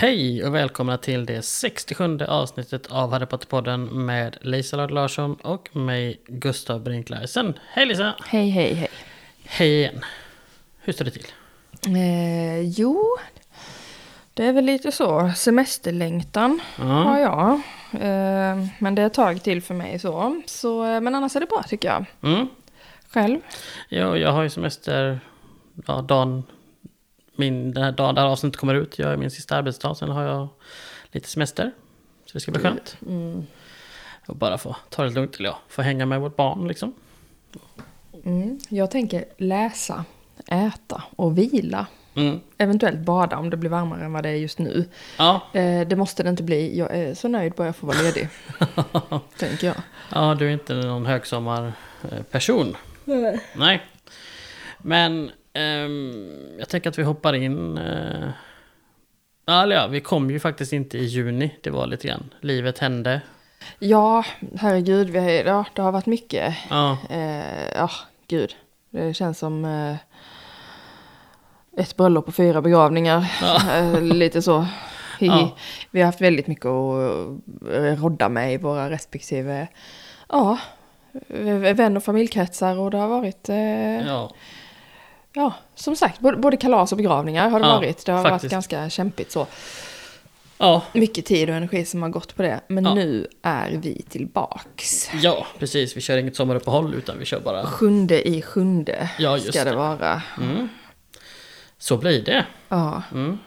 Hej och välkomna till det 67 avsnittet av Harry Potter-podden med Lisa Ladd Larsson och mig Gustav Brink Larsen. Hej Lisa! Hej, hej, hej. Hej igen! Hur står det till? Eh, jo, det är väl lite så. Semesterlängtan har jag. Eh, men det är ett tag till för mig så. så. eh, Men annars är det bra tycker jag. Mm. Själv? Ja, jag har ju semester ja, dagen, min, den här dagen där avsnittet kommer ut. Jag är min sista arbetsdag, sen har jag lite semester. Så det ska bli skönt. Mm. Och bara få ta det lugnt, eller ja, få hänga med vårt barn liksom. Mm. Jag tänker läsa, äta och vila. Mm. Eventuellt bada om det blir varmare än vad det är just nu. Ja, Eh, det måste det inte bli. Jag är så nöjd bara jag får vara ledig. tänker jag. ja, du är inte någon högsommarperson. Nej. Nej. Men jag tänker att vi hoppar in. Ja, eller ja, vi kom ju faktiskt inte i juni. Det var lite grann. Livet hände. Ja, herregud. Vi har, ja, det har varit mycket. Ja, Eh, ja, gud. Det känns som eh, ett bröllop och fyra begravningar. Ja. Eh, lite så. Ja. Vi har haft väldigt mycket att eh, rodda med i våra respektive ja, vän och familjekretsar. Och det har varit, eh, ja. Ja, som sagt, både, kalas och begravningar har det Ja, varit. Det har faktiskt. varit ganska kämpigt så. ja, Mycket tid och energi som har gått på det. Men Ja. nu är vi tillbaks. ja, precis. Vi kör inget sommaruppehåll utan vi kör bara. Sjunde i sjunde Ja, just ska det det. vara. Mm. Så blir det. Ja. Mm.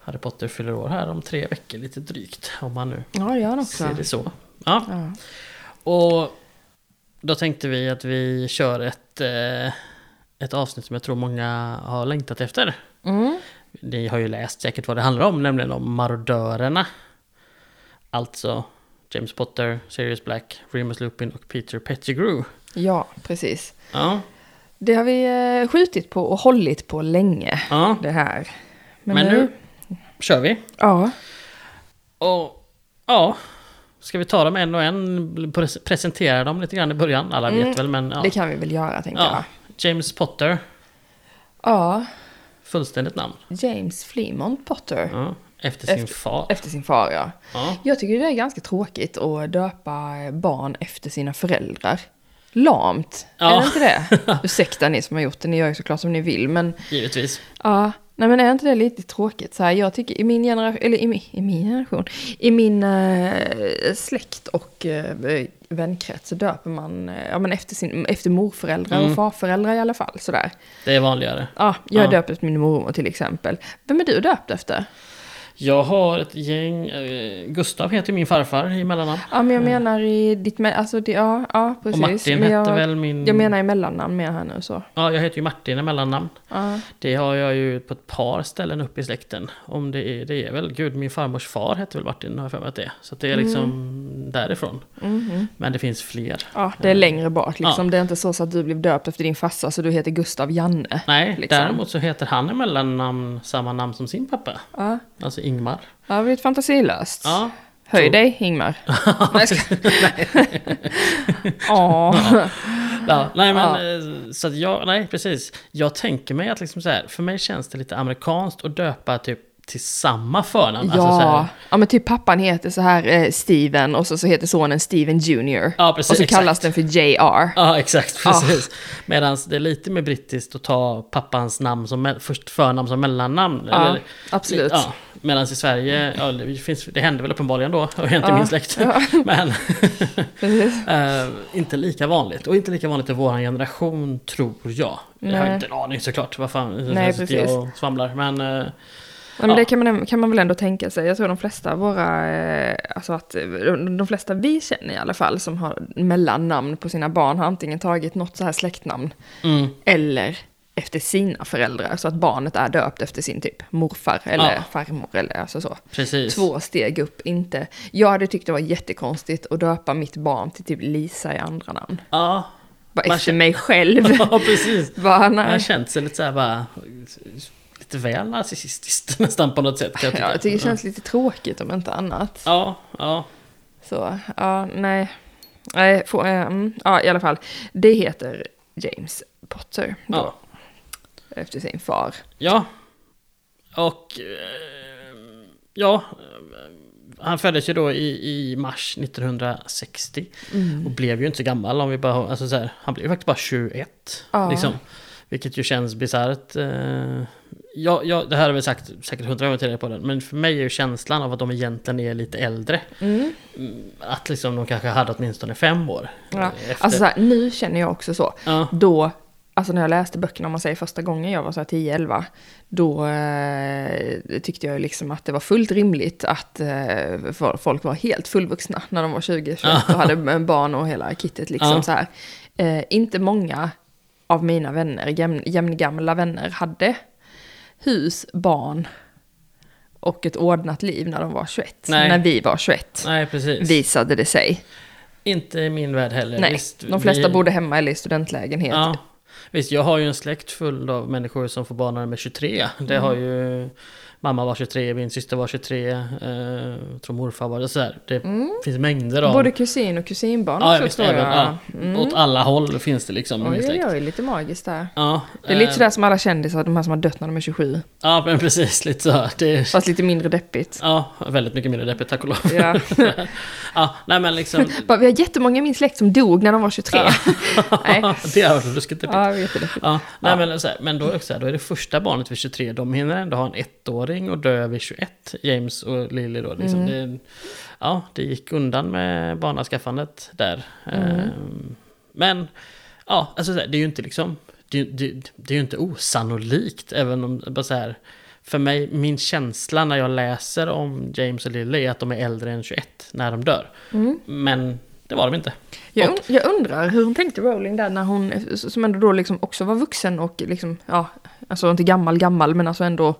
Harry Potter fyller år här om tre veckor lite drygt. Om man nu Ja, det gör han också. ser det så. Ja, Ja. och då tänkte vi att vi kör ett, eh, ett avsnitt som jag tror många har längtat efter. Mm. Ni har ju läst säkert vad det handlar om, nämligen om marodörerna. Alltså James Potter, Sirius Black, Remus Lupin och Peter Pettigrew. ja, precis. Ja, Det har vi eh, skjutit på och hållit på länge, ja. det här. Men nu kör vi. Ja, Och ja, ska vi ta dem en och en? Pres- Presentera dem lite grann i början. Alla vet Mm, väl, men ja. det kan vi väl göra, tänker ja. James Potter. Ja, fullständigt namn. James Flemont Potter. Ja. Efter sin Efter- far. Efter sin far, ja. Ja. Jag tycker det är ganska tråkigt att döpa barn efter sina föräldrar. Lamt, Ja. är det inte det? Ursäkta ni som har gjort det, ni gör ju såklart som ni vill, men Givetvis. Ja, nej men är inte det lite tråkigt? Så här, jag tycker i min generation, eller i min, i min generation, i min eh, släkt och eh, vänkrets så döper man eh, ja, men efter, sin, efter morföräldrar Mm. och farföräldrar i alla fall. Sådär. Det är vanligare. Ja, jag Ja. döpt efter min mormor till exempel. Vem är du döpt efter? Jag har ett gäng... Eh, Gustav heter min farfar i mellannamn. Ja, men jag menar i ditt, me- alltså det, ja, ja precis. Och Martin men jag, hette väl min... Jag menar i mellannamn med här nu så. Ja, jag heter ju Martin i mellannamn. Ja, Det har jag ju på ett par ställen upp i släkten. Om det är, det är väl, gud min farmors far hette väl Martin har jag för mig att det är. Så det är liksom därifrån. mhm. Men det finns fler. ja, det är längre bak liksom. Ja. Det är inte så, så att du blev döpt efter din farsa så du heter Gustav Janne. Nej, Liksom. däremot så heter han i mellannamn samma namn som sin pappa. Ja, Alltså Ingmar. ja det blivit fantasilöst. Ja, Höj dig, Ingmar. Nej, ska... Åh. ja nej men Ja. eh, så att jag, nej precis. Jag tänker mig att liksom så här, för mig känns det lite amerikanskt att döpa typ till samma förnamn. Alltså så Ja. här, ja, men typ pappan heter så här eh, Steven och så, så heter sonen Steven Jr. Ja, precis, och så exakt. kallas den för JR. Ja, exakt. Ja. Precis. Medan det är lite mer brittiskt att ta pappans namn som först förnamn som mellannamn. Ja, eller- absolut. Ja, Medan i Sverige, ja, det, finns, det händer väl uppenbarligen då, och inte Ja, min släkt. ja. Men eh, inte lika vanligt. Och inte lika vanligt i vår generation, tror jag. Jag har Nej. inte en aning såklart. Vad fan, Nej, jag precis. och svamlar. Men eh, Ja, men Ja. det kan man, kan man väl ändå tänka sig. Jag tror de flesta av våra, eh, alltså att de de flesta vi känner i alla fall som har mellannamn på sina barn har antingen tagit något så här släktnamn mm, eller efter sina föräldrar. Så att barnet är döpt efter sin typ morfar eller Ja. farmor eller alltså så. precis. Två steg upp, inte. Jag hade tyckt det var jättekonstigt att döpa mitt barn till typ Lisa i andra namn. Ja, Bara efter känner- mig själv. ja precis. Bara, Man har känt sig lite så här bara... Lite väl narcissistiskt nästan på något sätt. Jag tycka. Ja, jag tycker det känns lite tråkigt om inte annat. Ja, ja. Så, ja, nej. Nej, få, mm, ja, i alla fall. Det heter James Potter. Då, Ja. Efter sin far. Ja. Och... Eh, ja, han föddes ju då i, i mars 1960. Mm. Och blev ju inte så gammal om vi bara, alltså så här, han blev ju faktiskt bara 21. Ja. Liksom. Vilket ju känns bisarrt. Eh, ja, ja, det här har vi sagt säkert hundra gånger tidigare på den. Men för mig är ju känslan av att de egentligen är lite äldre. Mm. mm, Att liksom de kanske hade åtminstone fem år. Ja. Efter. Alltså så här, nu känner jag också så. ja, Då, alltså när jag läste böckerna, om man säger första gången jag var så här 10-11, då eh, tyckte jag liksom att det var fullt rimligt att eh, för- folk var helt fullvuxna när de var 20, 21 och hade barn och hela kittet liksom så här. Eh, inte många av mina vänner, jämn, jämngamla vänner, hade hus, barn och ett ordnat liv när de var 21. Nej. När vi var 21, nej precis. visade det sig. Inte i min värld heller. Nej, Visst, de flesta vi- bodde hemma eller i studentlägenhet. Ja, visst, jag har ju en släkt full av människor som får barn när de är 23. Det Mm. har ju... Mamma var 23, min syster var 23, eh, jag tror morfar var det sådär. Det finns mängder av... Mm. Både kusin och kusinbarn ja, också tror även, jag. ja, Mm. Åt alla håll finns det liksom Oj, oj, oj, lite magiskt där. Ja, Det är lite eh, sådär som alla kändisar, de här som har dött när de är 27. Ja, men precis. Lite så. Det, Fast lite mindre deppigt. ja, väldigt mycket mindre deppigt, tack och lov. Ja. ja, nej men liksom... Bara, Vi har jättemånga i min släkt som dog när de var 23. Nej. det har varit ruskigt deppigt. Ja, jättedeppigt. Ja, nej men så här, men då, det också då är det första barnet vid 23, de hinner ändå ha en ettåring och dö vid 21, James och Lily då. Liksom. Mm. Det, ja, det gick undan med barnaskaffandet där. Mm. Ehm, men, ja, alltså det är ju inte liksom, det, det, det är ju inte osannolikt, även om, bara så här, för mig, min känsla när jag läser om James och Lily är att de är äldre än 21 när de dör. Mm. Men det var de inte. Jag, und- jag undrar hur hon tänkte Rowling där när hon, som ändå då liksom också var vuxen och liksom, ja, alltså inte gammal gammal men alltså ändå,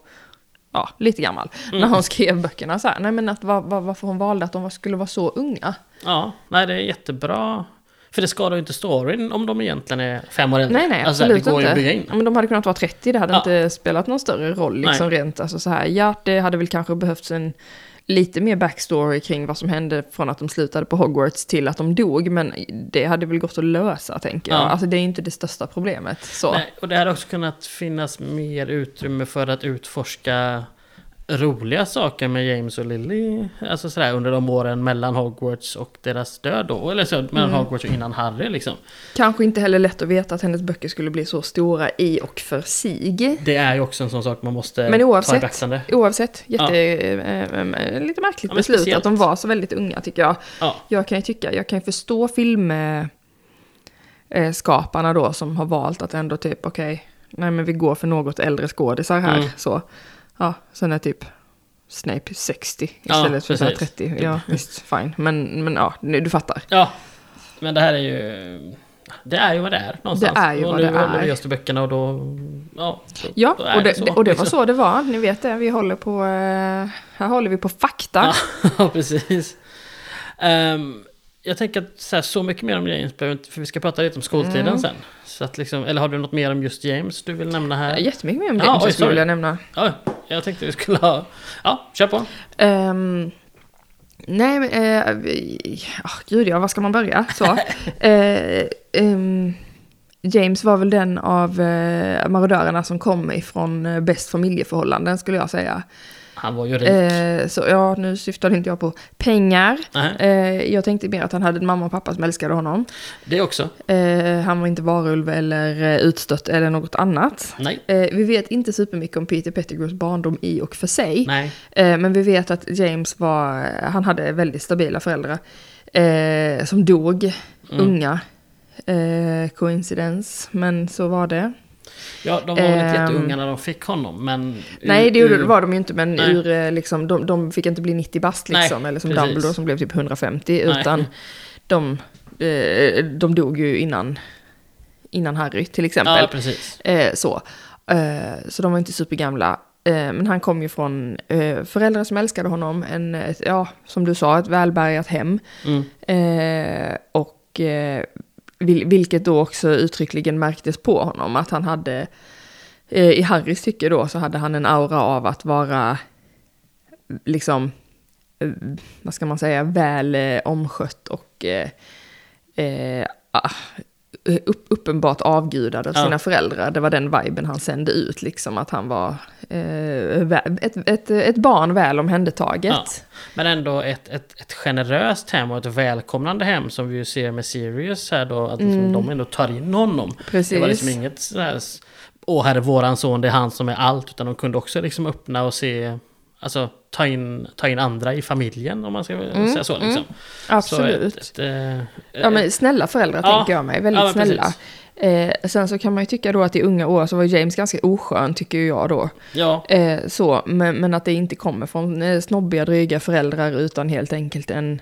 ja, lite gammal. Mm. När hon skrev böckerna så här, nej men att var, var, varför hon valde att de skulle vara så unga. Ja, nej det är jättebra. För det skadar ju inte storyn om de egentligen är fem år äldre. Nej, nej, alltså, absolut Det går ju inte. att bygga in. Men de hade kunnat vara 30, det hade Ja. inte spelat någon större roll liksom rent, alltså så här, ja, det hade väl kanske behövts en lite mer backstory kring vad som hände från att de slutade på Hogwarts till att de dog, men det hade väl gått att lösa, tänker jag. Ja. Alltså det är inte det största problemet, så. Nej, och det hade också kunnat finnas mer utrymme för att utforska roliga saker med James och Lily. Alltså sådär under de åren mellan Hogwarts och deras död då. Eller så mellan Mm. Hogwarts och innan Harry liksom. Kanske inte heller lätt att veta att hennes böcker skulle bli så stora i och för sig. Det är ju också en sån sak man måste Men ta i oavsett, beaktande. oavsett, jätte, eh, eh, lite märkligt Ja, beslut speciellt. att de var så väldigt unga tycker jag. Ja, Jag kan ju tycka, jag kan ju förstå film eh, skaparna då som har valt att ändå typ okej, nej men vi går för något äldre skådisar här. Mm. Så, ja, sen är typ Snape 60 Ja, istället för så här precis. 30. Ja, visst, fine. Men, men ja, nu, du fattar. ja. Men det här är ju... Det är ju vad det är någonstans. Det är ju och vad nu det håller är. vi oss till böckerna och då... Ja, då, Ja, då och det, så, och det var liksom. så det var. Ni vet det, vi håller på, eh, här håller vi på fakta. Ja, precis. Ehm, jag tänker att så, här, så mycket mer om James behöver inte, för vi ska prata lite om skoltiden Mm. sen. Så att liksom, eller har du något mer om just James du vill nämna här? Jättemycket mer om Ja, James oj, jag skulle vilja nämna. Ja, jag tänkte vi skulle ha... Ja, kör på. Ehm, nej, men... Uh, oh, gud, ja, var ska man börja? Så. Eh, ehm, James var väl den av uh, marodörerna som kom ifrån uh, bäst familjeförhållanden, skulle jag säga. Han var ju rik. Eh, så ja, nu syftade inte jag på pengar. Eh, jag tänkte mer att han hade en mamma och pappa som älskade honom. det också. Eh, han var inte varulv eller eh, utstött eller något annat. Nej. Eh, vi vet inte supermycket om Peter Pettigrews barndom i och för sig. Nej. Eh, men vi vet att James var, han hade väldigt stabila föräldrar. Som dog, Mm. unga. Eh, coincidence, men så var det. Ja, de var väl inte Ehm. jätteunga när de fick honom, men... Nej, det ur- var de ju inte, men Nej. ur, eh, liksom, de, de fick inte bli 90 bast liksom, Nej, eller som precis. Dumbledore som blev typ 150, Nej. utan de, eh, de dog ju innan, innan Harry till exempel. Ja, precis. Eh, så. Så de var inte supergamla. Men han kom ju från föräldrar som älskade honom, en, ja, som du sa, ett välbärgat hem. Mm. Och vilket då också uttryckligen märktes på honom, att han hade, eh, i Harrys tycke då, så hade han en aura av att vara, liksom, eh, vad ska man säga, väl eh, omskött och eh, ah, upp, uppenbart avgudad av Ja. sina föräldrar. Det var den viben han sände ut, liksom att han var eh, ett, ett, ett barn väl omhändertaget. Ja. Men ändå ett, ett, ett generöst hem och ett välkomnande hem som vi ju ser med Sirius här då. Att liksom de ändå tar in honom. Mm. Precis. Det var liksom inget sådär, åh här är våran son, det är han som är allt. Utan de kunde också liksom öppna och se, alltså ta in, ta in andra i familjen om man ska säga så liksom. Så Absolut. ett, ett, eh, Ja men snälla föräldrar Ja. tänker jag mig, väldigt Ja, snälla. Eh, sen så kan man ju tycka då att i unga år så var James ganska oskön tycker jag då. ja, Eh, så, men, men att det inte kommer från eh, snobbiga, dryga föräldrar utan helt enkelt en,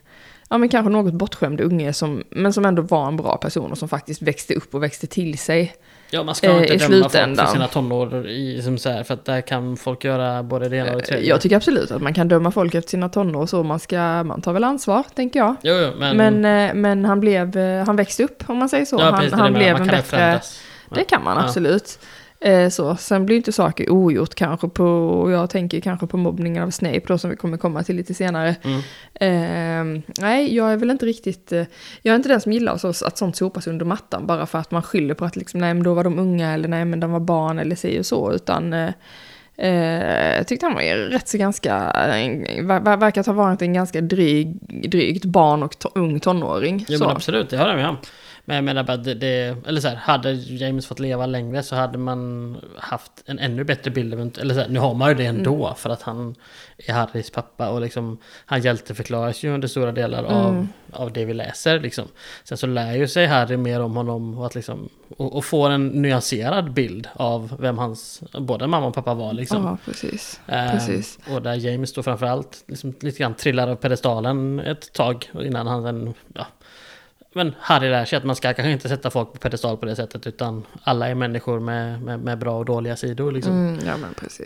ja men kanske något bortskämd unge som, men som ändå var en bra person och som faktiskt växte upp och växte till sig. Ja, man ska eh, inte döma folk för slutändan. sina tonår i, som så här, för att där kan folk göra både det ena och det Eh, tredje. Jag tycker absolut att man kan döma folk efter sina tonår så, man ska, man tar väl ansvar, tänker jag. Jo, jo, men... Men, eh, men han blev, eh, han växte upp om man säger så. ja, han precis, han blev man en bättre... förändras. Det kan man absolut. Så. Sen blir inte saker ogjort kanske på, och jag tänker kanske på mobbningen av Snape då som vi kommer komma till lite senare. Mm. Eh, nej, jag är väl inte riktigt, eh, jag är inte den som gillar så, att sånt sopas under mattan bara för att man skyller på att liksom, nej men då var de unga eller nej men de var barn eller och så, utan eh, Eh, jag tyckte han var rätt så ganska, eh, ver, ver, verkar ha varit en ganska dryg, drygt barn och to, ung tonåring. Jo så. men absolut, det jag med om. Men jag menar bara det, det, eller så här, hade James fått leva längre så hade man haft en ännu bättre bild av, eller så här, nu har man ju det ändå Mm. för att han är Harrys pappa och liksom han hjälteförklaras ju under stora delar av, Mm. av det vi läser liksom. Sen så lär ju sig Harry mer om honom och att liksom, och, och får en nyanserad bild av vem hans, både mamma och pappa var liksom. Ja, precis. Eh, precis. Och där James då framförallt liksom lite grann trillar av pedestalen ett tag innan han sen, ja. Men Harry lär sig att man ska kanske inte sätta folk på pedestal på det sättet utan alla är människor med, med, med bra och dåliga sidor liksom. Mm, ja.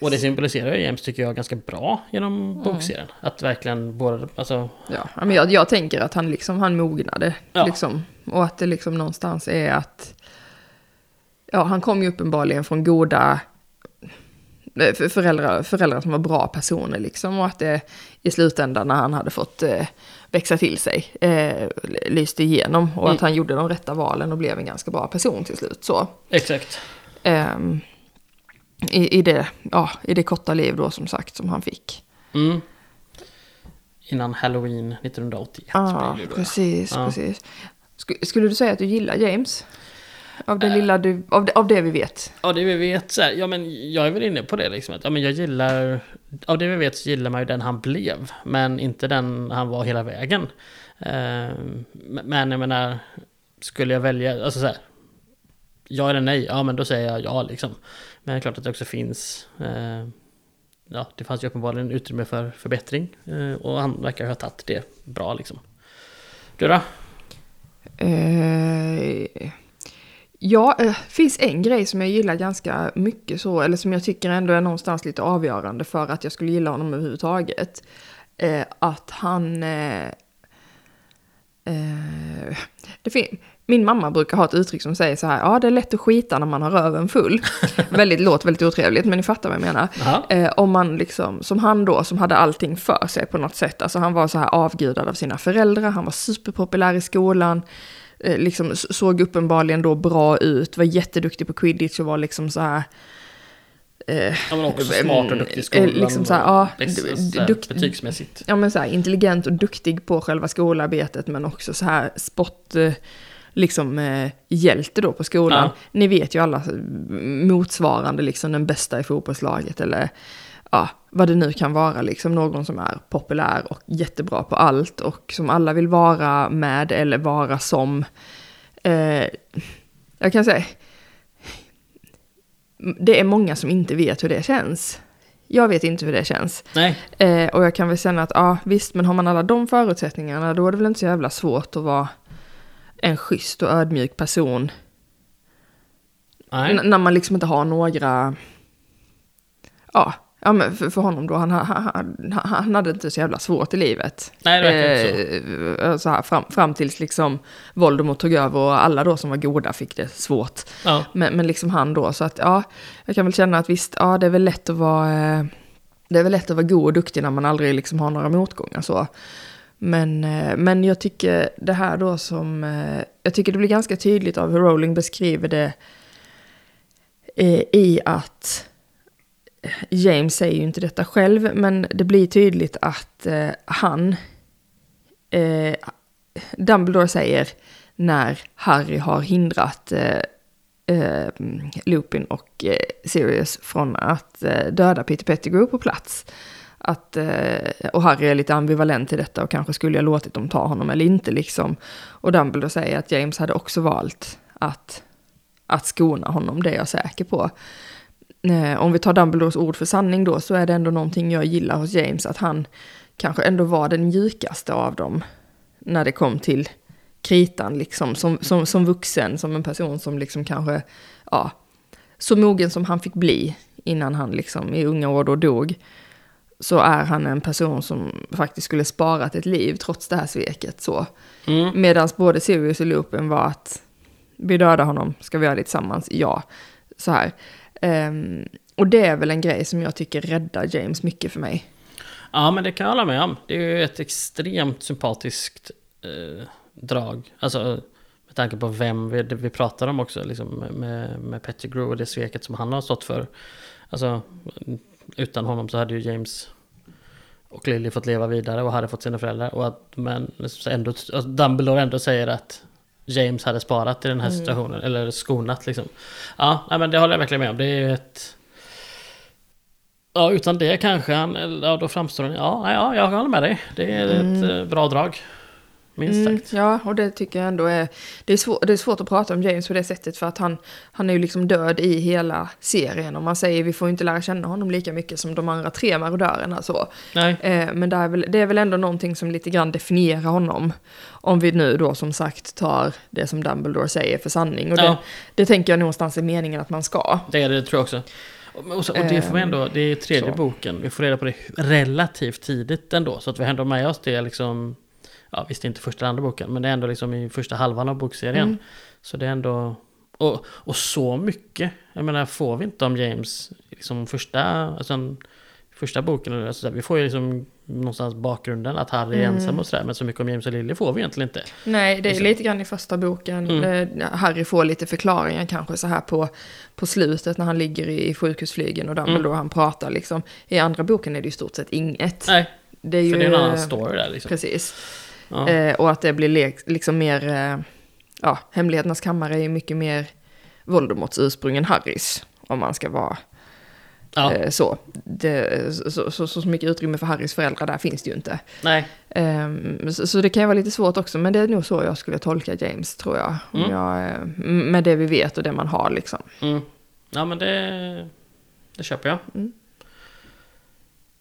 Och det symboliserar ju James tycker jag ganska bra genom bokserien. Att verkligen både, alltså, Ja, men jag, jag tänker att han liksom, han mognade. Ja. Liksom, och att det liksom någonstans är att... Ja, han kom ju uppenbarligen från goda eh, för- föräldrar, föräldrar som var bra personer liksom. Och att det i slutändan när han hade fått eh, växa till sig eh, lyste igenom. Och Mm. att han gjorde de rätta valen och blev en ganska bra person till slut. Så. exakt. Ehm, i, i, det, ja, I det korta liv då som sagt som han fick. Mm. Innan Halloween 1981. Ja, blir det då. precis, Ja. precis. Sk- skulle du säga att du gillar James? Av det lilla du, av det, av det vi vet. Ja, det vi vet så här, ja men jag är väl inne på det liksom. Att, ja, men jag gillar, av det vi vet så gillar man ju den han blev. Men inte den han var hela vägen. Eh, men jag menar, skulle jag välja, alltså så här. Ja eller nej, ja men då säger jag ja liksom. Men det är klart att det också finns, eh, ja det fanns ju uppenbarligen utrymme för förbättring. Eh, och han verkar ha tagit det bra liksom. Du då? Eh, ja, det finns en grej som jag gillar ganska mycket så, eller som jag tycker ändå är någonstans lite avgörande för att jag skulle gilla honom överhuvudtaget. Eh, att han... Eh, eh, det fin- min mamma brukar ha ett uttryck som säger så här, ja det är lätt att skita när man har röven full. väldigt, låter väldigt otrevligt, men ni fattar vad jag menar. Eh, om man liksom, som han då, som hade allting för sig på något sätt. Alltså han var så här avgudad av sina föräldrar, han var superpopulär i skolan. Eh, liksom såg uppenbarligen då bra ut, var jätteduktig på quidditch och var liksom så här... Eh, Ja men också smart och duktig i skolan. Eh, liksom så här, ja, här, dukt- betygsmässigt. ja, men så här, intelligent och duktig på själva skolarbetet men också så här spott, eh, liksom eh, hjälte då på skolan. Ja. Ni vet ju alla eh, motsvarande liksom den bästa i fotbollslaget eller ja, vad det nu kan vara liksom någon som är populär och jättebra på allt och som alla vill vara med eller vara som. Eh, jag kan säga, det är många som inte vet hur det känns. Jag vet inte hur det känns. Eh, och jag kan väl känna att ja, visst, men har man alla de förutsättningarna då är det väl inte så jävla svårt att vara en schysst och ödmjuk person. när man liksom inte har några... Ja, ja men för, för honom då, han, han, han, hade inte så jävla svårt i livet. Nej, det verkar inte så. Eh, så här, fram, fram tills liksom Voldemort tog över och alla då som var goda fick det svårt. Ja. Men, men liksom han då, så att ja, jag kan väl känna att visst, ja det är väl lätt att vara, eh, det är väl lätt att vara god och duktig när man aldrig liksom har några motgångar så. Men, eh, men jag tycker det här då som... Jag tycker det blir ganska tydligt av hur Rowling beskriver det eh, i att James säger ju inte detta själv, men det blir tydligt att eh, han... Eh, Dumbledore säger när Harry har hindrat eh, eh, Lupin och eh, Sirius från att eh, döda Peter Pettigrew på plats. Att, eh, och Harry är lite ambivalent till detta och kanske skulle jag låtit dem ta honom eller inte liksom. Och Dumbledore säger att James hade också valt att, att skona honom, det är jag säker på. Eh, om vi tar Dumbledores ord för sanning då så är det ändå någonting jag gillar hos James, att han kanske ändå var den mjukaste av dem när det kom till kritan, liksom, som, som, som vuxen, som en person som liksom kanske, ja, så mogen som han fick bli innan han liksom i unga år då dog, så är han en person som faktiskt skulle sparat ett liv trots det här sveket. Så. Mm. Medan både Sirius och Lupin var att vi dödar honom, ska vi göra det tillsammans? Ja. Så här. Um, och det är väl en grej som jag tycker räddar James mycket för mig. Ja, men det kan jag hålla med om. Det är ju ett extremt sympatiskt eh, drag. Alltså med tanke på vem vi, vi pratar om också, liksom med, med Pettigrew och det sveket som han har stått för. Alltså, utan honom så hade ju James och Lily fått leva vidare och hade fått sina föräldrar. Och att, men ändå, alltså Dumbledore ändå säger att James hade sparat i den här situationen, eller skonat liksom. Ja, nej, men det håller jag verkligen med om. Det är ju ett... Ja, utan det kanske han, ja, då framstår han, ja, ja, jag håller med dig. Det är ett eh, bra drag. Minst Mm, sagt. ja, och det tycker jag ändå är... Det är, svår, det är svårt att prata om James på det sättet för att han, han är ju liksom död i hela serien. Och man säger vi får inte lära känna honom lika mycket som de andra tre marodörerna. Så. Nej. Eh, men det är, väl, det är väl ändå någonting som lite grann definierar honom. Om vi nu då som sagt tar det som Dumbledore säger för sanning. Och det, Ja. det tänker jag någonstans är meningen att man ska. Det är det tror jag också. Och, och, så, och det får vi ändå, det är tredje så. boken. Vi får reda på det relativt tidigt ändå. Så att vi ändå med oss det liksom, ja visst inte första eller andra boken, men det är ändå liksom i första halvan av bokserien. Mm. Så det är ändå, och, och så mycket, jag menar får vi inte om James, liksom första, alltså en, första boken, alltså där, vi får ju liksom någonstans bakgrunden att Harry är Mm. ensam och sådär, men så mycket om James och Lily får vi egentligen inte. Nej, det är Liksom. lite grann i första boken. Mm. Eh, Harry får lite förklaringar kanske så här på, på slutet när han ligger i sjukhusflygen och Dumbledore Mm. han pratar liksom. I andra boken är det i stort sett inget. Nej, det är ju, för det är en annan story där liksom. Precis. Ja. Eh, och att det blir liksom mer, eh, ja, Hemligheternas kammare är mycket mer Voldemorts ursprung än Harrys. Om man ska vara ja. eh, så. Det, så, så. Så mycket utrymme för Harrys föräldrar där finns det ju inte. Nej, Ehm, så, så det kan ju vara lite svårt också, men det är nog så jag skulle tolka James, tror jag. Mm. jag eh, med det vi vet och det man har liksom. Mm. Ja men det, det köper jag. Mm.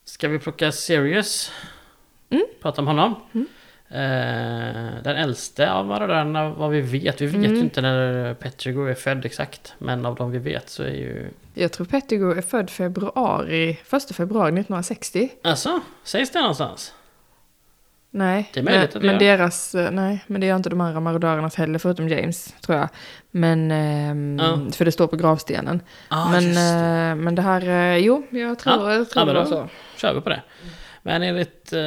Ska vi plocka Sirius? Mm. Prata om honom. Mm. Eh, den äldste av marodörerna vad vi vet. Vi vet Mm. ju inte när Pettigrew är född exakt. Men av de vi vet så är ju... Jag tror Pettigrew är född februari, 1 februari 1960. Alltså, sägs det någonstans? Nej, Det är möjligt men, att det men gör. deras, eh, nej, men det gör inte de andra marodörernas heller, förutom James, tror jag. Men, ehm, Ja. för det står på gravstenen. Ah, men, det. eh, men det här, eh, jo, jag tror, Ja, jag tror men det var så. kör vi på det. Men enligt, eh,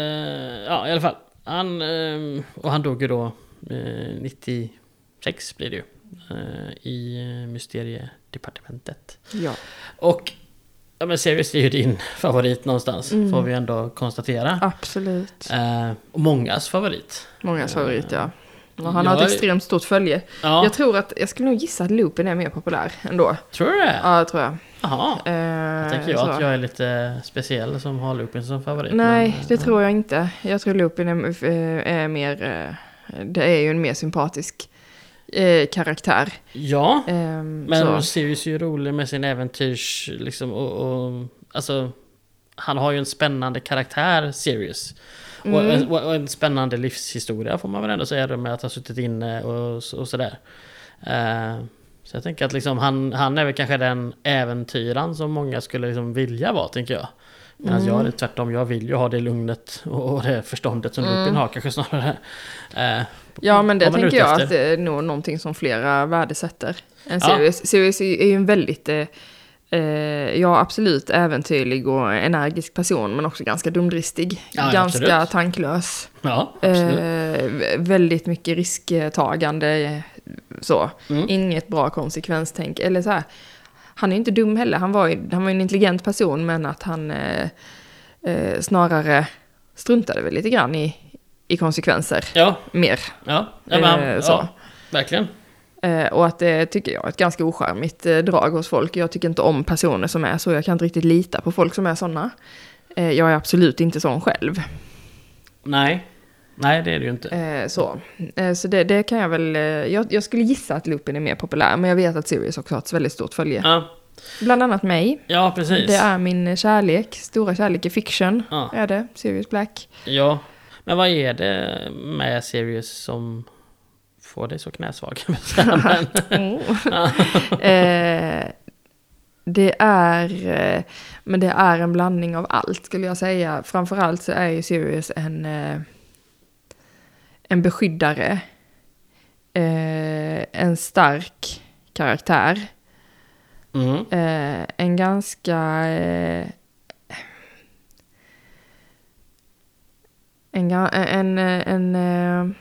ja i alla fall. Han, eh, och han dog ju då eh, 96 blir det ju. Eh, I eh, mysteriedepartementet. Ja. Och ja men Sirius är ju din favorit någonstans. Mm. Får vi ändå konstatera. Absolut. Eh, och mångas favorit. Mångas favorit, ja. Och han Jag har ett extremt stort följe. Ja, Jag tror att, jag skulle nog gissa att Lupin är mer populär ändå. tror du det? Ja, det tror jag. Jaha. Eh, Jag tänker jag så. att jag är lite speciell som har Lupin som favorit. Nej, men, det eh, tror jag inte. Jag tror Lupin är, eh, är mer... eh, Det är ju en mer sympatisk eh, karaktär. Ja. Ehm, Men så. Sirius är ju rolig med sin äventyrs... Liksom, och, och, alltså, han har ju en spännande karaktär, Sirius. Och, Mm. och, och en spännande livshistoria får man väl ändå säga med att ha suttit inne och, och sådär. Eh, så jag tänker att liksom, han, han är väl kanske den äventyran som många skulle liksom vilja vara, tänker jag. Medan Mm. jag är tvärtom, jag vill ju ha det lugnet och det förståndet som Mm. Lupin har kanske snarare. Eh, Ja, men det tänker jag att det är nog någonting som flera värdesätter. En Ja. Sirius. Sirius är ju en väldigt... Eh, Eh, ja, absolut äventyrlig och energisk person, men också ganska dumdristig. Ja, ganska absolut. tanklös. Ja, absolut. Eh, vä- väldigt mycket risktagande. Så. Mm. Inget bra konsekvenstänk. Eller så här, han är ju inte dum heller. Han var ju han var en intelligent person, men att han eh, eh, snarare struntade väl lite grann i, i konsekvenser. Ja, Mer. ja, ja, men, Eh, så. ja verkligen. Eh, och att det tycker jag är ett ganska ocharmigt eh, drag hos folk. Jag tycker inte om personer som är så. Jag kan inte riktigt lita på folk som är sådana. Eh, jag är absolut inte sån själv. Nej, nej det är det ju inte. Eh, så eh, så det, det kan jag väl... Eh, jag, jag skulle gissa att Lupin är mer populär, men jag vet att Sirius också har ett väldigt stort följe. Ja, Bland annat mig. ja precis. Det är min kärlek, stora kärlek i fiction. Ja. Är det, Sirius Black. Ja, men vad är det med Sirius som får dig så knäsvag? Men- eh, det är... Eh, men det är en blandning av allt skulle jag säga. Framförallt så är ju Sirius en... En beskyddare. Eh, en stark karaktär. mm. Eh, en ganska... Eh, en, en, en, en eh,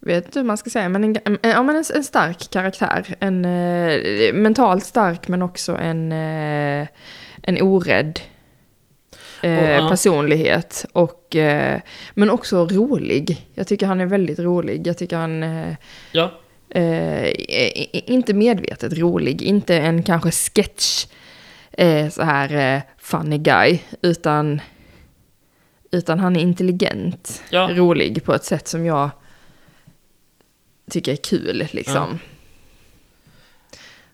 vet inte hur man ska säga, men en, en, ja, men en, en stark karaktär. En eh, mentalt stark men också en, eh, en orädd eh, Och, ja. personlighet. Och, eh, men också rolig. Jag tycker han är väldigt rolig. Jag tycker han... Eh, Ja, Eh, inte medvetet rolig, inte en kanske sketch eh, så här funny guy, utan, utan han är intelligent, Ja. rolig på ett sätt som jag tycker är kul liksom.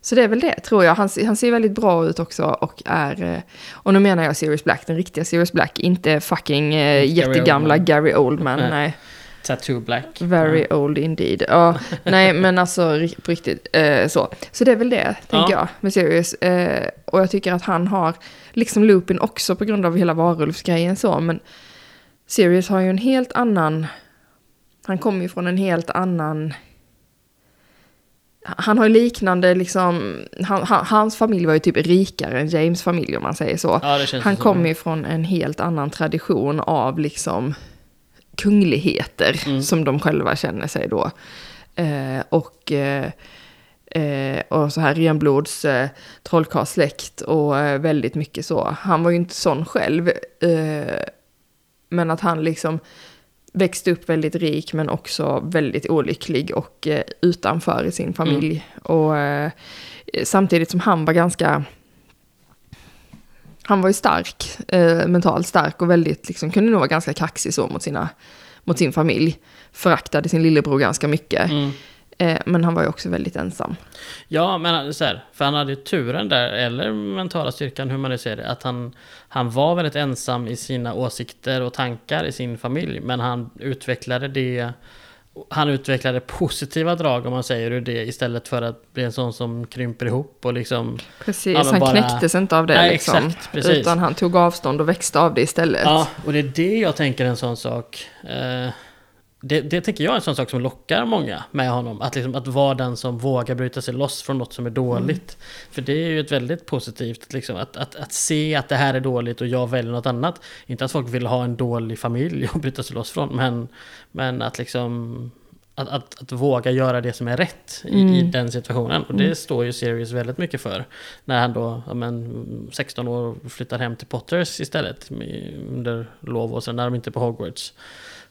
Så det är väl det, tror jag. Han, han ser väldigt bra ut också och är... eh, Och nu menar jag Sirius Black, den riktiga Sirius Black, inte fucking eh, Gary jättegamla Oldman. Gary Oldman. Nej. nej. Tattoo Black. Very old indeed. Ja, nej men alltså på riktigt eh, så. Så det är väl det, tänker Ja. jag, med Sirius. Eh, och jag tycker att han har, liksom Lupin också på grund av hela varulvsgrejen så, men Sirius har ju en helt annan, han kommer ju från en helt annan, han har liknande liksom, han, han, hans familj var ju typ rikare än James familj om man säger så. Ja, Han kommer ju från en helt annan tradition av liksom kungligheter Mm. som de själva känner sig då. Eh, och, eh, eh, och så här renblods eh, trollkarlssläkt och eh, väldigt mycket så. Han var ju inte sån själv. Eh, men att han liksom växte upp väldigt rik men också väldigt olycklig och eh, utanför i sin familj. Och eh, samtidigt som han var ganska han var ju stark, eh, mentalt stark och väldigt, liksom, kunde nog vara ganska kaxig så mot, sina, mot sin familj. Föraktade sin lillebror ganska mycket. Mm. Eh, men han var ju också väldigt ensam. Ja, men så här, för han hade ju turen där, eller mentala styrkan, hur man nu ser det, att han, han var väldigt ensam i sina åsikter och tankar i sin familj, men han utvecklade det han utvecklade positiva drag om man säger ur det istället för att bli en sån som krymper ihop och liksom Precis, Ja, han bara- knäcktes inte av det Nej, liksom. exakt, precis. utan han tog avstånd och växte av det istället. Ja, och det är det jag tänker en sån sak. Eh, det, det tänker jag är en sån sak som lockar många med honom. Att, liksom, att vara den som vågar bryta sig loss från något som är dåligt. För det är ju ett väldigt positivt, liksom, att, att, att se att det här är dåligt och jag väljer något annat. Inte att folk vill ha en dålig familj att bryta sig loss från, men, men att liksom... Att, att, att våga göra det som är rätt i, i Mm. den situationen. Och det står ju Sirius väldigt mycket för. När han då, ja, men, 16 år, flyttar hem till Potters istället under lov och sen är de inte på Hogwarts.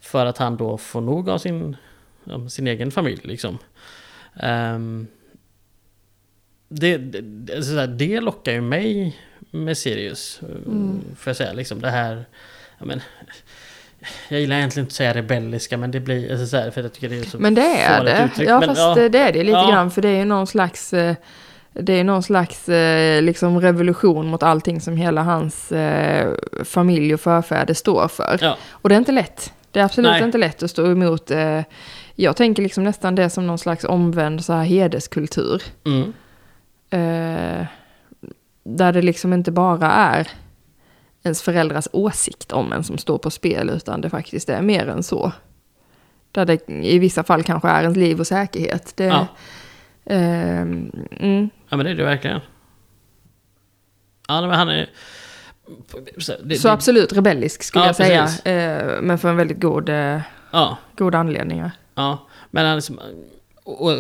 För att han då får nog av sin, sin egen familj liksom. Ehm, det, det, det, lockar ju mig med Sirius. Mm. Får jag säga liksom det här, ja, men, jag gillar egentligen inte att säga rebelliska men det blir, alltså, sådär, för jag tycker det är så Men det är det. uttryck. Ja, Men, fast ja. det är det lite Ja. grann. För det är ju någon slags, eh, det är någon slags eh, liksom revolution mot allting som hela hans eh, familj och förfäder står för. Ja. Och det är inte lätt. Det är absolut Nej. inte lätt att stå emot. Eh, jag tänker liksom nästan det som någon slags omvänd så här hederskultur. Mm. Eh, där det liksom inte bara är ens föräldrars åsikt om en som står på spel, utan det faktiskt är mer än så. Där det i vissa fall kanske är ens liv och säkerhet. Det, Ja. ehm, mm, ja men det är det verkligen. Ja, men han är... Det, Så det, absolut rebellisk skulle Ja, jag säga. Eh, men för en väldigt god, eh, Ja, god anledningar. ja. Men han liksom, och, och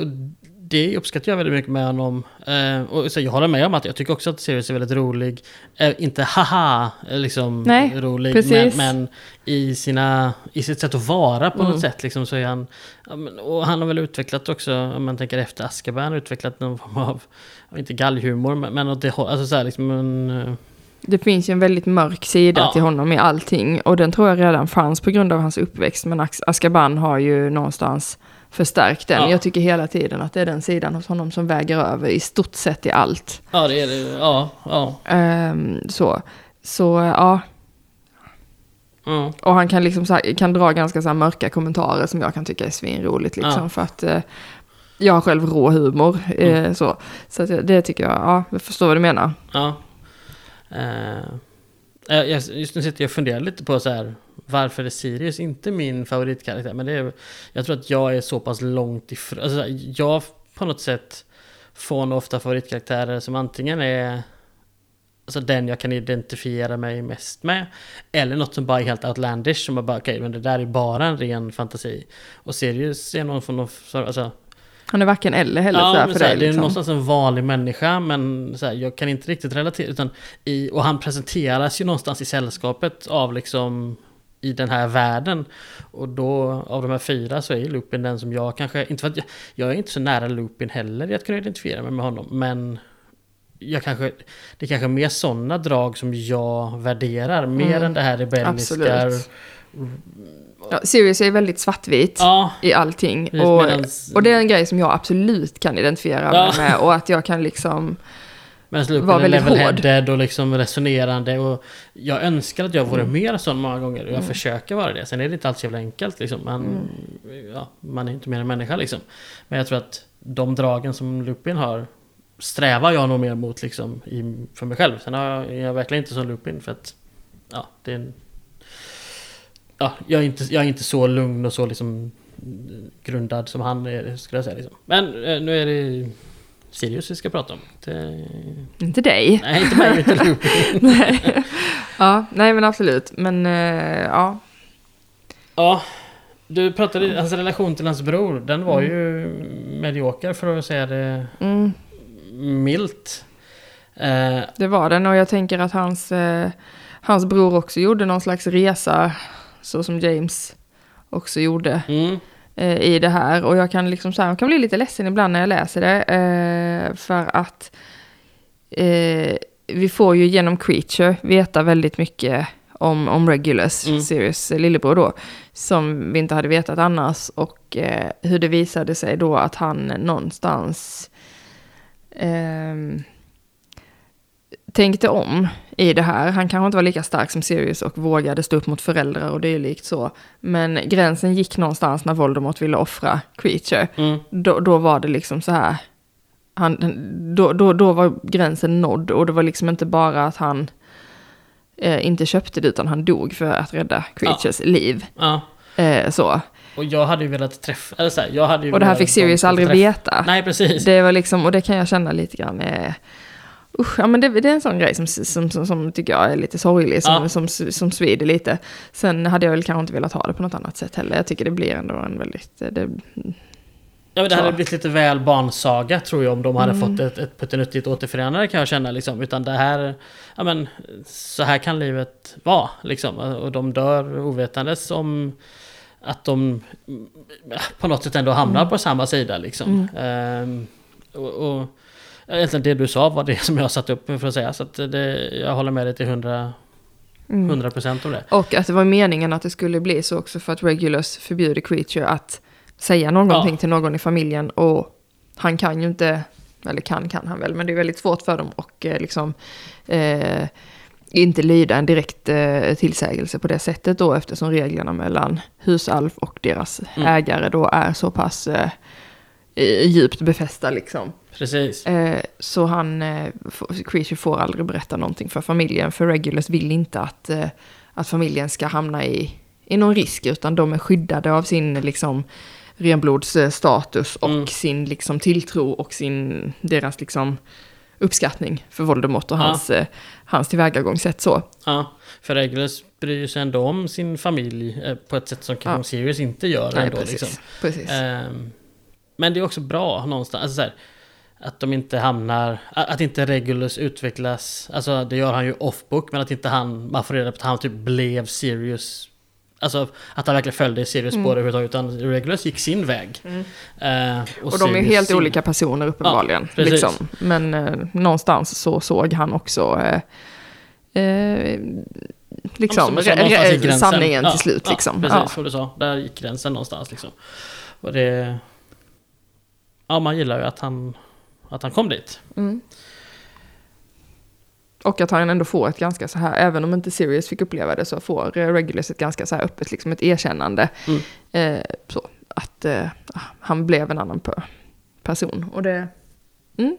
det uppskattar jag väldigt mycket med honom. Eh, och så jag håller med om att jag tycker också att Sirius är väldigt rolig. Eh, inte haha, eh, liksom Nej, rolig, precis. men, men i, sina, i sitt sätt att vara på Mm. något sätt liksom, så är han... Och han har väl utvecklat också, om man tänker efter Azkaban, utvecklat någon form av, inte gallhumor, men, men åt det hållet, alltså så här, liksom en... Det finns ju en väldigt mörk sida Ja. till honom i allting. Och den tror jag redan fanns på grund av hans uppväxt. Men Azkaban har ju någonstans förstärkt den. Ja. Jag tycker hela tiden att det är den sidan hos honom som väger över i stort sett i allt. Ja, det är det. Ja, ja. Ehm, så. Så ja, ja. och han kan liksom kan dra ganska så mörka kommentarer som jag kan tycka är svinroligt liksom. Ja. För att eh, jag har själv rå humor. Eh, så så att, det tycker jag, ja, jag förstår vad du menar. Ja. Eh, eh just nu sitter jag och funderar lite på så här, varför är Sirius inte min favoritkaraktär? Men det är, jag tror att jag är så pass långt ifrån, alltså, jag på något sätt får nog ofta favoritkaraktärer som antingen är alltså den jag kan identifiera mig mest med. Eller något som bara är helt outlandish, som bara okej, men det där är bara en ren fantasi. Och Sirius är någon från någon, alltså, han är varken eller heller så här men för så här, dig. Det är Liksom. någonstans en vanlig människa men så här, jag kan inte riktigt relatera. Utan i, och han presenteras ju någonstans i sällskapet av liksom i den här världen. Och då av de här fyra så är ju Lupin den som jag kanske, inte för att jag, jag är inte så nära Lupin heller i att kunna identifiera mig med honom. Men jag kanske, det är kanske mer sådana drag som jag värderar. Mer Mm, än det här rebelliska. absolut. Ja, Sirius är väldigt svartvit Ja, i allting. Precis, Och, medans- och det är en grej som jag absolut kan identifiera mig Ja. med. Och att jag kan liksom... Men Lupin var är level-headed och liksom resonerande och jag önskar att jag vore Mm. mer sån många gånger och jag försöker vara det. Sen är det inte alls så jävla enkelt liksom. Man, Mm. ja, man är inte mer än människa liksom. Men jag tror att de dragen som Lupin har strävar jag nog mer mot liksom i, för mig själv. Sen är jag verkligen inte som Lupin för att ja, det är en, ja, jag, är inte, jag är inte så lugn och så liksom grundad som han är, skulle jag säga. Liksom. Men eh, nu är det Sirius vi ska prata om. Det, Inte dig. Nej, inte mig, inte nej. Ja, nej men absolut. Men eh, ja. Ja, du pratade hans relation till hans bror. Den var ju medioker för att säga det Mm, milt. Eh, det var den. Och jag tänker att hans, eh, hans bror också gjorde någon slags resa. Så som James också gjorde. mm, eh, i det här. Och jag kan liksom så här, jag kan bli lite ledsen ibland när jag läser det. Eh, för att eh, vi får ju genom Creature veta väldigt mycket om, om Regulus, Mm. Sirius lillebror då. Som vi inte hade vetat annars. Och eh, hur det visade sig då att han någonstans ehm, tänkte om i det här. Han kanske inte var lika stark som Sirius och vågade stå upp mot föräldrar och dylikt så. Men gränsen gick någonstans när Voldemort ville offra Creature. mm, Då, då var det liksom så här. Han, då, då, då var gränsen nådd och det var liksom inte bara att han eh, inte köpte det utan han dog för att rädda Creatures liv. ja. Eh, så. Och jag hade ju velat träffa... Eller så här, jag hade ju Och det här fick Sirius aldrig träffa- veta. Nej, precis. Det var liksom, och det kan jag känna lite grann är... Usch, ja men det, det är en sån grej som, som, som, som tycker jag är lite sorglig, som, Ja. som, som svider lite. Sen hade jag väl kanske inte velat ha det på något annat sätt heller. Jag tycker det blir ändå en väldigt... Det, Ja, men det hade blivit lite väl barnsaga tror jag om de hade Mm. fått ett, ett puttinuttigt återförenande kan jag känna liksom. Utan det här, ja men så här kan livet vara liksom. Och de dör ovetandes om att de mm, på något sätt ändå hamnar Mm. på samma sida liksom. Ehm, och, och egentligen det du sa var det som jag satt upp för att säga. Så att det, jag håller med dig till 100, mm. 100 procent om det. Och att det var meningen att det skulle bli så också för att Regulus förbjuder Creature att säga någonting Ja. till någon i familjen. Och han kan ju inte, eller kan kan han väl, men det är väldigt svårt för dem att eh, liksom eh, inte lyda en direkt eh, tillsägelse på det sättet då eftersom reglerna mellan husalv och deras Mm. ägare då är så pass eh, djupt befästa liksom. Precis. Eh, så han, eh, Creature får aldrig berätta någonting för familjen. För Regulus vill inte att, eh, att familjen ska hamna i, i någon risk. Utan de är skyddade av sin liksom, renblodsstatus och Mm. sin liksom, tilltro och sin, deras liksom, uppskattning för Voldemort och Ja. hans, hans tillvägagångssätt så. Ja, för Regulus bryr sig ändå om sin familj på ett sätt som kanske Ja. Sirius inte gör Nej, ändå. precis. Liksom. precis. Ehm, men det är också bra någonstans. Alltså, så här, att de inte hamnar... Att inte Regulus utvecklas... Alltså det gör han ju off-book, men att inte han... Man får reda på att han typ blev Sirius... Alltså att han verkligen följde Sirius spår överhuvudtaget. Utan Regulus gick sin väg. Mm. Eh, Och de är helt sin. olika personer uppenbarligen. precis. liksom. Men eh, någonstans så såg han också eh, liksom, sa, sanningen Ja, till slut. Liksom. Ja, precis Ja. som du sa. Där gick gränsen någonstans liksom. Och det... Ja, man gillar ju att han, att han kom dit. Mm. Och att han ändå får ett ganska så här, även om inte Sirius fick uppleva det, så får Regulus ett ganska så här öppet, liksom ett erkännande. Mm. Eh, så, att eh, han blev en annan pe- person. Och det, mm,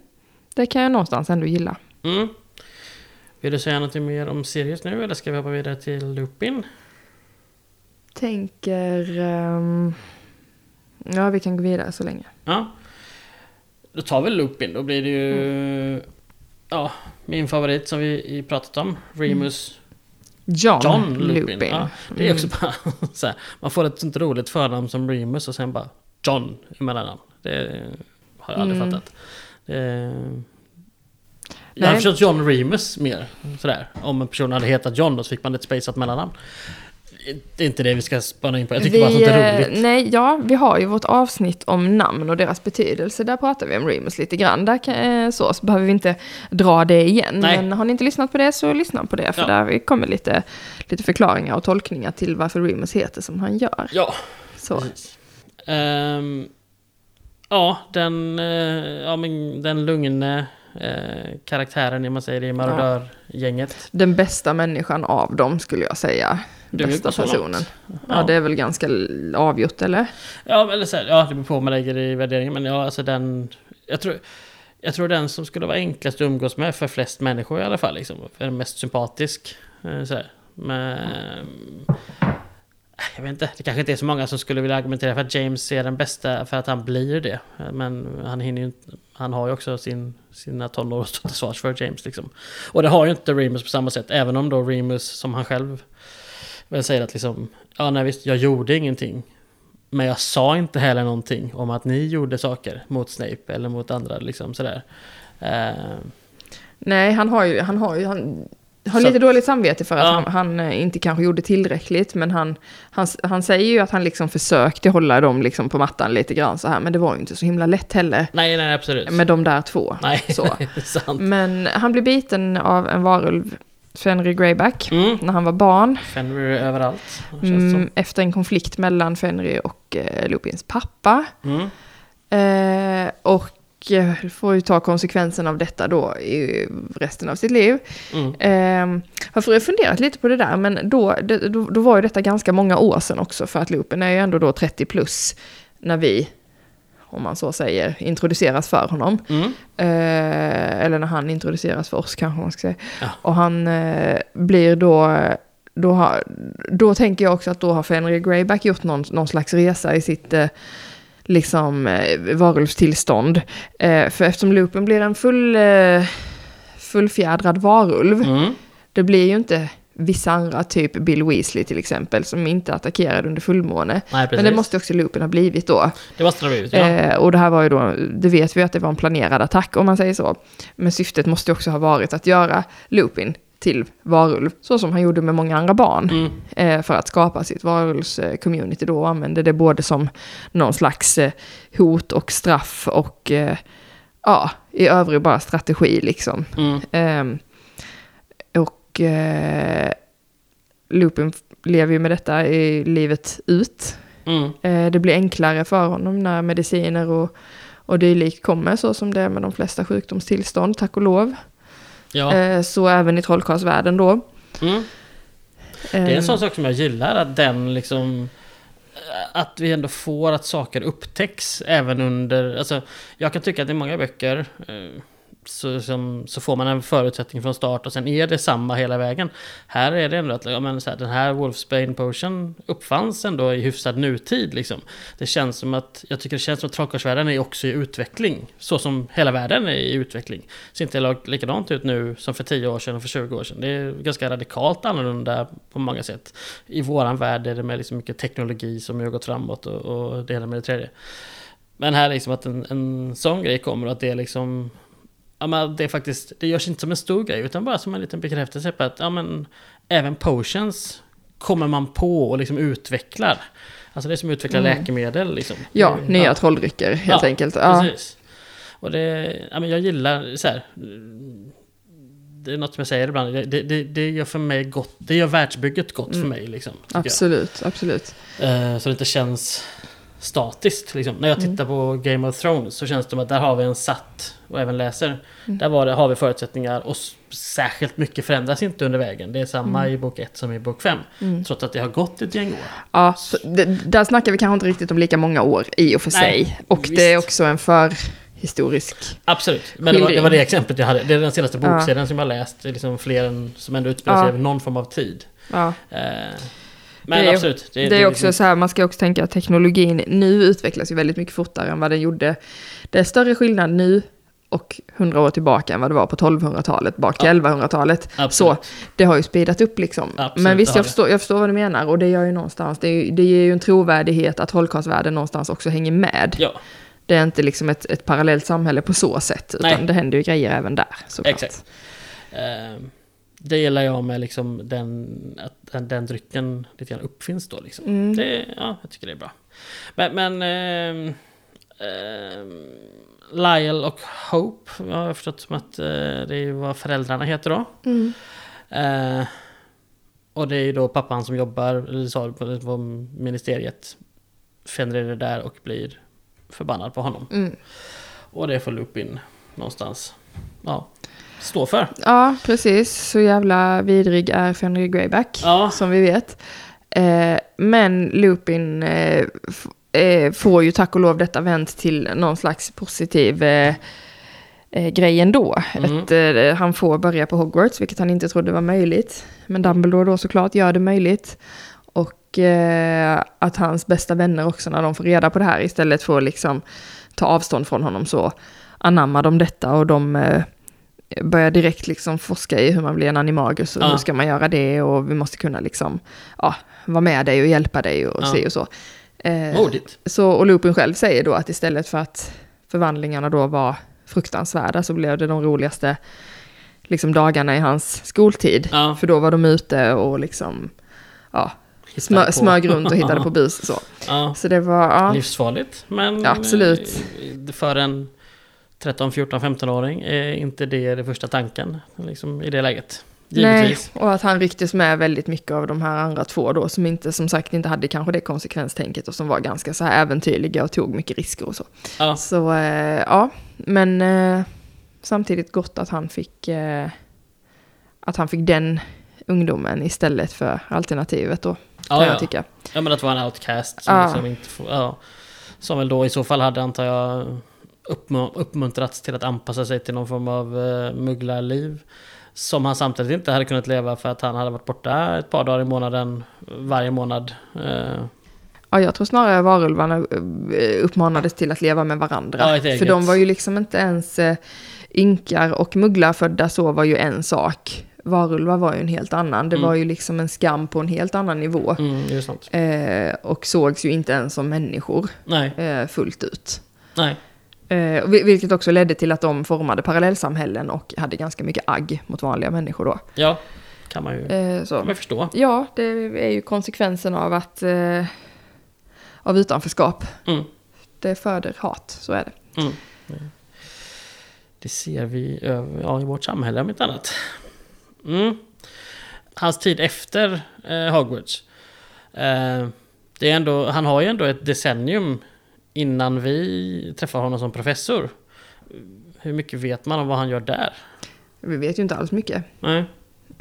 det kan jag någonstans ändå gilla. Mm. Vill du säga något mer om Sirius nu eller ska vi hoppa vidare till Lupin? Tänker... ehm, ja, vi kan gå vidare så länge. Ja. Då tar vi Lupin. Då blir det ju... Ja, min favorit som vi pratat om. Remus John, John Lupin. Lupin. Ja, det är också bara så här, Man får ett sånt roligt förnamn som Remus och sen bara John i mellannamn. Det har jag aldrig Mm. fattat. Det, jag har förstått John Remus mer. Sådär. Om en person hade hetat John och så fick man ett spaceat mellannamn. Det är inte det vi ska spana in på. Jag tycker bara att det är eh, roligt. Nej, ja, vi har ju vårt avsnitt om namn och deras betydelse. Där pratar vi om Remus lite grann. Där kan, eh, så, så behöver vi inte dra det igen. Nej. Men har ni inte lyssnat på det så lyssna på det. För Ja. där kommer lite, lite förklaringar och tolkningar till varför Remus heter som han gör. Ja, Så. precis. Ehm, ja, den, eh, ja, men den lugne eh, karaktären, i man säger det, i marodörgänget. Den bästa människan av dem skulle jag säga. Bästa personen. Ja. Ja. det är väl ganska avgjort eller? Ja, eller så här, ja, det beror på vad man lägger i värderingen. Men ja, alltså den... Jag tror, jag tror den som skulle vara enklast att umgås med för flest människor i alla fall. Liksom, är mest sympatisk. eh, Så här. Men... Jag vet inte, det kanske inte är så många som skulle vilja argumentera för att James är den bästa för att han blir det. Men han hinner ju inte, han har ju också sin, sina tonår att stå till svars för James liksom. Och det har ju inte Remus på samma sätt, även om då Remus, som han själv väl säger att liksom, ja nej visst, jag gjorde ingenting. Men jag sa inte heller någonting om att ni gjorde saker mot Snape eller mot andra liksom sådär. Eh, Nej, han har ju, han har ju, han har Så- lite dåligt samvete för att Ja. han, han eh, inte kanske gjorde tillräckligt. Men han, han, han säger ju att han liksom försökte hålla dem liksom på mattan lite grann så här. Men det var ju inte så himla lätt heller nej, nej, absolut. med de där två. nej, Så. Men han blev biten av en varulv, Fenry Greyback, Mm. när han var barn. Fenrir överallt. Mm, efter en konflikt mellan Fenry och eh, Lupins pappa. Mm. Eh, och eh, får ju ta konsekvensen av detta då i resten av sitt liv. Mm. Eh, jag har funderat lite på det där, men då, det, då, då var ju detta ganska många år sedan också, för att Lupin är ju ändå då 30 plus när vi, om man så säger, introduceras för honom. Mm. Eh, eller när han introduceras för oss kanske man ska säga. Ja. Och han eh, blir då, då, har, då tänker jag också att då har Fenrir Greyback gjort någon, någon slags resa i sitt eh, liksom eh, varulvstillstånd. Eh, för eftersom Lupin blir en full, eh, fullfjädrad varulv, Mm. det blir ju inte vissa andra, typ Bill Weasley till exempel, som inte attackerade under fullmåne. Nej. Men det måste också Lupin ha blivit då. det måste det ha blivit, ja. Eh, och det här var ju då, det vet vi att det var en planerad attack om man säger så. Men syftet måste också ha varit att göra Lupin till varulv, så som han gjorde med många andra barn. Mm. Eh, för att skapa sitt varulvs-community då och använde det både som någon slags eh, hot och straff och eh, ja, i övrigt bara strategi liksom. Mm. Och eh, Lupin lever ju med detta i livet ut. Mm. Eh, det blir enklare för honom när mediciner och, och dylikt kommer, så som det är med de flesta sjukdomstillstånd, tack och lov. Ja. Eh, så även i trollkarlsvärlden då. Mm. Det är Eh, en sån sak som jag gillar, att den liksom... Att vi ändå får att saker upptäcks även under... Alltså, jag kan tycka att i många böcker så, som, så får man en förutsättning från start och sen är det samma hela vägen. Här är det ändå att ja, men så här, den här Wolfsbane Potion uppfanns ändå i hyfsad nutid. Liksom. Det känns som att, jag tycker det känns som att trollkarlsvärlden är också i utveckling. Så som hela världen är i utveckling. Det ser inte likadant ut nu som för 10 år sedan och för 20 år sedan. Det är ganska radikalt annorlunda på många sätt. I våran värld är det med liksom mycket teknologi som har gått framåt och, och det ena med det tredje. Men här liksom att en, en sån grej kommer och att det är liksom ja, men det, är faktiskt, det görs inte som en stor grej utan bara som en liten bekräftelse på att ja, men, även potions kommer man på och liksom utvecklar. Alltså det är som utvecklar mm. läkemedel. Liksom. Ja, nya ja. trolldrycker helt ja, enkelt. Ja, precis. Och det, ja, men jag gillar så här, det är något som jag säger ibland, det, det, det gör för mig gott, det gör världsbygget gott mm. för mig. Liksom, absolut, jag. absolut. Uh, så det inte känns statiskt. Liksom. När jag mm. tittar mm. på Game of Thrones så känns det som att där har vi en satt och även läser. Mm. Där var det, har vi förutsättningar och särskilt mycket förändras inte under vägen. Det är samma mm. i bok 1 som i bok 5. Mm. Trots att det har gått ett gäng år. Ja, det, där snackar vi kanske inte riktigt om lika många år i och för Nej, sig. Och visst. det är också en för historisk Absolut, men det var, det var, det exemplet jag hade. Det är den senaste bokserien ja. som jag läst. Det är liksom fler än, som ändå utspelar sig ja. över någon form av tid. Ja. Eh, men det är, absolut. Det, det är också så här, man ska också tänka att teknologin nu utvecklas ju väldigt mycket fortare än vad den gjorde. Det är större skillnad nu och hundra år tillbaka än vad det var på 1200-talet, bak till ja. 1100-talet. Så det har ju speedat upp liksom. Absolut, Men visst, jag förstår, jag förstår vad du menar och det gör ju någonstans, det, är, det ger ju en trovärdighet att trollkarlsvärlden någonstans också hänger med. Ja. Det är inte liksom ett, ett parallellt samhälle på så sätt, utan Nej. det händer ju grejer även där såklart. Exakt. Uh, det gillar jag med liksom den, att den, den drycken lite grann uppfinns då. Liksom. Mm. Det, ja, jag tycker det är bra. Men, men eh, eh, Lyle och Hope, jag har förstått som att eh, det är vad föräldrarna heter då. Mm. Eh, och det är ju då pappan som jobbar, eller sa på ministeriet, finner det där och blir förbannad på honom. Mm. Och det får Lupin någonstans. Ja, stå för. Ja, precis. Så jävla vidrig är Fenrir Greyback, ja. som vi vet. Eh, men Lupin eh, eh, får ju tack och lov detta vänt till någon slags positiv eh, eh, grej ändå. Mm. Ett, eh, han får börja på Hogwarts, vilket han inte trodde var möjligt. Men Dumbledore då såklart gör det möjligt. Och att hans bästa vänner också, när de får reda på det här, istället får liksom ta avstånd från honom så anammar de detta och de börjar direkt liksom forska i hur man blir en animagus och ja. hur ska man göra det och vi måste kunna liksom, ja, vara med dig och hjälpa dig och ja. se och så. Eh, så. Och Lupin själv säger då att istället för att förvandlingarna då var fruktansvärda så blev det de roligaste liksom, dagarna i hans skoltid. Ja. För då var de ute och liksom, ja, smö, smög runt och hittade på bus. Så, ja. så det var... Ja. Livsfarligt, men absolut. Eh, för en 13, 14, 15-åring är inte det det första tanken liksom, i det läget. Givetvis. Nej, och att han rycktes med väldigt mycket av de här andra två då, som inte, som sagt, inte hade kanske det konsekvenstänket och som var ganska så här äventyrliga och tog mycket risker och så. Ja. Så, eh, ja, men eh, samtidigt gott att han fick, eh, att han fick den ungdomen istället för alternativet då, kan ja, jag tycka. Ja, men att vara en outcast som, ja. liksom inte får, ja, som väl då i så fall hade, antar jag, uppmuntrats till att anpassa sig till någon form av uh, mugglarliv. Som han samtidigt inte hade kunnat leva för att han hade varit borta ett par dagar i månaden varje månad. Uh. Ja, jag tror snarare varulvarna eh, uppmanades till att leva med varandra. Ja, för de var ju liksom inte ens uh, ynkar och mugglarfödda så var ju en sak. Varulvar var ju en helt annan. Det mm. var ju liksom en skam på en helt annan nivå. Mm, eh, och sågs ju inte ens som människor eh, fullt ut. Nej. Eh, vilket också ledde till att de formade parallellsamhällen och hade ganska mycket agg mot vanliga människor då. Ja, kan man ju eh. Kan man förstå. Ja, det är ju konsekvensen av att eh, av utanförskap. Mm. Det föder hat, så är det. Mm. Det ser vi ja, i vårt samhälle om inte annat. Mm. Hans tid efter eh, Hogwarts. Eh, det är ändå, han har ju ändå ett decennium innan vi träffar honom som professor. Hur mycket vet man om vad han gör där? Vi vet ju inte alls mycket. Nej.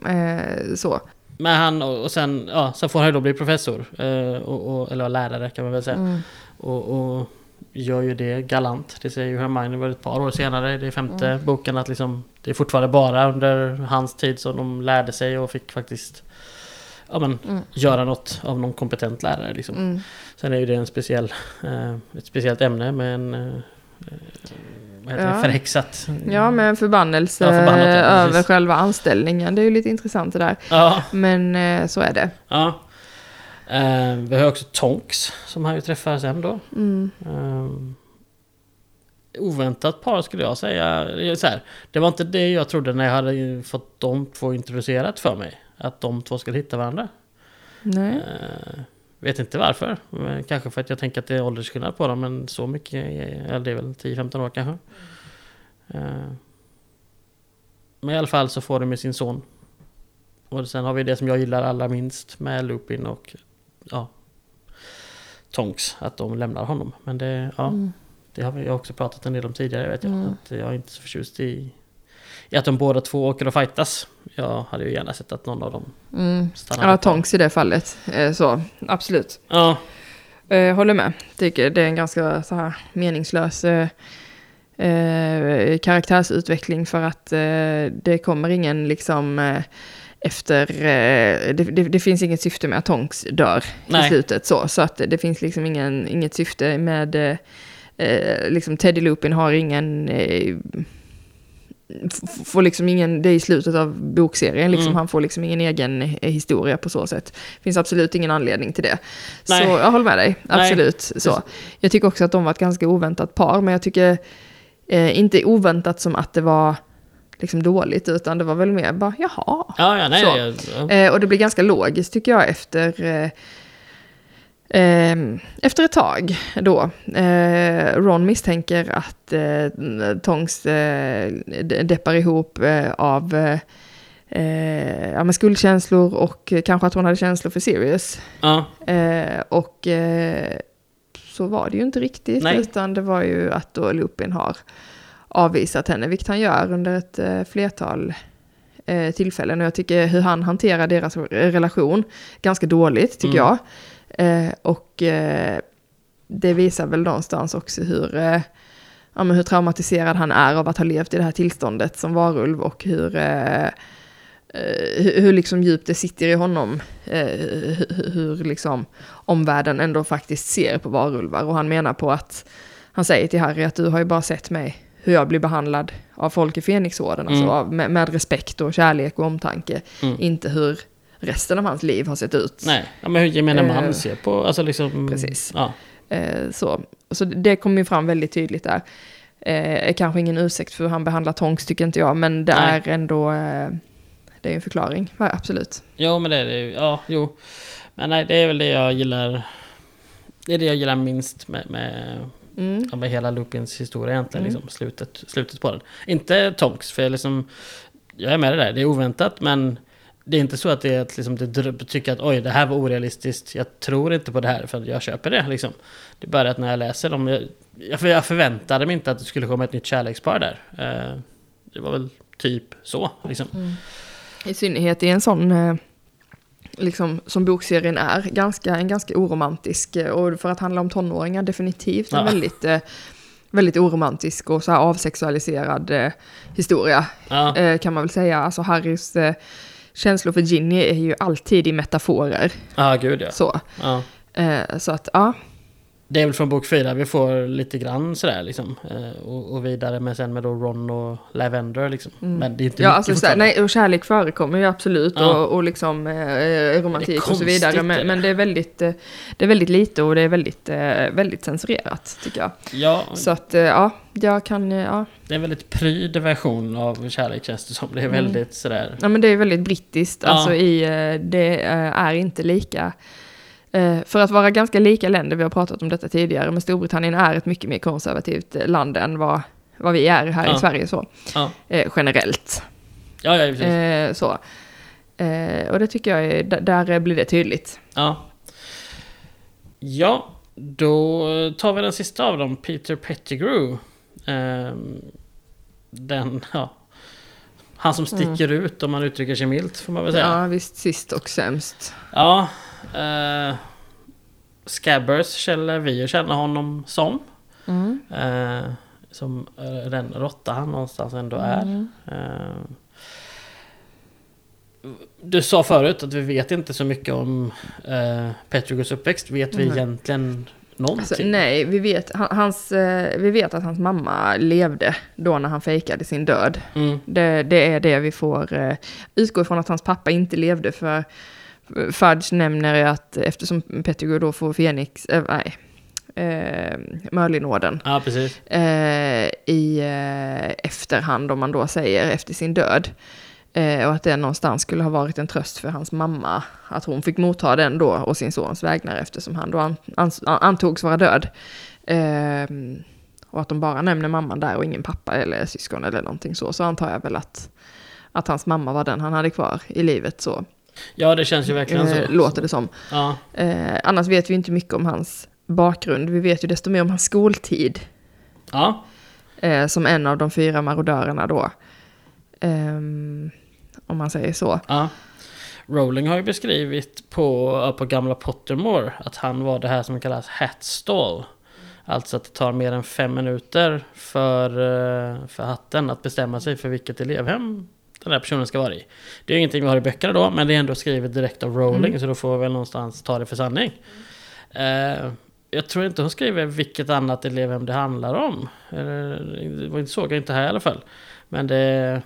Eh, så. Men han, och sen, ja, sen får han ju då bli professor. Eh, och, och, eller lärare kan man väl säga. Mm. Och, och, gör ju det galant. Det säger ju Hermione var ett par år senare, det är femte boken, att liksom det är fortfarande bara under hans tid som de lärde sig och fick faktiskt ja, men, Mm. göra något av någon kompetent lärare. Liksom. Sen är ju det en speciell, eh, ett speciellt ämne med en eh, vad heter det, Ja. förhäxat. Ja, med en förbannelse Ja, förbannat, ja, över själva anställningen. Det är ju lite intressant det där. Ja, Men eh, så är det. ja. Vi har också Tonks som han ju träffar sen då. Mm. Um, oväntat par skulle jag säga. Det Så här, det var inte det jag trodde när jag hade fått de två introducerat för mig. Att de två skulle hitta varandra. Nej. Eh, vet inte varför. Men kanske för att jag tänker att det är åldersskillnad på dem. Men så mycket, eller det är väl 10-15 år kanske. Eh, men i alla fall så får de med sin son. Och sen har vi det som jag gillar allra minst med Lupin och ja, Tonks. Att de lämnar honom. Men det, ja. Mm. Det har vi också pratat en del om tidigare vet jag. Mm. Att jag är inte så förtjust i, i att de båda två åker och fightas. Jag hade ju gärna sett att någon av dem Mm. stannade Ja. Tonks i det fallet. Eh, så, absolut. Ja, Eh, håller med. Tycker det är en ganska så här meningslös eh, karaktärsutveckling för att eh, det kommer ingen liksom eh, efter, det, det, det finns inget syfte med att Tonks dör Nej. i slutet så, så att det finns liksom ingen, inget syfte med, liksom Teddy Lupin har ingen, får liksom ingen, det är i slutet av bokserien, liksom, Mm. han får liksom ingen egen historia på så sätt. finns absolut ingen anledning till det. Nej. Så jag håller med dig, Nej. absolut. Så. Jag tycker också att de var ett ganska oväntat par, men jag tycker eh, inte oväntat som att det var liksom dåligt, utan det var väl mer bara, jaha. ja, ja nej. Ja. Eh, och det blir ganska logiskt tycker jag efter, eh, eh, efter ett tag då. Eh, Ron misstänker att eh, Tongs eh, de- deppar ihop eh, av eh, ja, med skuldkänslor och kanske att hon hade känslor för Sirius. ja. Eh, och så var det ju inte riktigt, Nej. utan det var ju att då Lupin har avvisat henne, vilket han gör under ett flertal tillfällen. Och jag tycker hur han hanterar deras relation ganska dåligt, tycker Mm. jag. Eh, och eh, det visar väl någonstans också hur, eh, ja, men hur traumatiserad han är av att ha levt i det här tillståndet som varulv och hur, hur, liksom djupt det sitter i honom. Hur, liksom omvärlden ändå faktiskt ser på varulvar. Och han menar på att, han säger till Harry att du har ju bara sett mig hur jag blir behandlad av folk i Fenixorden, alltså Mm. av, med, med respekt och kärlek och omtanke. Mm. Inte hur resten av hans liv har sett ut. Nej, ja, men hur gemene man Eh, ser på, alltså liksom... precis. Ja, Eh, så. så det kom ju fram väldigt tydligt där. Eh, är kanske ingen ursäkt för hur han behandlar Tonks tycker inte jag, men det Nej. är ändå eh, det är en förklaring, ja, absolut. jo men det är det ju. Ja, jo. Men nej, det är väl det jag gillar. Det är det jag gillar minst med, med, Mm. med hela Lupins historia egentligen. Mm. Liksom, slutet, slutet på den. Inte Tonks, för jag, liksom, jag är med det där. Det är oväntat, men det är inte så att det är att liksom, det tycker att oj, det här var orealistiskt. Jag tror inte på det här för att jag köper det. Liksom. Det är bara att när jag läser dem, jag, jag, för jag förväntade mig inte att det skulle komma ett nytt kärlekspar där. Eh, det var väl typ så. Liksom. I synnerhet i en sån, eh, liksom som bokserien är, ganska, en ganska oromantisk, eh, och för att handla om tonåringar definitivt en Ja. väldigt, eh, väldigt oromantisk och så här avsexualiserad eh, historia, Ja, eh, kan man väl säga. Alltså Harrys eh, känslor för Ginny är ju alltid i metaforer. ah, gud ja. Så, ja. eh, så att ja, Det är väl från bok fyra vi får lite grann sådär liksom. Eh, och, och vidare med sen med då Ron och Lavender liksom. Men det är inte Ja, alltså, så, fortfarande. nej, och kärlek förekommer ju absolut Ja. och, och liksom eh, romantik och så vidare. konstigt, Men, det. men det, är väldigt, eh, det är väldigt lite och det är väldigt, eh, väldigt censurerat tycker jag. Ja, Så att eh, ja, jag kan, eh, ja. det är en väldigt pryd version av kärlek känns det som. Det är Mm. väldigt sådär. ja men det är väldigt brittiskt. Ja. Alltså i, eh, det eh, är inte lika, eh, för att vara ganska lika länder, vi har pratat om detta tidigare, men Storbritannien är ett mycket mer konservativt eh, land än vad, vad vi är här Ja. i Sverige så. Ja, Eh, generellt. ja, ja precis. Eh, så. Eh, och det tycker jag är, där blir det tydligt. Ja. Ja, då tar vi den sista av dem, Peter Pettigrew. Ehm, den, ja. Han som sticker ut om man uttrycker sig milt får man väl säga. Ja, visst, sist och sämst. Ja. Eh, Scabbers känner vi ju känna honom som. Mm. Eh, som den råtta han någonstans ändå är. Mm. Eh, du sa förut att vi vet inte så mycket om eh, Petrogos uppväxt. Vet vi Nej. egentligen någonting? Alltså, nej, vi vet, han- hans, eh, vi vet att hans mamma levde då när han fejkade sin död. Mm. Det, det är det vi får eh, utgå ifrån att hans pappa inte levde för Fudge nämner ju att eftersom Pettigrew då får Fenix, eh, nej, eh, Merlinorden Ja, eh, i eh, efterhand om man då säger efter sin död. Eh, och att det någonstans skulle ha varit en tröst för hans mamma. Att hon fick motta den då och sin sons vägnar eftersom han då an, ans- antogs vara död. Eh, och att de bara nämner mamman där och ingen pappa eller syskon eller någonting så. Så antar jag väl att, att hans mamma var den han hade kvar i livet så. Ja, det känns ju verkligen Eh, så. låter det som. Ja, Eh, annars vet vi inte mycket om hans bakgrund. Vi vet ju desto mer om hans skoltid. ja. eh, som en av de fyra marodörerna då. Ehm, om man säger så. ja. Rowling har ju beskrivit på, på gamla Pottermore att han var det här som kallas hatstall. Alltså att det tar mer än fem minuter för, för hatten att bestämma sig för vilket elevhem den där personen ska vara i. Det är ingenting vi har i böckerna då, men det är ändå skrivet direkt av Rowling, Mm. så då får vi väl någonstans ta det för sanning. Eh, jag tror inte hon skriver vilket annat elevhem det handlar om. Det såg jag inte här i alla fall. Men det...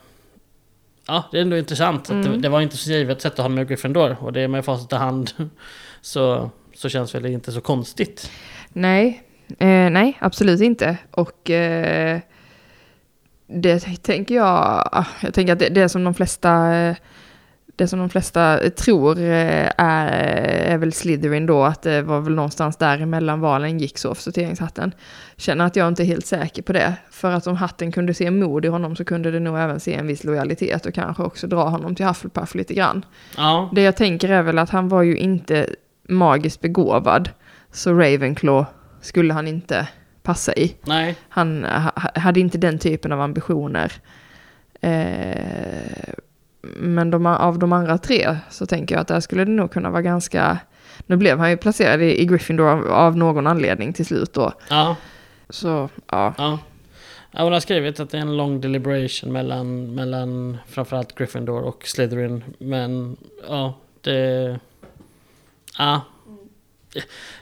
Ja, det är ändå intressant. Att det, Mm. det var inte så givet sätt att ha med Gryffindor. Och det är med facit i hand. Så, så känns väl det inte så konstigt. Nej, eh, nej, absolut inte. Och eh, det tänker jag, ah, jag tänker att det, det som de flesta eh, det som de flesta tror eh, är, är väl Slytherin då, att det var väl någonstans däremellan valen gick så för sorteringshatten. Känner att jag inte är helt säker på det. För att om hatten kunde se mod i honom så kunde det nog även se en viss lojalitet och kanske också dra honom till Hufflepuff lite grann. Ja, Det jag tänker är väl att han var ju inte magiskt begåvad. Så Ravenclaw skulle han inte passa i. nej. Han ha- hade inte den typen av ambitioner. Eh, men de, av de andra tre så tänker jag att där skulle det nog kunna vara ganska... Nu blev han ju placerad i, i Gryffindor av, av någon anledning till slut då. Ja, Så ja, ja. ja. Hon har skrivit att det är en lång deliberation mellan, mellan framförallt Gryffindor och Slytherin. Men ja, det... Ja.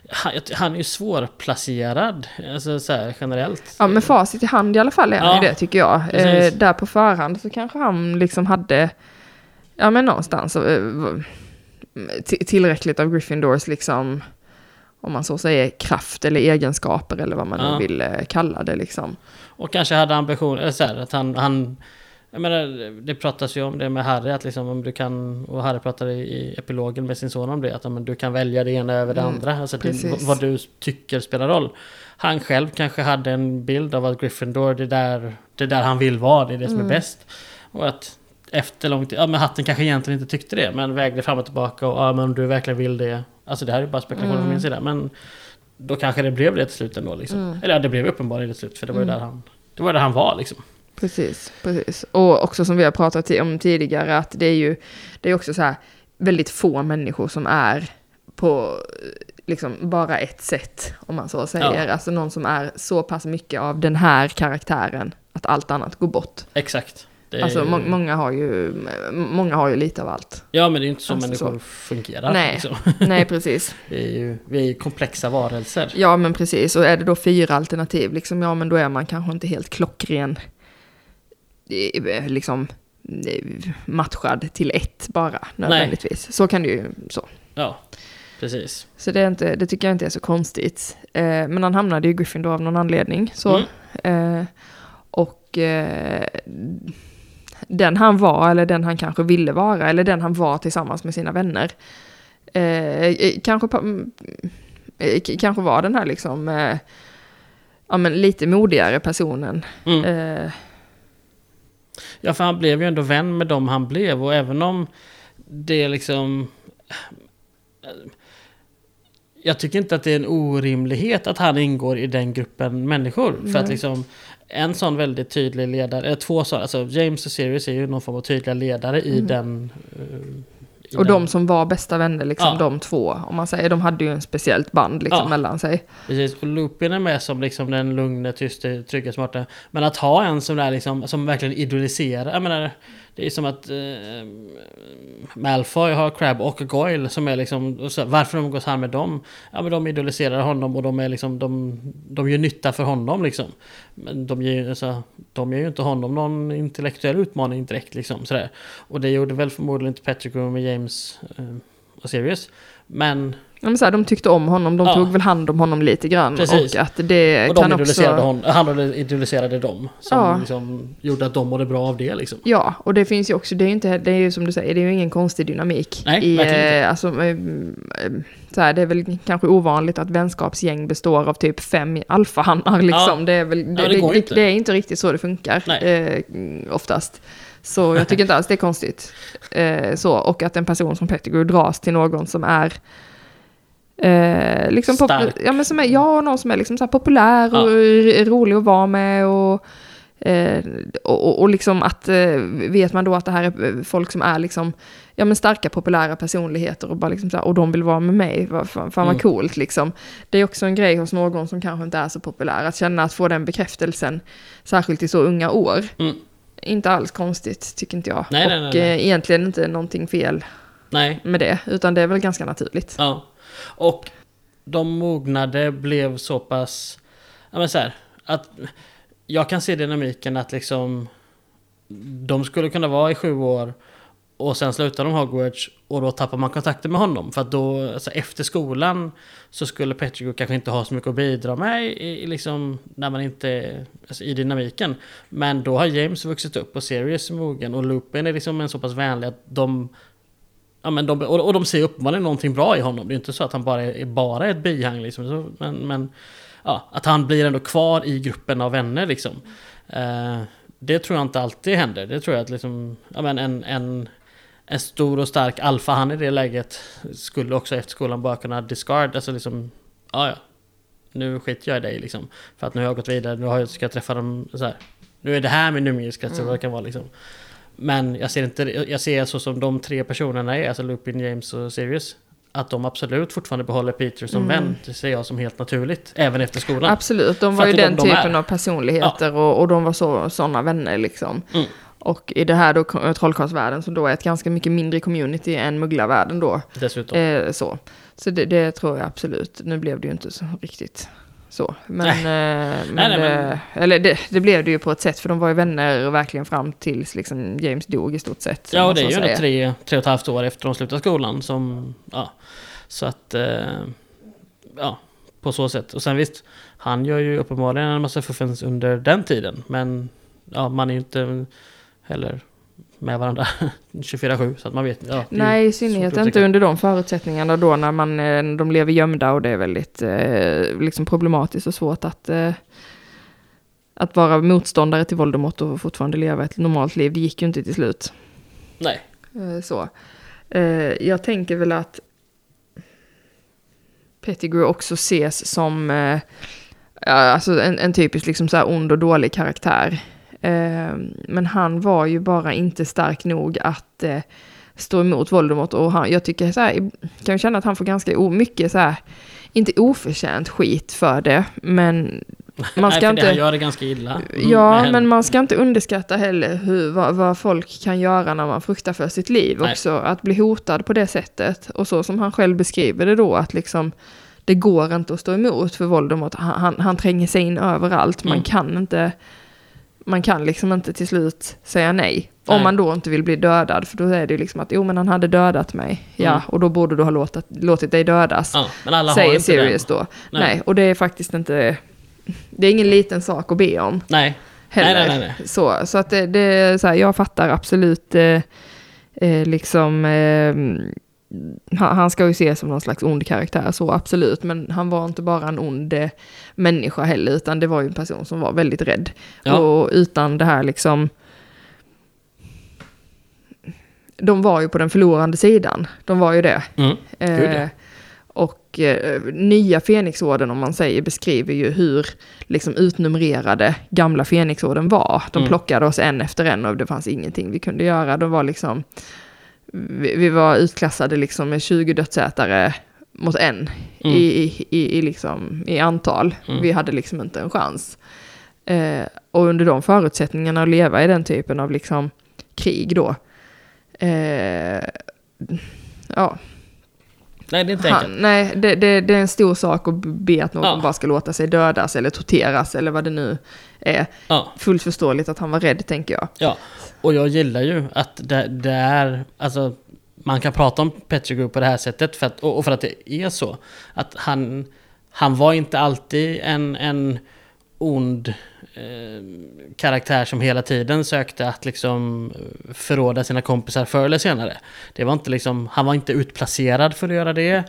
Han, han är ju svårplacerad, alltså så här, generellt. ja med facit i hand i alla fall är han Ja, ju det tycker jag. Eh, där på förhand så kanske han liksom hade, ja men någonstans eh, tillräckligt av Gryffindors liksom, om man så säger, kraft eller egenskaper eller vad man Ja. nu vill eh, kalla det liksom. Och kanske hade ambition, eller så här, att han, han jag menar, det pratas ju om det med Harry, att liksom om du kan, och Harry pratade i, i epilogen med sin son om det, att men du kan välja det ena över det Mm, andra. Alltså det, vad du tycker spelar roll. Han själv kanske hade en bild av att Gryffindor, det är där, det är där han vill vara, det är det som är Mm. bäst. Och att efter lång tid, ja men hatten kanske egentligen inte tyckte det, men vägde fram och tillbaka och ja men om du verkligen vill det. Alltså det här är bara spekulation från Mm. min sida, men då kanske det blev det till slut ändå liksom. Mm. Eller ja, det blev uppenbarligen till slut, för det var ju Mm. där han, det var där han var liksom. Precis, precis. Och också som vi har pratat om tidigare, att det är ju det är också så här väldigt få människor som är på liksom bara ett sätt, om man så säger. Ja. Alltså någon som är så pass mycket av den här karaktären att allt annat går bort. Exakt. Det är Alltså må många, har ju, många har ju lite av allt. Ja men det är ju inte så Alltså, människor så. fungerar. Nej. Liksom. Nej, precis. Vi, är ju, vi är ju komplexa varelser. Ja, men precis. Och är det då fyra alternativ, liksom, ja men då är man kanske inte helt klockren. Eh, Liksom eh, matchad till ett bara, nödvändigtvis. Så kan det ju, så. Ja, precis. Så det, är inte, det tycker jag inte är så konstigt. Eh, men han hamnade ju i Gryffindor av någon anledning. Så. Mm. Eh, och eh, den han var, eller den han kanske ville vara, eller den han var tillsammans med sina vänner. Eh, kanske, mm, kanske var den här liksom, ja men lite modigare personen. Mm. Eh, Ja, för han blev ju ändå vän med dem han blev och även om det liksom... Jag tycker inte att det är en orimlighet att han ingår i den gruppen människor. För att liksom en sån väldigt tydlig ledare, eller två sådana, alltså James och Sirius är ju någon form av tydliga ledare i Mm. den... Och de som var bästa vänner, liksom Ja. de två, om man säger, de hade ju en speciellt band liksom Ja. mellan sig. Precis, och Lupin är med som liksom den lugne, tyste, trygga, smarta. Men att ha en som där liksom, som verkligen idoliserar. Jag menar, det är som att eh, Malfoy har Crab och Goyle som är liksom, så, varför umgås han med dem? Ja men de idoliserar honom och de är liksom, de, de gör nytta för honom liksom. Men de ger, ju- alltså, de ger ju inte honom någon intellektuell utmaning direkt liksom sådär. Och det gjorde väl förmodligen inte Patrick med James eh, och Sirius. Men men så här, de tyckte om honom, de Ja. tog väl hand om honom lite grann. Precis. Och att det Och de kan idoliserade också... hon, han idoliserade dem. Som Ja. liksom gjorde att de mådde bra av det liksom. Ja, och det finns ju också, det är ju inte, det är ju som du säger, det är ju ingen konstig dynamik. Nej, i, inte. eh, alltså, eh, så här, det är väl kanske ovanligt att vänskapsgäng består av typ fem alfahannar liksom. Ja. Det, är väl, det, det det, det, inte. det är inte riktigt så det funkar, eh, oftast. Så jag tycker inte alls det är konstigt. Eh, så, och att en person som Pettigrew dras till någon som är Eh, liksom Stark. ja, men som är, ja, någon som är liksom så populär och Ja. rolig att vara med. Och, eh, och, och, och liksom att, eh, vet man då att det här är folk som är liksom, ja men starka populära personligheter och bara liksom så här, och de vill vara med mig, vad fan, fan vad Mm. coolt liksom. Det är också en grej hos någon som kanske inte är så populär, att känna att få den bekräftelsen, särskilt i så unga år. Mm. Inte alls konstigt, tycker inte jag. Nej, och nej, nej, nej. Eh, egentligen inte någonting fel Nej, med det, utan det är väl ganska naturligt. ja. Och de mognade blev så pass... Ja men så här, att jag kan se dynamiken att liksom... De skulle kunna vara i sju år och sen slutar de Hogwarts och då tappar man kontakten med honom. För att då, alltså efter skolan så skulle Pettigrew kanske inte ha så mycket att bidra med i, i liksom, när man inte, alltså i dynamiken. Men då har James vuxit upp och Sirius är mogen och Lupin är liksom en så pass vänlig att de Ja, men de, och, och de ser uppenbarligen någonting bra i honom. Det är inte så att han bara är, är bara ett bihang liksom. Men, men ja, att han blir ändå kvar i gruppen av vänner liksom. Eh, det tror jag inte alltid händer. Det tror jag att liksom, ja, men en, en, en stor och stark alfa han i det läget skulle också efter skolan bara kunna discard, alltså liksom, ja ja. Nu skiter jag i dig liksom. För att nu har jag gått vidare, nu har jag, ska jag träffa dem så här. Nu är det här min umgängeskrets, eller vad det kan vara liksom. Men jag ser inte, jag ser så som de tre personerna är, alltså Lupin, James och Sirius. Att de absolut fortfarande behåller Peter som Mm. vän, det ser jag som helt naturligt. Även efter skolan. Absolut, de var ju den de de typen är. av personligheter och, och de var så, sådana vänner liksom. Mm. Och i det här då trollkarlsvärlden som då är ett ganska mycket mindre community än mugglarvärlden då. Dessutom. Eh, så så det, det tror jag absolut. Nu blev det ju inte så riktigt så. Men, eh, men, nej, men- eh, eller det, det blev det ju på ett sätt för de var ju vänner verkligen fram tills liksom James dog i stort sett. Ja, och det är ju ändå tre, tre och ett halvt år efter de slutade skolan som... Ja, så att... Eh, ja, på så sätt. Och sen visst, han gör ju uppenbarligen en massa fuffens under den tiden. Men ja, man är ju inte heller med varandra 24-7. Så att man vet ja, Nej, i synnerhet inte under de förutsättningarna då när man, eh, de lever gömda och det är väldigt eh, liksom problematiskt och svårt att, eh, att vara motståndare till Voldemort och fortfarande leva ett normalt liv. Det gick ju inte till slut. Nej. Eh, så. Eh, jag tänker väl att Pettigrew också ses som eh, ja, alltså en, en typisk liksom så här ond och dålig karaktär. Eh, men han var ju bara inte stark nog att eh, stå emot Voldemort. Och han, jag tycker så här, kan känna att han får ganska mycket så här, inte oförtjänt skit för det, men man ska Nej, inte... Han gör det ganska illa. Mm, Ja, men- men man ska inte underskatta heller hur, vad, vad folk kan göra när man fruktar för sitt liv Nej. också. Att bli hotad på det sättet. Och så som han själv beskriver det då, att liksom det går inte att stå emot för Voldemort. Han, han, han tränger sig in överallt. Man Mm. kan inte, man kan liksom inte till slut säga nej. Nej. Om man då inte vill bli dödad, för då är det ju liksom att jo men han hade dödat mig. Ja, Mm. och då borde du ha låtit, låtit dig dödas. Ja, men alla har säger inte Sirius den. då. Nej. Nej. och det är faktiskt inte, det är ingen liten sak att be om Nej. heller. Nej, nej, nej. Så, så att det, det är så här, jag fattar absolut eh, eh, liksom, eh, han, ska ju ses som någon slags ond karaktär, så absolut, men han var inte bara en ond eh, människa heller, utan det var ju en person som var väldigt rädd. Ja. Och utan det här liksom, de var ju på den förlorande sidan, de var ju det. Mm. Eh, och eh, nya Fenixorden, om man säger, beskriver ju hur liksom, utnumrerade gamla Fenixorden var. De Mm. plockade oss en efter en och det fanns ingenting vi kunde göra. De var liksom vi, vi var utklassade liksom med 20 dödsätare mot en Mm. i, i, i, liksom, i antal. Mm. Vi hade liksom inte en chans. Eh, och under de förutsättningarna att leva i den typen av liksom krig då. Eh, ja, Nej, det är inte han, enkelt. nej det, det, det är en stor sak att be att någon Ja. bara ska låta sig dödas eller torteras eller vad det nu är. Ja. Fullt förståeligt att han var rädd tänker jag. Ja, och jag gillar ju att det, det är, alltså man kan prata om Pettigrew på det här sättet för att, och för att det är så. Att han, han var inte alltid en, en ond eh, karaktär som hela tiden sökte att liksom förråda sina kompisar förr eller senare. Det var inte liksom, han var inte utplacerad för att göra det.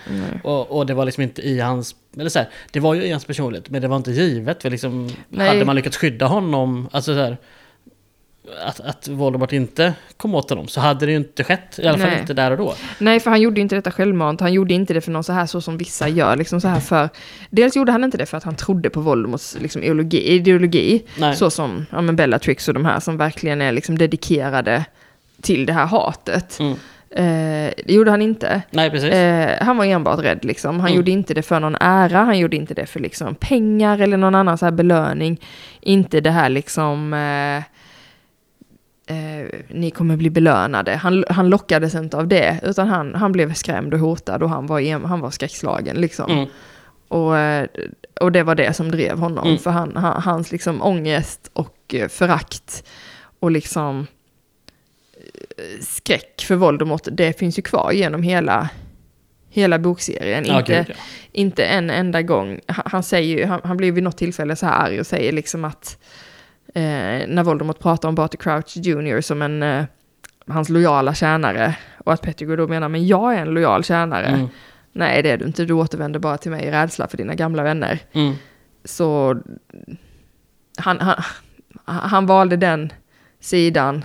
Och, och det var liksom inte i hans, eller så här, det var ju i hans personlighet, men det var inte givet. För liksom, Nej. hade man lyckats skydda honom, alltså så här, att, att Voldemort inte kom åt honom, så hade det ju inte skett. I alla fall Nej. inte där och då. Nej, för han gjorde inte detta självmant. Han gjorde inte det för någon så här så som vissa gör. Liksom så här för, dels gjorde han inte det för att han trodde på Voldemorts liksom, ideologi, ideologi Nej. så som ja, men Bellatrix och de här som verkligen är liksom, dedikerade till det här hatet. Mm. Eh, det gjorde han inte. Nej, precis. Eh, han var enbart rädd liksom. Han Mm. gjorde inte det för någon ära, han gjorde inte det för liksom pengar eller någon annan så här belöning. Inte det här liksom... Eh, eh, ni kommer bli belönade. Han, han lockades inte av det, utan han, han blev skrämd och hotad och han var, han var skräckslagen liksom. Mm. Och, eh, och det var det som drev honom. Mm. För han, han, hans liksom ångest och eh, förakt och liksom skräck för Voldemort, det finns ju kvar genom hela, hela bokserien. Ja, inte, ja. inte en enda gång. Han, han säger ju, han, han blir vid något tillfälle så här arg och säger liksom att eh, när Voldemort pratar om Barty Crouch Jr. som en eh, hans lojala tjänare och att Pettigrew då menar men jag är en lojal tjänare. Mm. Nej det är du inte, du återvänder bara till mig i rädsla för dina gamla vänner. Mm. Så han, han, han valde den sidan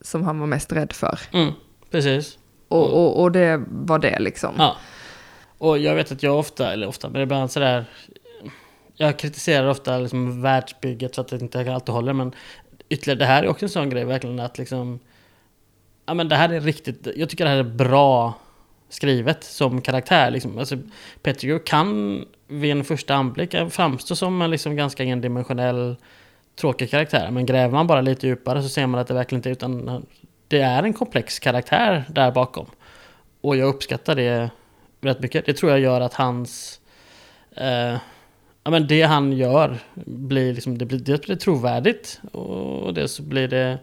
som han var mest rädd för. Mm. Precis. Och, och, och det var det liksom. Ja. Och jag vet att jag ofta, eller ofta, men ibland sådär... Jag kritiserar ofta liksom världsbygget så att det inte alltid håller, men ytterligare, det här är också en sån grej verkligen att liksom... Ja men det här är riktigt, jag tycker det här är bra skrivet som karaktär liksom. Alltså Pettigrew kan vid en första anblick framstå som en liksom ganska endimensionell tråkig karaktär. Men gräver man bara lite djupare så ser man att det verkligen inte är utan det är en komplex karaktär där bakom. Och jag uppskattar det rätt mycket. Det tror jag gör att hans... Eh, ja men det han gör blir liksom, det blir, det blir trovärdigt. Och det så blir det...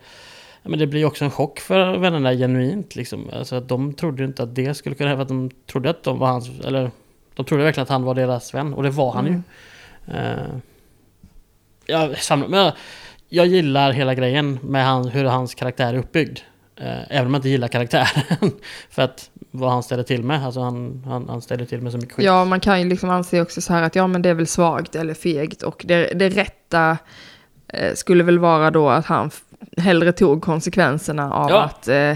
Ja, men det blir också en chock för vännerna genuint liksom. Alltså att de trodde ju inte att det skulle kunna hända. För de trodde att de var hans... Eller de trodde verkligen att han var deras vän. Och det var han Mm. ju. Eh, jag, samlar, men jag, jag gillar hela grejen med han, hur hans karaktär är uppbyggd. Eh, även om jag inte gillar karaktären. för att vad han ställer till med. Alltså han, han, han ställer till med så mycket skit. Ja, man kan ju liksom anse också så här att ja, men det är väl svagt eller fegt. Och det, det rätta eh, skulle väl vara då att han hellre tog konsekvenserna av Ja. att eh,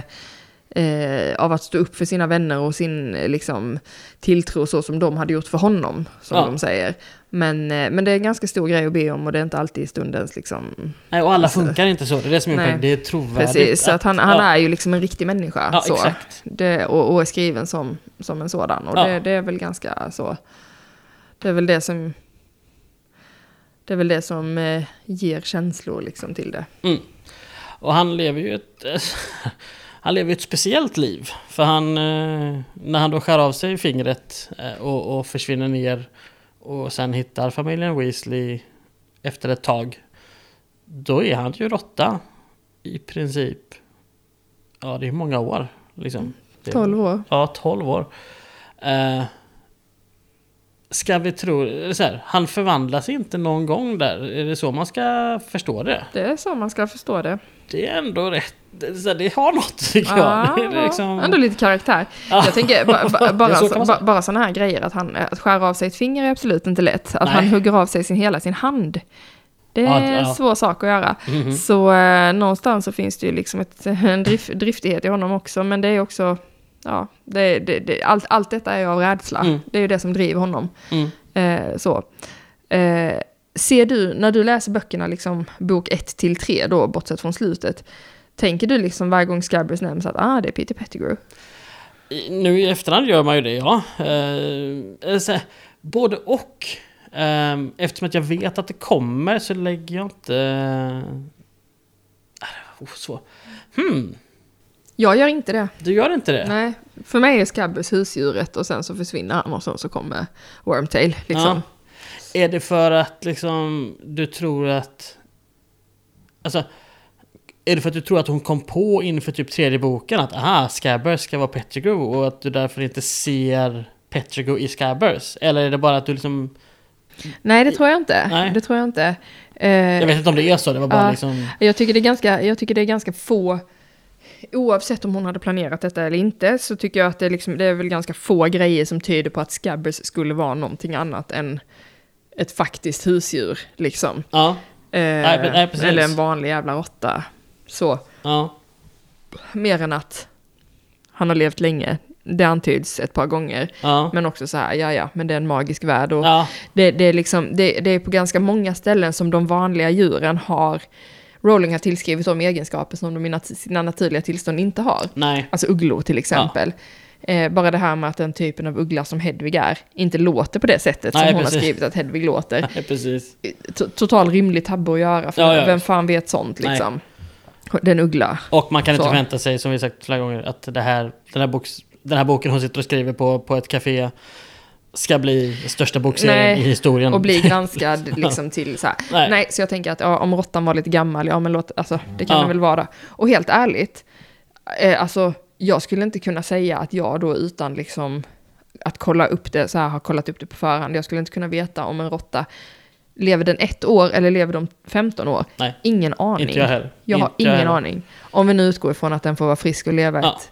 eh, av att stå upp för sina vänner och sin eh, liksom, tilltro så som de hade gjort för honom, som Ja. de säger. Men, eh, men det är en ganska stor grej att be om och det är inte alltid i stundens liksom... Nej, och alla Alltså, funkar inte så. Det är det som är nej. Det är trovärdigt. Precis, så att han, han ja, är ju liksom en riktig människa. Ja, så. Det, och, och är skriven som, som en sådan. Och det, det är väl ganska så. Det är väl det som... Det är väl det som eh, ger känslor liksom till det. Mm. Och han lever ju ett... han lever ju ett speciellt liv. För han... eh, När han då skär av sig fingret eh, och, och försvinner ner och sen hittar familjen Weasley efter ett tag. Då är han ju råtta. I princip. Ja, det är många år. Liksom. Det- 12 år. Ja, 12 år. Ska vi tro... Så här, han förvandlas inte någon gång där. Är det så man ska förstå det? Det är så man ska förstå det. Det är ändå rätt... Det, det har något tycker Ja, jag. Det liksom, Ändå lite karaktär. Ja. Jag tänker ba, ba, Ja, bara, så ba, bara sådana här grejer. Att, han, att skära av sig ett finger är absolut inte lätt. Att Nej. han hugger av sig sin, hela sin hand. Det är en svår sak att göra. Mhm. Så eh, någonstans så finns det ju liksom ett, en drif, driftighet i honom också. Men det är också, ja, det, det, det, allt, allt detta är av rädsla. Mm. Det är ju det som driver honom. Mm. Eh, så. Eh, ser du, när du läser böckerna, liksom bok 1 till 3 då, bortsett från slutet, Tänker du liksom varje gång Scabbers nämns att ah, det är Peter Pettigrew? Nu i efterhand gör man ju det, ja. Eh, så, här, både och. Eh, eftersom att jag vet att det kommer så lägger jag inte... Eh, oh, så. Hmm, Jag gör inte det. du gör inte det? Nej, för mig är Scabbers husdjuret och sen så försvinner han och sen så kommer Wormtail liksom. Är det för att liksom du tror att... Alltså... Är det för att du tror att hon kom på inför typ tredje boken att aha, Scabbers ska vara Pettigrew och att du därför inte ser Pettigrew i Scabbers? Eller är det bara att du liksom... Nej, det tror jag inte. Nej. Det tror jag inte. Jag vet inte om det är så, det var bara Ja. liksom... Jag tycker, det är ganska, jag tycker det är ganska få, oavsett om hon hade planerat detta eller inte, så tycker jag att det är, liksom, det är väl ganska få grejer som tyder på att Scabbers skulle vara någonting annat än ett faktiskt husdjur, liksom. Ja, Eh, Nej, nej, eller en vanlig jävla råtta. Så, ja, mer än att han har levt länge. Det antyds ett par gånger. ja. Men också så här, ja ja, men det är en magisk värld. Och det, det, är liksom, det, det är på ganska många ställen som de vanliga djuren har, Rowling har tillskrivit de egenskaper som de i nat- sina naturliga tillstånd inte har. nej. Alltså ugglor till exempel. Eh, bara det här med att den typen av uggla som Hedvig är inte låter på det sättet Nej, som hon precis. har skrivit att Hedvig låter. nej precis. T- total rimlig tabbe att göra, för Ja, ja. vem fan vet sånt Nej. liksom. Den uggla. Och man kan inte Så. förvänta sig, som vi sagt flera gånger, att det här, den, här boks, den här boken hon sitter och skriver på, på ett café ska bli största bokserien i historien. Och bli granskad liksom till så här. Nej. Nej. så jag tänker att ja, om råttan var lite gammal, ja men låt, alltså det kan Ja. den väl vara. Och helt ärligt, eh, alltså jag skulle inte kunna säga att jag då utan liksom att kolla upp det, så här har kollat upp det på förhand, jag skulle inte kunna veta om en råtta lever den ett år eller lever de 15 år? Nej. Ingen aning. Inte jag heller. Jag har Inte ingen heller. aning. Om vi nu utgår ifrån att den får vara frisk och leva Ja. ett...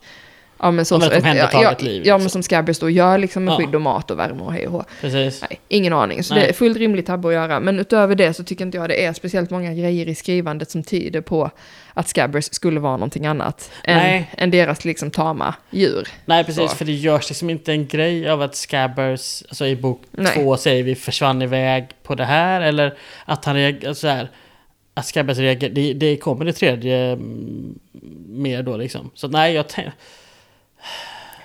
Ja, men så, ett ja, omhändertaget ja, liv, Ja, men liksom. som Scabbers då gör liksom med Ja. skydd och mat och värme och hej och hå. Precis. Nej, ingen aning. Så Nej. det är fullt rimligt tabbe att göra. Men utöver det så tycker inte jag det är speciellt många grejer i skrivandet som tyder på att Scabbers skulle vara någonting annat än, än deras liksom tama djur. Nej precis, Så. för det görs liksom inte en grej av att Scabbers, alltså i bok Nej. två säger vi försvann iväg på det här, eller att han reagerar så här. Att Scabbers reagerar, det, det kommer det tredje mm, mer då liksom. Så nej, jag, tän-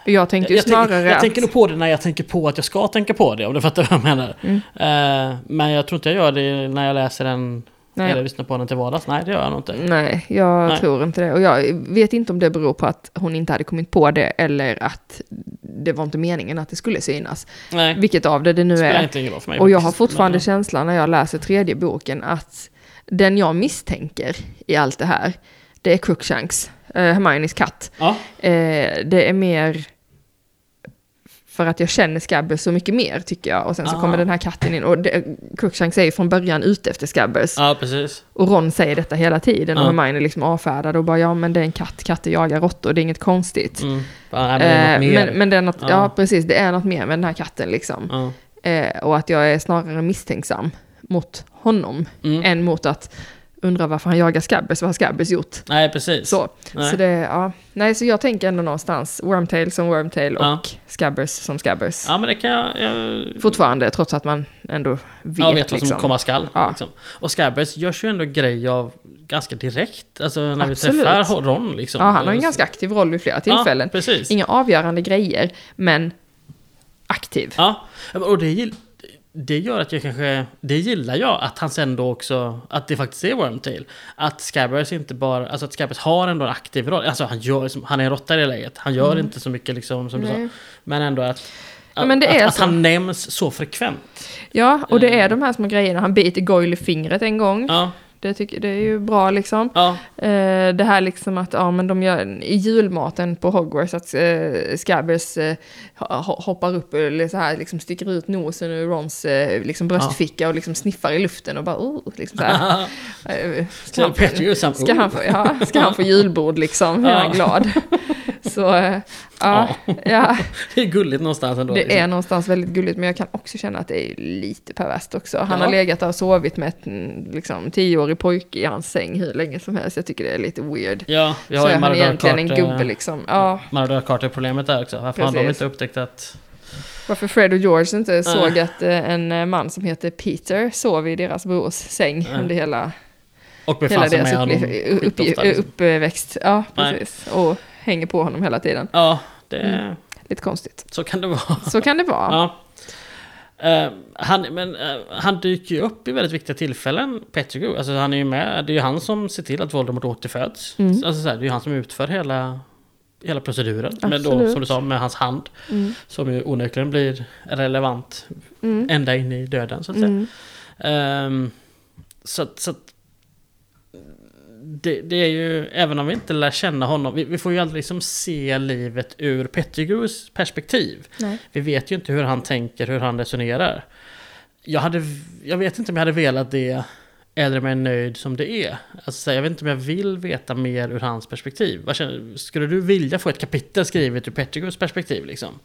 Jag tänkte ju jag, snarare tänker, jag att... tänker nog på det när jag tänker på att jag ska tänka på det, om du fattar vad jag menar. Mm. Eh, men jag tror inte jag gör det när jag läser den, Nej. eller lyssnar på den till vardags. Nej, det gör jag nog inte. Nej, jag Nej. tror inte det. Och jag vet inte om det beror på att hon inte hade kommit på det eller att det var inte meningen att det skulle synas. Nej, Vilket av det det nu spelar är. inte för mig. Och jag har fortfarande Men, känslan när jag läser tredje boken att den jag misstänker i allt det här, det är Crookshanks, Hermiones katt. Ja, Eh, det är mer för att jag känner Scabbers så mycket mer tycker jag. Och sen så Ah. kommer den här katten in och Crookshanks är ju från början ute efter Scabbers. ja, precis. Och Ron säger detta hela tiden och Ja. Hermione liksom avfärdar och bara ja men det är en katt, katter jagar råttor, det är inget konstigt. Mm. Det är Eh, mer. men, men det är något, ja. Precis, det är något mer med den här katten liksom. Eh, och att jag är snarare misstänksam mot honom Mm. än mot att undra varför han jagar Scabbers, vad har Scabbers gjort? Nej, precis. Så, Nej. så det, ja. Nej, så jag tänker ändå någonstans Wormtail som Wormtail och Ja. Scabbers som Scabbers. Ja, men det kan jag... jag Fortfarande, trots att man ändå vet, jag vet vad liksom. som komma skall. Ja. Liksom. Och Scabbers görs ju ändå grej av ganska direkt. Alltså när Absolut. vi träffar Ron liksom. Ja, han har en ganska aktiv roll vid flera tillfällen. Ja. Inga avgörande grejer, men aktiv. Ja, och det, det gör att jag kanske... Det gillar jag, att han sen då också... Att det faktiskt är Wormtail. Att Scabbers inte bara... Alltså att Scabbers har ändå en aktiv roll. Alltså han gör... Han är en råtta i det läget. Han gör inte så mycket liksom, som du Mm. Nej. sa. Men ändå att... Ja, det är att, att han nämns så frekvent. Ja, och det är de här små grejerna. Han biter Goyle i fingret en gång. Ja, Det, tycker, det är ju bra liksom. ja, Eh, det här liksom att, ja men de gör i julmaten på Hogwarts att eh, Scabbers eh, ho- ho- hoppar upp eller så här liksom sticker ut nosen ur Rons eh, liksom bröstficka och liksom sniffar i luften och bara oh, liksom så här. Eh, ska, han ska, han få, ja, ska han få julbord liksom? Är Ja. han glad? Så eh, ja, ja, Det är gulligt någonstans ändå. det liksom. är någonstans väldigt gulligt men jag kan också känna att det är lite perverst också. Han Ja. har legat och sovit med ett mm, liksom, tioårig pojke i hans säng hur länge som helst. Jag tycker det är lite weird. Ja, vi så har är ju han egentligen en gubbe liksom. Ja, Carter-problemet där också. Varför har de Precis. inte upptäckt att... varför Fred och George inte såg att eh, en eh, man som heter Peter sov i deras brors säng Nej. under hela Och befann sig med honom liksom. uppväxt. Ja, Nej. precis. Och hänger på honom hela tiden. Ja, det, Mm. Lite konstigt. så kan det vara. Så kan det vara. Ja. Eh, han, men eh, han dyker ju upp i väldigt viktiga tillfällen, Pettigrew. Alltså han är ju med, det är ju han som ser till att Voldemort återföds. Mm. Alltså så här, det är ju han som utför hela, hela proceduren. Men då, som du sa, med hans hand. Mm. Som ju onekligen blir relevant Mm. ända in i döden så att säga. Ehm, så så att det, det är ju, även om vi inte lär känna honom, vi, vi får ju aldrig liksom se livet ur Pettigrews perspektiv. Nej. Vi vet ju inte hur han tänker, hur han resonerar. Jag, hade, jag vet inte om jag hade velat det eller om jag är nöjd som det är. Alltså, jag vet inte om jag vill veta mer ur hans perspektiv. Skulle du vilja få ett kapitel skrivet ur Pettigrews perspektiv? Liksom?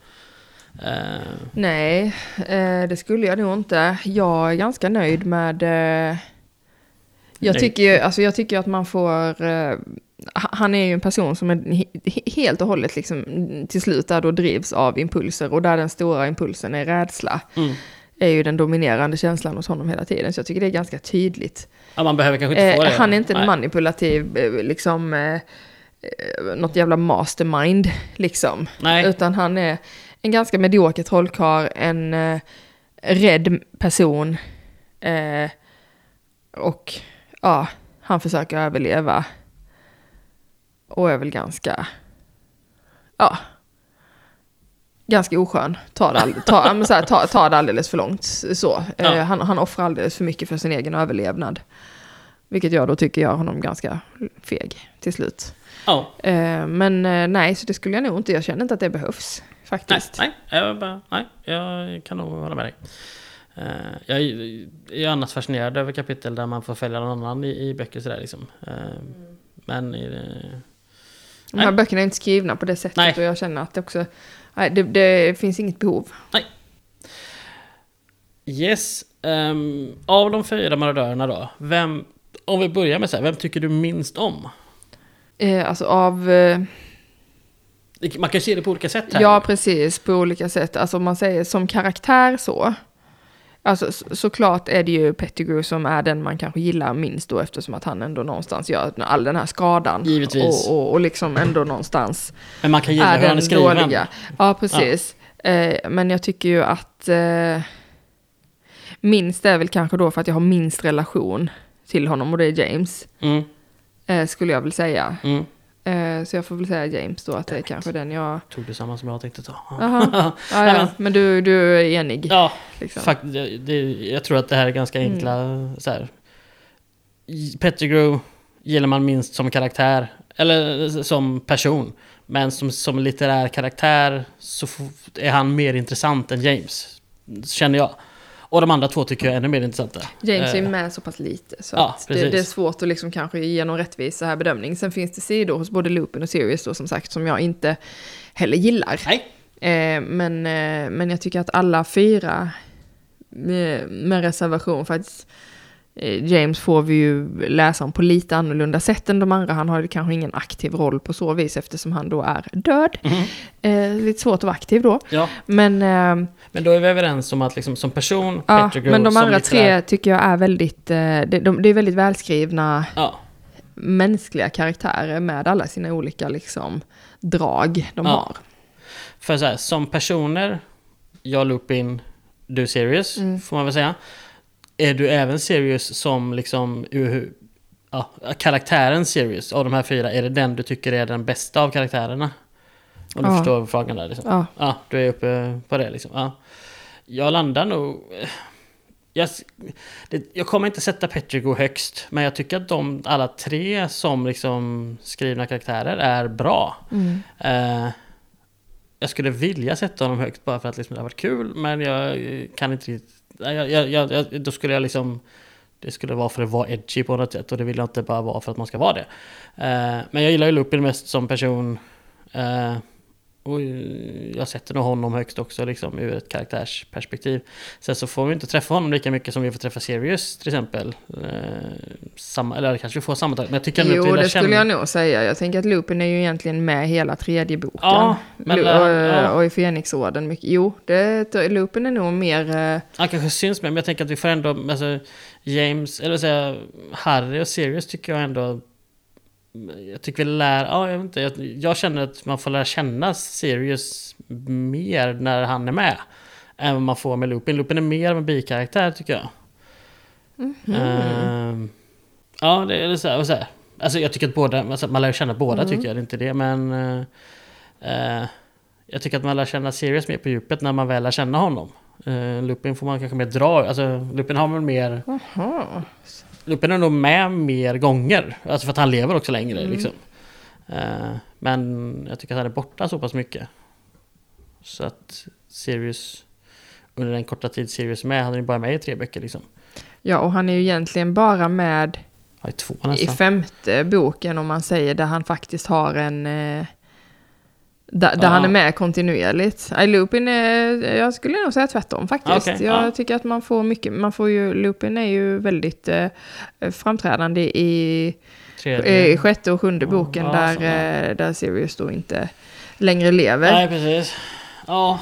Eh, Nej, eh, det skulle jag nog inte. Jag är ganska nöjd med... Eh, jag, tycker ju, alltså jag tycker att man får... Eh, ha- han är ju en person som är he- he- helt och hållet liksom, till slut där då drivs av impulser och där den stora impulsen är rädsla. mm. är ju den dominerande känslan hos honom hela tiden. Så jag tycker det är ganska tydligt. ja, man behöver kanske inte få Eh, det. han är inte en manipulativ, eh, liksom, eh, eh, något jävla mastermind, liksom. Nej. Utan han är en ganska medioker trollkarl, en eh, rädd person. Eh, och ja, han försöker överleva. Och är väl ganska, ja, ganska oskön. Tar det, all, tar, så här, tar, tar det alldeles för långt. Så. Ja. Eh, han, han offrar alldeles för mycket för sin egen överlevnad. Vilket jag då tycker gör honom ganska feg till slut. Ja. Eh, men eh, nej, så det skulle jag nog inte. Jag känner inte att det behövs Nej, faktiskt. nej, jag, bara, nej, jag kan nog hålla med dig. Eh, jag är annars fascinerad över kapitel där man får följa någon annan i, i böcker sådär liksom. Eh, men det, De här Nej. böckerna är inte skrivna på det sättet Nej. och jag känner att det också... Nej, det, det finns inget behov. Yes, ehm, av de fyra marodörerna då, vem, om vi börjar med så här, vem tycker du minst om? Eh, alltså av... Eh, Man kan ju se det på olika sätt här. ja, precis. På olika sätt. Alltså om man säger som karaktär så. Alltså så, såklart är det ju Pettigrew som är den man kanske gillar minst då eftersom att han ändå någonstans gör all den här skadan. Givetvis. Och, och, och liksom ändå någonstans Men man kan gilla är hur han är den skriven. dåliga. Ja, precis. Eh, men jag tycker ju att eh, minst är väl kanske då för att jag har minst relation till honom och det är James. Mm, Eh, skulle jag väl säga. mm. Eh, så jag får väl säga James då, att det är kanske den jag... Tog du samma som jag tänkte ta? Jaha. Ja, ja. men- du, du är enig? Ja, liksom. fakt, det, det, jag tror att det här är ganska Mm. enkla så här. Pettigrew gillar man minst som karaktär, eller som person. Men som, som litterär karaktär så är han mer intressant än James. Känner jag. Och de andra två tycker jag är ännu mer intressanta. James är Eh, med så pass lite så ja, det, det är svårt att liksom kanske ge någon rättvis så här bedömning. Sen finns det sidor hos både Lupin och Sirius då som sagt som jag inte heller gillar. Nej, Eh, men, eh, men jag tycker att alla fyra, med, med reservation faktiskt, eh, James får vi ju läsa om på lite annorlunda sätt än de andra. Han har ju kanske ingen aktiv roll på så vis eftersom han då är död. Mhm. Eh, lite svårt att vara aktiv då. ja. Men, eh, Men då är vi överens om att liksom, som person, ja, Pettigrew men de andra tre tycker jag är väldigt, eh, det, de, det är väldigt välskrivna Ja, mänskliga karaktärer med alla sina olika liksom, drag de Ja. har. För så här, som personer, jag Lupin, du Sirius, Mm. får man väl säga. Är du även Sirius som liksom, ur- ja, karaktären Sirius av de här fyra, är det den du tycker är den bästa av karaktärerna? Om du Ja. förstår frågan där liksom. Ja. Ja, du är uppe på det liksom. Ja. Jag landar nog... Jag, det, jag kommer inte sätta Petrigo högst, men jag tycker att de alla tre som liksom skrivna karaktärer är bra. Mm. Eh, jag skulle vilja sätta honom högt bara för att liksom det har varit kul, men jag kan inte riktigt... Jag, jag, jag, då skulle jag liksom... Det skulle vara för att vara edgy på något sätt och det vill jag inte bara vara för att man ska vara det. Eh, men jag gillar ju Lupin mest som person. Eh, Eh, och jag sätter nog honom högst också liksom ur ett karaktärsperspektiv. Sen så får vi inte träffa honom lika mycket som vi får träffa Sirius till exempel. Eh, samma, eller kanske vi får samma men jag tycker ändå Jo, att vi lär det skulle känna- jag nog säga. Jag tänker att Lupin är ju egentligen med hela tredje boken. Ja, men, Lu- eh, och, ja. och i Fenixorden mycket. Jo, det, Lupin är nog mer... eh, Han kanske syns med, men jag tänker att vi får ändå, alltså James, eller jag, Harry och Sirius tycker jag ändå jag tycker vi lär, ja jag vet inte, jag, jag känner att man får lära känna Sirius mer när han är med. Än vad man får med Lupin. Lupin är mer av en bikaraktär tycker jag. Ehm, ja, det är så här, och så här. Alltså jag tycker att båda, alltså, man lär känna båda tycker jag, det är inte det. Men eh, jag tycker att man lär känna Sirius mer på djupet när man väl lär känna honom. Uh, Lupin får man kanske mer dra, alltså Lupin har väl mer... Jaha. Lupin är nog med mer gånger. Alltså för att han lever också längre liksom. Eh, men jag tycker att han är borta så pass mycket. Så att Sirius... Under den korta tid Sirius är med, han är ju bara med i tre böcker liksom. Ja, och han är ju egentligen bara med i två i femte boken om man säger där han faktiskt har en... Eh, där där han är med kontinuerligt. I Lupin är, jag skulle nog säga tvärtom faktiskt. Okej, jag ja. tycker att man får mycket, man får ju, Lupin är ju väldigt eh, framträdande i, Tredje. i sjätte och sjunde boken ja, där, eh, där Sirius då inte längre lever. Nej, precis. Ja,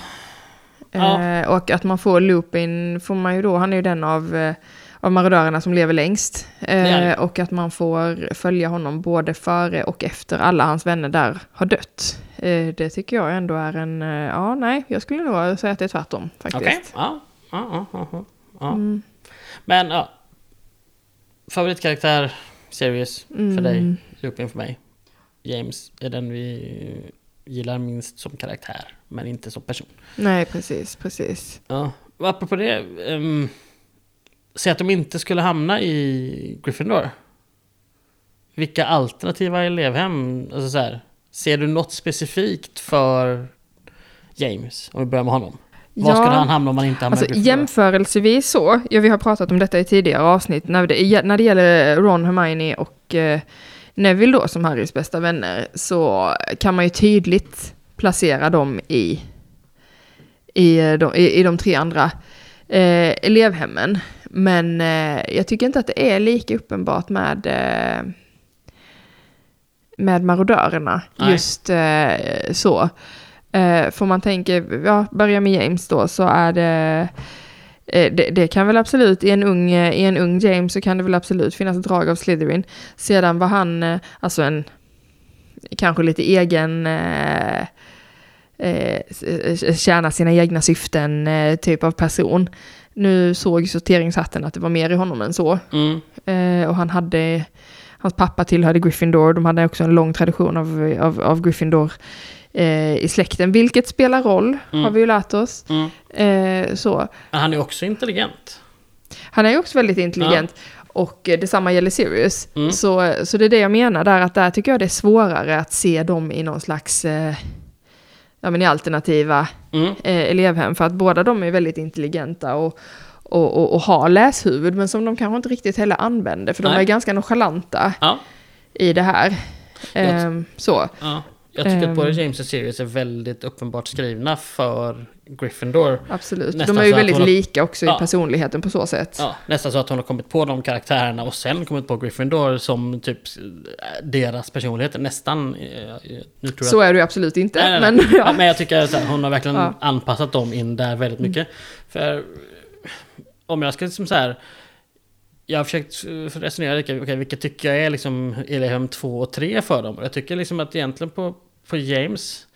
Ja. Eh, och att man får Lupin, får man ju då, han är ju den av, eh, av marodörerna som lever längst. Eh, och att man får följa honom både före och efter alla hans vänner där har dött. Eh, det tycker jag ändå är en, eh, ja nej, jag skulle nog säga att det är tvärtom faktiskt. okej. Ja, ja, ja, ja, ja. Mm. Men ja. Favoritkaraktär, Sirius för Mm. dig, Lupin för mig. James är den vi gillar minst som karaktär, men inte som person. Nej, precis, precis. Ja, apropå det. Um, Säg att de inte skulle hamna i Gryffindor. Vilka alternativa elevhem, alltså så här, ser du något specifikt för James? Om vi börjar med honom. Var skulle han hamna om han inte hamnar Alltså i jämförelsevis så, ja vi har pratat om detta i tidigare avsnitt, när det, när det gäller Ron, Hermione och eh, Neville då som Harrys bästa vänner, så kan man ju tydligt placera dem i, i, eh, de, i, i de tre andra eh, elevhemmen. Men eh, jag tycker inte att det är lika uppenbart med, eh, med marodörerna. Nej. Just eh, så. Eh, för man tänker, ja, börja med James då, så är det, eh, det, det kan väl absolut, i en, ung, eh, i en ung James så kan det väl absolut finnas drag av Slytherin. Sedan var han, eh, alltså en, kanske lite egen, eh, eh, tjäna sina egna syften eh, typ av person. Nu såg sorteringshatten att det var mer i honom än så. Mm. Eh, och han hade, hans pappa tillhörde Gryffindor, de hade också en lång tradition av, av, av Gryffindor eh, i släkten. Vilket spelar roll, Mm. har vi ju lärt oss. Mm. Eh, så. Men han är också intelligent. Han är också väldigt intelligent. Och eh, detsamma gäller Sirius. Mm. Så, så det är det jag menar där, att där tycker jag det är svårare att se dem i någon slags eh, ja, men i alternativa Mm. eh, elevhem. För att båda de är väldigt intelligenta och, och, och, och har läshuvud, men som de kanske inte riktigt heller använder. För de Nej. är ganska nonchalanta Ja, i det här. Ehm, så. ja. Jag tycker Ehm. att både James och Sirius är väldigt uppenbart skrivna för Gryffindor. Absolut. Nästan de är ju väldigt har- lika också i Ja. personligheten på så sätt. Ja, nästan så att hon har kommit på de karaktärerna och sen kommit på Gryffindor som typ deras personligheter. Nästan. eh, Nu tror jag Så är det ju absolut inte. Nej, nej, nej. Men, Ja, men jag tycker att hon har verkligen Ja. Mm. anpassat dem in där väldigt mycket. För om jag ska liksom så här. Jag har försökt eh, resonera lite, okay, vilka tycker jag är liksom elevhem 2 och 3 för dem? Jag tycker liksom att egentligen på, på James,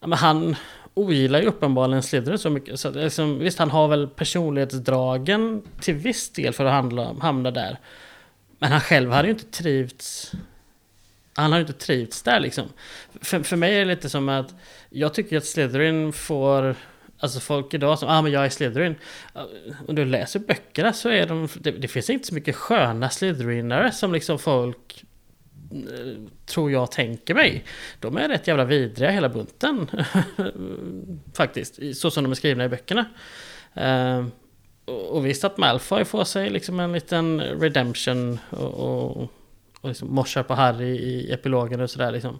ja, men han ogillar ju uppenbarligen Slytherin så mycket. Så liksom, visst, han har väl personlighetsdragen till viss del för att handla, hamna där. Men han själv hade ju inte trivts han har ju inte trivts där liksom. För, för mig är det lite som att jag tycker att Slytherin får Alltså folk idag som, ah men jag är Slytherin. Om du läser böckerna så är de, det, det finns inte så mycket sköna Slytherinare som liksom folk Eh, tror jag tänker mig. De är rätt jävla vidriga hela bunten. Faktiskt, så som de är skrivna i böckerna. Eh, och visst att Malfoy får sig liksom en liten redemption och, och, och liksom morsar på Harry i epilogen och sådär liksom.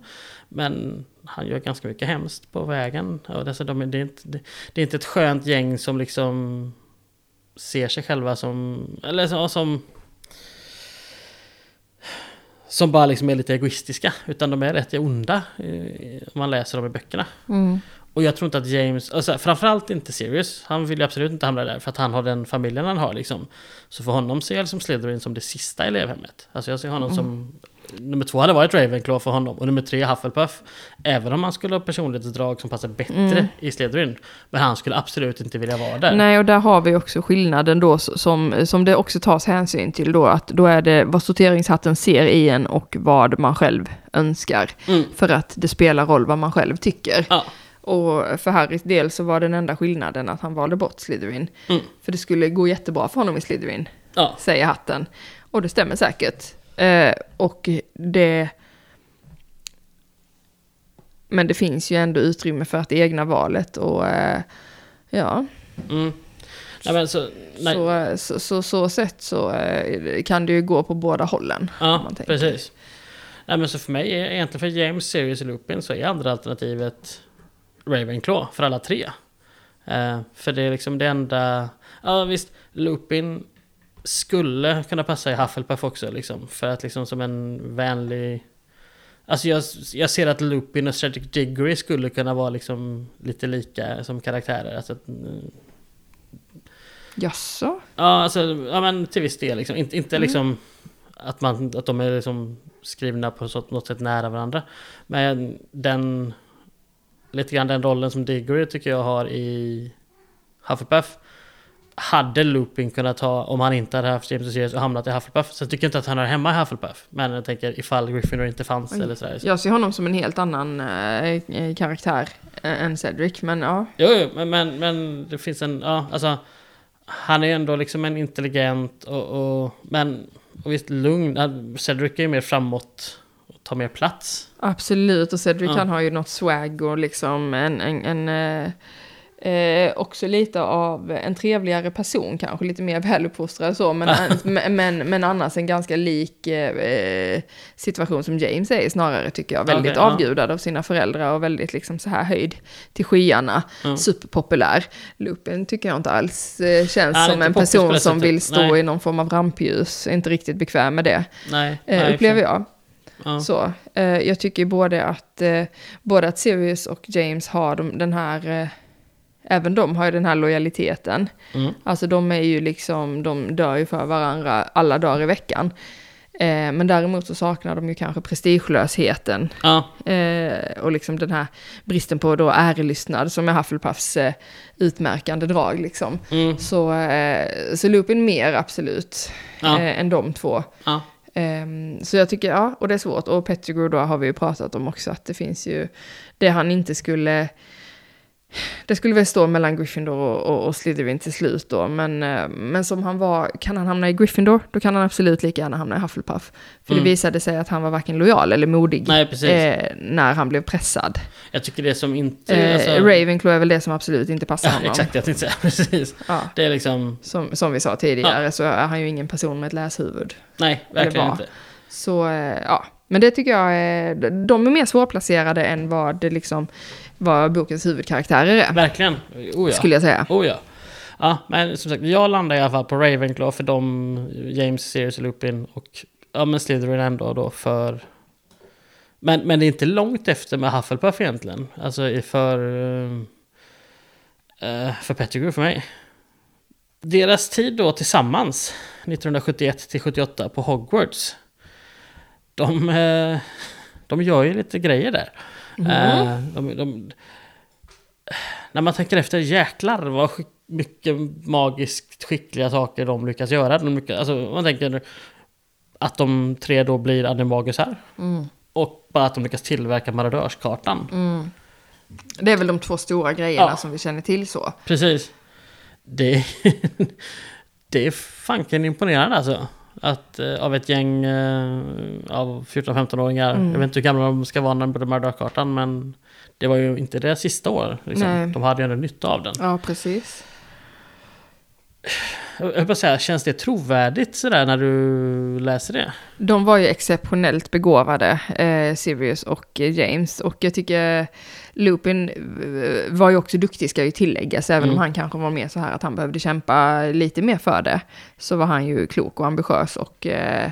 Men han gör ganska mycket hemskt på vägen. Och dessutom, det, är inte, det, det är inte ett skönt gäng som liksom ser sig själva som... Eller som som bara liksom är lite egoistiska. Utan de är rätt onda. Eh, om man läser dem i böckerna. Mm. Och jag tror inte att James, alltså framförallt inte Sirius, han vill ju absolut inte hamna där för att han har den familjen han har liksom. Så för honom ser jag liksom Slytherin som det sista elevhemmet. Alltså jag ser honom som, nummer två hade varit Ravenclaw för honom och nummer tre Hufflepuff. Även om han skulle ha personlighetsdrag som passar bättre Mm. i Slytherin. Men han skulle absolut inte vilja vara där. Nej, och där har vi också skillnaden då som, som det också tas hänsyn till då, att då är det vad sorteringshatten ser i en och vad man själv önskar. Mm. För att det spelar roll vad man själv tycker. Ja, Och för Harrys del så var den enda skillnaden att han valde bort Slytherin. Mm. För det skulle gå jättebra för honom i Slytherin, ja, säger hatten. Och det stämmer säkert. Eh, och det... Men det finns ju ändå utrymme för att det egna valet och eh, ja, mm. Nej så, nej. så, så, så, så sett så eh, kan det ju gå på båda hållen. Ja, precis. Nej men så för mig, egentligen för James, Sirius Lupin så är andra alternativet Ravenclaw för alla tre. Eh, för det är liksom det enda... Ja visst, Lupin skulle kunna passa i Hufflepuff också liksom. För att liksom som en vänlig... Alltså jag, jag ser att Lupin och Cedric Diggory skulle kunna vara liksom lite lika som karaktärer. Alltså, Jaså? Ja, alltså, ja men till viss del liksom. Inte, inte Mm. liksom att, man, att de är liksom skrivna på något sätt nära varandra. Men den, lite grann den rollen som Diggory tycker jag har i Hufflepuff. Hade Lupin kunnat ha, om han inte hade haft James Sirius och hamnat i Hufflepuff. Så jag tycker inte att han är hemma i Hufflepuff. Men jag tänker ifall Gryffindor inte fanns eller sådär. Jag ser honom som en helt annan eh, karaktär eh, än Cedric, men ja. Jo, jo men, men, men det finns en, ja alltså Han är ändå liksom en intelligent och, och men och visst lugn. Cedric är ju mer framåt och tar mer plats. Absolut, och Cedric Ja. han har ju något swag och liksom en, en, en eh, eh, också lite av en trevligare person kanske, lite mer väluppfostrad så, men, men, men, annars en ganska lik eh, situation som James är snarare tycker jag. Väldigt ja. avgudad av sina föräldrar och väldigt liksom så här höjd till skyarna, Ja. superpopulär. Lupin tycker jag inte alls eh, känns är som en person som vill stå Nej. i någon form av rampljus, inte riktigt bekväm med det, Nej, eh, nej, upplever jag. Ja. Så, eh, jag tycker både att, eh, både att Sirius och James har de, den här, eh, även de har ju den här lojaliteten. Mm. Alltså de är ju liksom, de dör ju för varandra alla dagar i veckan. Eh, men däremot så saknar de ju kanske prestigelösheten Ja, eh, och liksom den här bristen på då ärelystnad som är Hufflepuffs eh, utmärkande drag liksom. mm, Så, så Lupin mer absolut ja, än de två. ja. Ehm, så jag tycker, ja, och det är svårt. Och Pettigrew då har vi ju pratat om också, att det finns ju det han inte skulle... Det skulle väl stå mellan Gryffindor och, och, och Slytherin till slut då, men, eh, men som han var, kan han hamna i Gryffindor, då kan han absolut lika gärna hamna i Hufflepuff. För Mm. det visade sig att han var varken lojal eller modig Nej, eh, när han blev pressad. Jag tycker det som inte... Eh, alltså- Ravenclaw är väl det som absolut inte passar Ja, honom. exakt, jag tänkte säga precis. Ja, Det är liksom... som, som vi sa tidigare så är han ju ingen person med ett läshuvud. Nej, verkligen inte. Så eh, ja, men det tycker jag är, de är mer svårplacerade än vad det liksom, vad bokens huvudkaraktärer är. Verkligen. Oh ja. Skulle jag säga. Oh ja. Ja, men som sagt, jag landar i alla fall på Ravenclaw för de, James, Sirius och Lupin och ja, men Slytherin ändå då för... Men, men det är inte långt efter med Hufflepuff egentligen. Alltså för... eh, för Pettigrew för mig. Deras tid då tillsammans, 1971 till 78 på Hogwarts. De, eh, de gör ju lite grejer där. Eh, de, de, när man tänker efter, jäklar vad skick, mycket magiskt skickliga saker de lyckas göra. De lyckas, alltså, man tänker att de tre då blir animagusar. Mm. Och bara att de lyckas tillverka marodörskartan. Mm. Det är väl de två stora grejerna Ja. som vi känner till så. Precis. Det, det är fanken imponerande alltså. Att eh, av ett gäng eh, av 14-15-åringar, Mm. jag vet inte hur gamla de ska vara när de började marodörskartan, men det var ju inte deras sista år. Liksom. De hade ju ändå nytta av den. Ja, precis. jag vill säga, känns det trovärdigt sådär när du läser det? De var ju exceptionellt begåvade, eh, Sirius och eh, James. Och jag tycker Lupin eh, var ju också duktig, ska ju tilläggas. Även Mm. om han kanske var mer så här att han behövde kämpa lite mer för det. Så var han ju klok och ambitiös och eh,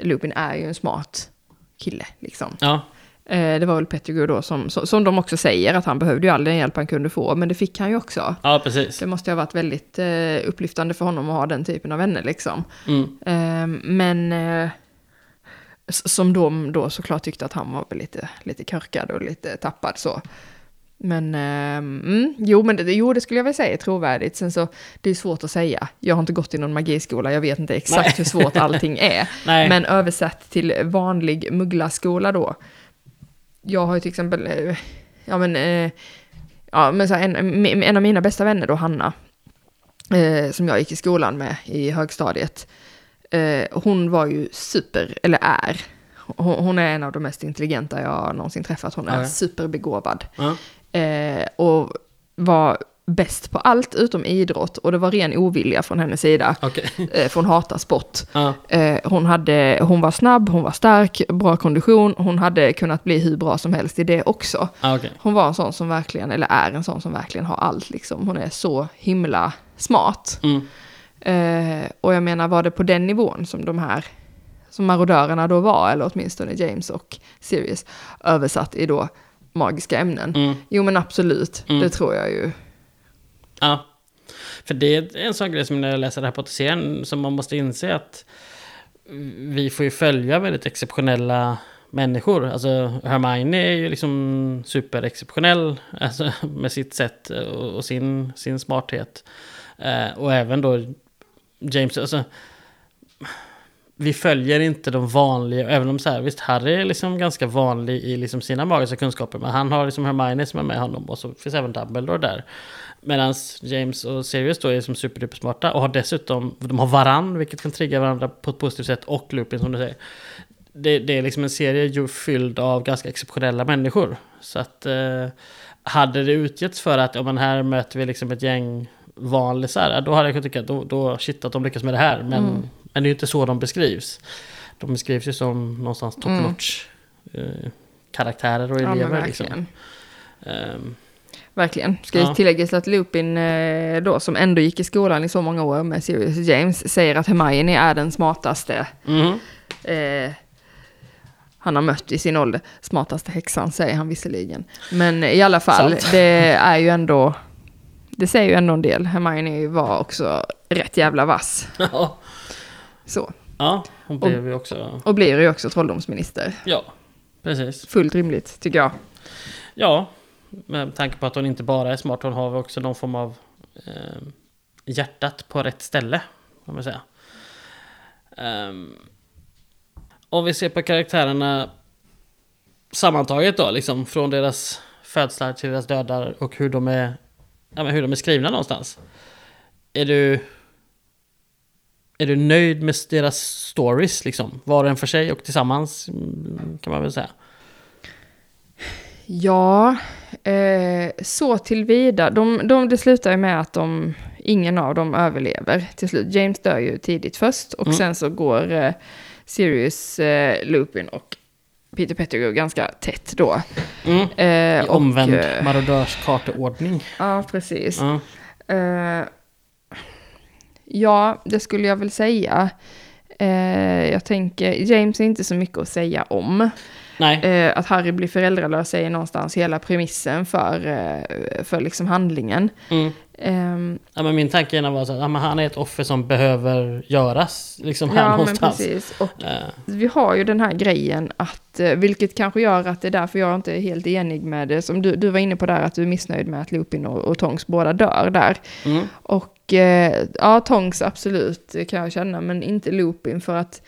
Lupin är ju en smart kille liksom. Ja, Eh, det var väl Pettigrew då som, som, som de också säger att han behövde ju all den hjälp han kunde få. Men det fick han ju också. ja precis. Det måste ju ha varit väldigt eh, upplyftande för honom att ha den typen av vänner liksom. Mm. Men som de då såklart tyckte att han var väl lite, lite körkad och lite tappad så. Men eh, mm, jo, men det, jo, det skulle jag väl säga är trovärdigt. Sen så, det är svårt att säga. Jag har inte gått i någon magiskola, jag vet inte exakt Nej. hur svårt allting är. Men översatt till vanlig mugglarskola då. Jag har ju till exempel, eh, ja men, eh, ja men så här, en, en av mina bästa vänner då, Hanna, eh, som jag gick i skolan med i högstadiet. Eh, hon var ju super, eller är, hon, hon är en av de mest intelligenta jag någonsin träffat. Hon är Ja, superbegåvad. ja. Eh, och var bäst på allt utom idrott. Och det var ren ovilja från hennes sida. okej. Eh, för hon hatar sport. Ja, Eh, hon, hade, hon var snabb, hon var stark, bra kondition, hon hade kunnat bli hur bra som helst i det också. okej. Hon var en sån som verkligen, eller är en sån som verkligen har allt liksom. Hon är så himla smart. Mm. Eh, och jag menar, var det på den nivån som de här, som marodörerna då var, eller åtminstone James och Sirius, översatt i då magiska ämnen? Mm. Jo men absolut, Mm. det tror jag ju. Ja. För det är en sån grej som när jag läser Harry Potter-serien som man måste inse att vi får ju följa väldigt exceptionella människor. Alltså Hermione är ju liksom superexceptionell alltså, med sitt sätt och, och sin, sin smarthet. Eh, och även då James, alltså vi följer inte de vanliga, även om så här, visst Harry är liksom ganska vanlig i liksom sina magiska kunskaper, men han har liksom Hermione som är med honom och så finns även Dumbledore där. Medan James och Sirius då är som superduper smarta och har dessutom, de har varann, vilket kan trigga varandra på ett positivt sätt, och Lupin som du säger. Det, det är liksom en serie ju fylld av ganska exceptionella människor. Så att eh, hade det utgetts för att, ja men här möter vi liksom ett gäng vanlisar, då hade jag kunnat tycka att då, då shit att de lyckas med det här. Men, Mm. men det är ju inte så de beskrivs. De beskrivs ju som någonstans top Mm. notch eh, karaktärer och Ja, elever. liksom. verkligen. Ehm, Verkligen. Ska Ja. tilläggas att Lupin eh, då, som ändå gick i skolan i så många år med Sirius James, säger att Hermione är den smartaste mhm. eh, han har mött i sin ålder. Smartaste häxan säger han visserligen. Men i alla fall, Sant. det är ju ändå, det säger ju ändå en del. Hermione var också rätt jävla vass. ja. Så. ja, hon blev ju också... Och blir ju också trolldomsminister. Ja, precis. Fullt rimligt, tycker jag. Ja, med tanke på att hon inte bara är smart, hon har också någon form av eh, hjärtat på rätt ställe, kan man säga. Ehm, om vi ser på karaktärerna sammantaget då, liksom från deras födslar till deras dödar och hur de är, ja, men hur de är skrivna någonstans. Är du, är du nöjd med deras stories, liksom? Var och en för sig och tillsammans, mm, kan man väl säga. Ja, eh, så tillvida. De, de, det slutar ju med att de, ingen av dem överlever till slut. James dör ju tidigt först och Mm. sen så går eh, Sirius, eh, Lupin och Peter Pettigrew ganska tätt då. Mm. Eh, I omvänd eh, marodörskarteordning. Ja, precis. Ja. Eh, ja, det skulle jag väl säga. Eh, jag tänker, James är inte så mycket att säga om. Nej. Eh, att Harry blir föräldralös är någonstans hela premissen för, eh, för liksom handlingen. Mm. Ehm, Ja, men min tanke var att ja, men han är ett offer som behöver göras liksom här ja, men någonstans. precis. Och Eh, vi har ju den här grejen att, eh, vilket kanske gör att det är därför jag inte är helt enig med det, som du, du var inne på där, att du är missnöjd med att Lupin och, och Tonks båda dör där. mm. Och eh, ja, Tonks absolut kan jag känna, men inte Lupin för att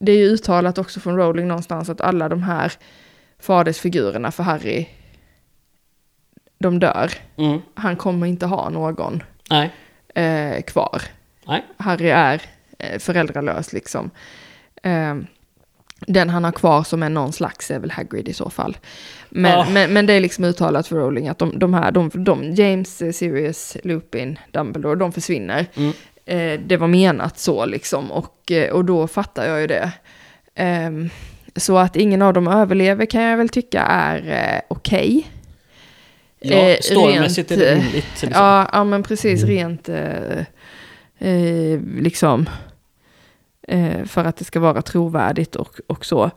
det är ju uttalat också från Rowling någonstans att alla de här fadersfigurerna för Harry, de dör. Mm. Han kommer inte ha någon eh, kvar. Nej. Harry är eh, föräldralös liksom. Eh, den han har kvar som är någon slags är väl Hagrid i så fall. Men, Ja. men, men det är liksom uttalat för Rowling att de, de här, de, de, James, eh, Sirius, Lupin, Dumbledore, de försvinner. Mm. Eh, det var menat så liksom och, eh, och då fattar jag ju det. Ehm, så att ingen av dem överlever kan jag väl tycka är eh, okej. Ja, Eh, storymässigt är det rent, rimligt. Liksom. Ja, ja, men precis rent eh, eh, liksom eh, för att det ska vara trovärdigt och, och så.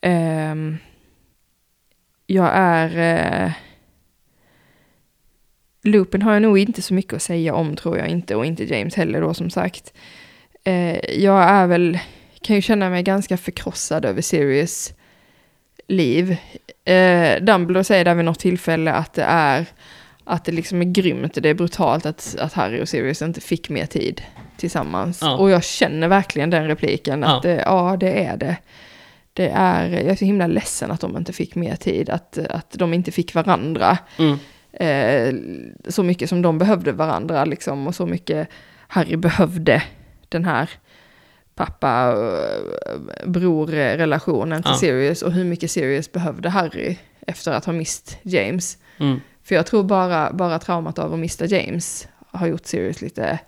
Ehm, jag är... Lupin har jag nog inte så mycket att säga om tror jag inte och inte James heller då som sagt. Eh, jag är väl, kan ju känna mig ganska förkrossad över Sirius liv. Eh, Dumbledore säger där vid något tillfälle att det är att det liksom är grymt, det är brutalt att, att Harry och Sirius inte fick mer tid tillsammans. Ja. Och jag känner verkligen den repliken, att Ja. det, ja det är det. Det är, jag är så himla ledsen att de inte fick mer tid, att, att de inte fick varandra. Mm. Eh, så mycket som de behövde varandra liksom, och så mycket Harry behövde den här pappa-bror-relationen till Ja. Sirius och hur mycket Sirius behövde Harry efter att ha mist James. Mm. För jag tror bara, bara traumat av att mista James har gjort Sirius lite...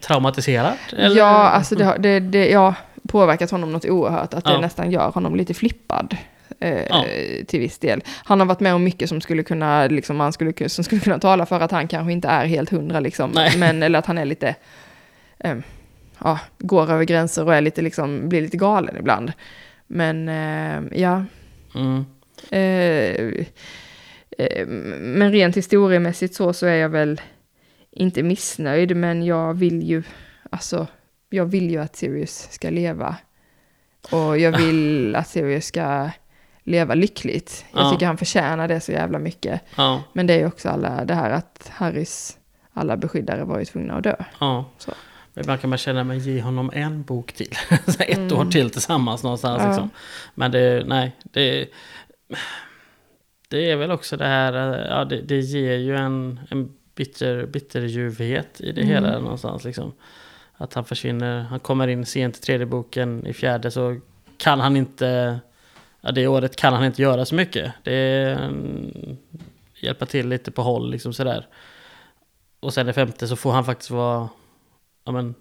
Traumatiserad? Eller? Ja, alltså det, har- det, det ja, påverkat honom något oerhört. Att det Ja. nästan gör honom lite flippad. Eh, Ja. Till viss del. Han har varit med om mycket som skulle kunna, liksom, man skulle, som skulle kunna tala för att han kanske inte är helt hundra. Liksom, Nej. men, eller att han är lite... Eh, ja, går över gränser och är lite, liksom, blir lite galen ibland. Men eh, ja, Mm. Eh, eh, men rent historiemässigt så, så är jag väl inte missnöjd, men jag vill ju, alltså, jag vill ju att Sirius ska leva. Och jag vill att Sirius ska leva lyckligt. Jag Ja. tycker han förtjänar det så jävla mycket. Ja, Men det är ju också alla, det här att Harrys alla beskyddare var ju tvungna att dö. ja. Så. Ibland kan man känna mig ge honom en bok till. Ett Mm. år till tillsammans någonstans. Ja. Liksom. Men det, nej, det, det är väl också det här, ja det, det ger ju en, en bitter, bitterljuvhet i det Mm. hela någonstans. Liksom. Att han försvinner, han kommer in sent i tredje boken, i fjärde så kan han inte, ja det året kan han inte göra så mycket. Det är, mm, hjälpa till lite på håll liksom sådär. Och sen i femte så får han faktiskt vara, ja men,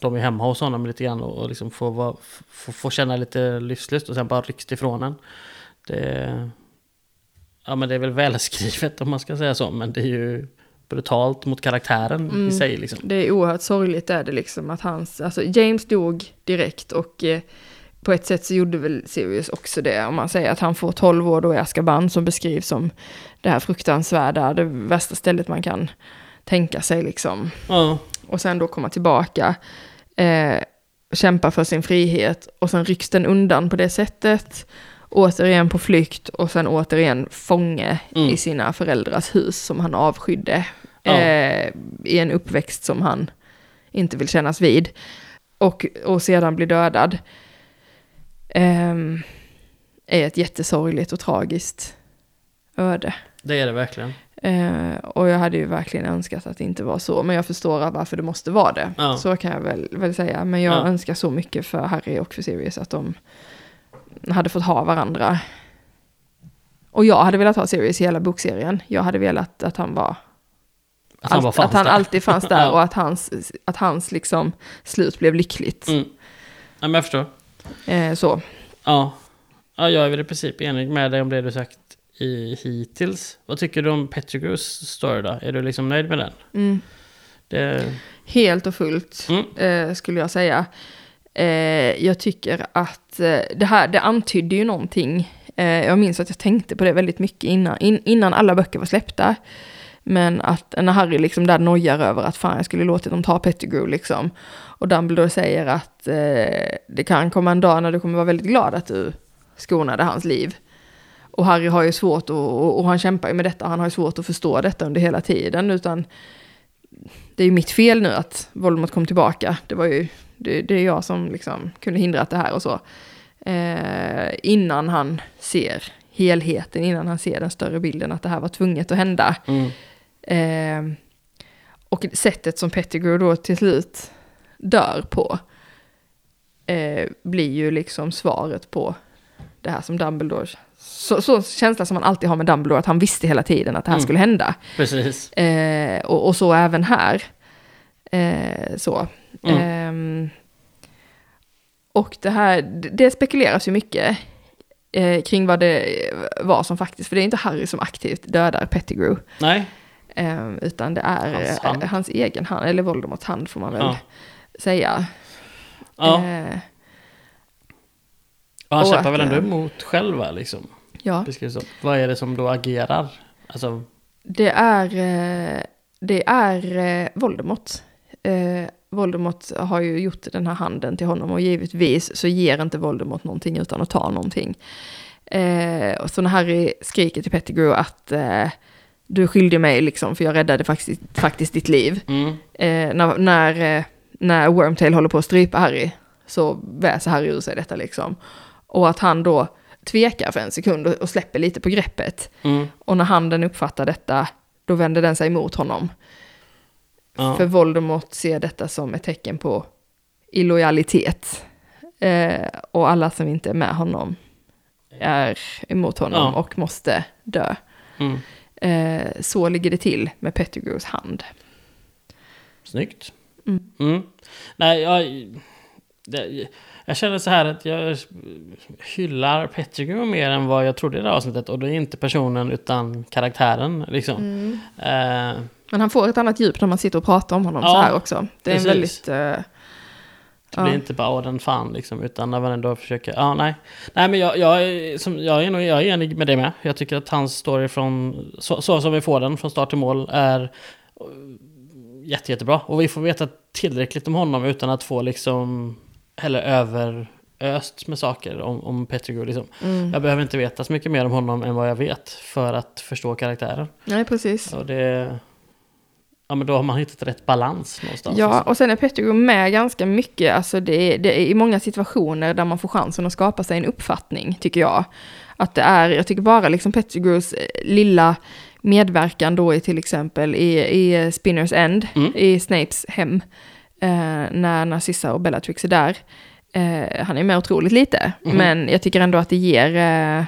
de är hemma hos honom lite grann och, och liksom få, vara, få, få känna lite livslust och sen bara rycks det ifrån en. Det, ja men det är väl välskrivet om man ska säga så, men det är ju brutalt mot karaktären Mm. i sig liksom. Det är oerhört sorgligt är det liksom att hans, alltså James dog direkt och eh, på ett sätt så gjorde väl Sirius också det. Om man säger att han får 12 år då i Azkaban som beskrivs som det här fruktansvärda, det värsta stället man kan tänka sig liksom. Ja, Och sen då komma tillbaka, eh, kämpa för sin frihet och sen rycks den undan på det sättet. Återigen på flykt och sen återigen fånge Mm. i sina föräldrars hus som han avskydde. Ja. Eh, I en uppväxt som han inte vill kännas vid. Och, och sedan bli dödad. Ehm, är ett jättesorgligt och tragiskt öde. det är det verkligen. Eh, och jag hade ju verkligen önskat att det inte var så. Men jag förstår varför det måste vara det. Ja. Så kan jag väl, väl säga. Men jag Ja. önskar så mycket för Harry och för Sirius att de hade fått ha varandra. Och jag hade velat ha Sirius i hela bokserien. Jag hade velat att han var... Att han, allt- att han alltid fanns där Ja. och att hans, att hans liksom slut blev lyckligt. Mm. Ja, men jag förstår. Eh, så. Ja. ja, jag är väl i princip enig med dig om det du sagt i hittills. Vad tycker du om Pettigrews story då? Är du liksom nöjd med den? Mm. Det, Helt och fullt Mm. eh, skulle jag säga. Eh, jag tycker att eh, det här, det antydde ju någonting. Eh, jag minns att jag tänkte på det väldigt mycket innan, in, innan alla böcker var släppta. Men att när Harry liksom där nojar över att fan jag skulle låtit dem ta Pettigrew liksom. Och Dumbledore säger att eh, det kan komma en dag när du kommer vara väldigt glad att du skonade hans liv. Och Harry har ju svårt och, och, och han kämpar ju med detta, han har ju svårt att förstå detta under hela tiden. Utan det är ju mitt fel nu att Voldemort kom tillbaka. Det var ju, det, det är jag som liksom kunde hindra det här och så. Eh, innan han ser helheten, innan han ser den större bilden att det här var tvunget att hända. mm. Eh, och sättet som Pettigrew då till slut dör på eh, blir ju liksom svaret på det här som Dumbledore, så, så känsla som man alltid har med Dumbledore, att han visste hela tiden att det här Mm. skulle hända. Precis. Eh, och, och så även här. Eh, så. Mm. Ehm, och det här, det spekuleras ju mycket eh, kring vad det var som faktiskt, för det är inte Harry som aktivt dödar Pettigrew. Nej. Ehm, utan det är Hans hans, hand. hans egen hand, eller Voldemorts hand får man väl Ja. säga. Ja. Eh, Och han kämpar väl ändå eh, emot själva liksom. ja, Beskrivs. Vad är det som då agerar? Alltså, det är, eh, det är eh, Voldemort. Eh, Voldemort har ju gjort den här handen till honom och givetvis så ger inte Voldemort någonting utan att ta någonting. Eh, och så när Harry skriker till Pettigrew att eh, du är skyldig mig liksom för jag räddade faktiskt, faktiskt ditt liv. mm, Eh, när, när, eh, när Wormtail håller på att strypa Harry så väser Harry ur sig detta liksom. Och att han då tvekar för en sekund och, och släpper lite på greppet. mm, Och när handen uppfattar detta, då vänder den sig mot honom. ja. För Voldemort ser detta som ett tecken på illojalitet. Eh, och alla som inte är med honom är emot honom Ja. och måste dö. Mm. Eh, så ligger det till med Pettigrews hand. Snyggt. Mm. Mm. Nej, jag, det, jag känner så här att jag hyllar Pettigrew mer än vad jag trodde i det här avsnittet. Och det är inte personen utan karaktären. Liksom. Eh, Men han får ett annat djup när man sitter och pratar om honom Ja, så här också. Det är en precis. väldigt... eh, det blir inte bara åh den fan liksom. Utan när man ändå försöker. Ja, nej. Nej, men jag, jag, är, som, jag, är nog, jag är enig med det med. Jag tycker att hans story från så, så som vi får den från start till mål är eh, jätte, jättebra. Och vi får veta tillräckligt om honom utan att få liksom heller överöst med saker om, om Pettigrew. Liksom. mm. Jag behöver inte veta så mycket mer om honom än vad jag vet för att förstå karaktären. Nej, precis. Och det... Ja men då har man hittat rätt balans någonstans. Ja, och sen är Pettigrew med ganska mycket, alltså det är, det är i många situationer där man får chansen att skapa sig en uppfattning, tycker jag. Att det är, jag tycker bara liksom Pettigrews eh, lilla medverkan då i till exempel i, i Spinners End, Mm. i Snapes hem, eh, när Narcissa och Bellatrix är där. Eh, han är med otroligt lite, Mhm. men jag tycker ändå att det ger eh,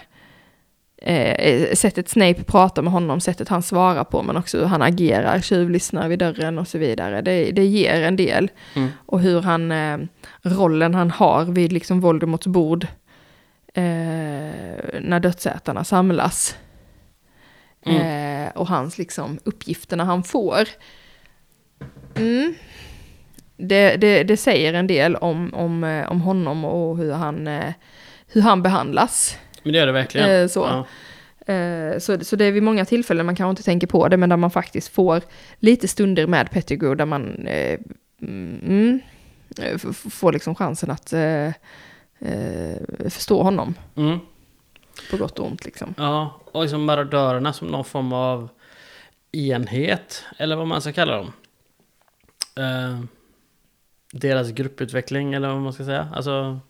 eh, sättet Snape pratar med honom, sättet han svarar på, men också hur han agerar, tjuvlyssnar vid dörren och så vidare. Det, det ger en del. Mm. Och hur han, eh, rollen han har vid liksom Voldemorts bord, eh, när dödsätarna samlas. Mm. Eh, och hans liksom uppgifterna han får. Mm. Det, det, det säger en del om, om, eh, om honom och hur han, eh, hur han behandlas. Men det gör det verkligen. Eh, så. Ja. Eh, Så, så det är vid många tillfällen man kanske inte tänker på det, men där man faktiskt får lite stunder med Pettigrew där man eh, mm, eh, får liksom chansen att eh, eh, förstå honom Mm. på gott och ont liksom. Ja, och liksom marodörerna som någon form av enhet, eller vad man ska kalla dem. Deras grupputveckling, eller vad man ska säga. Alltså,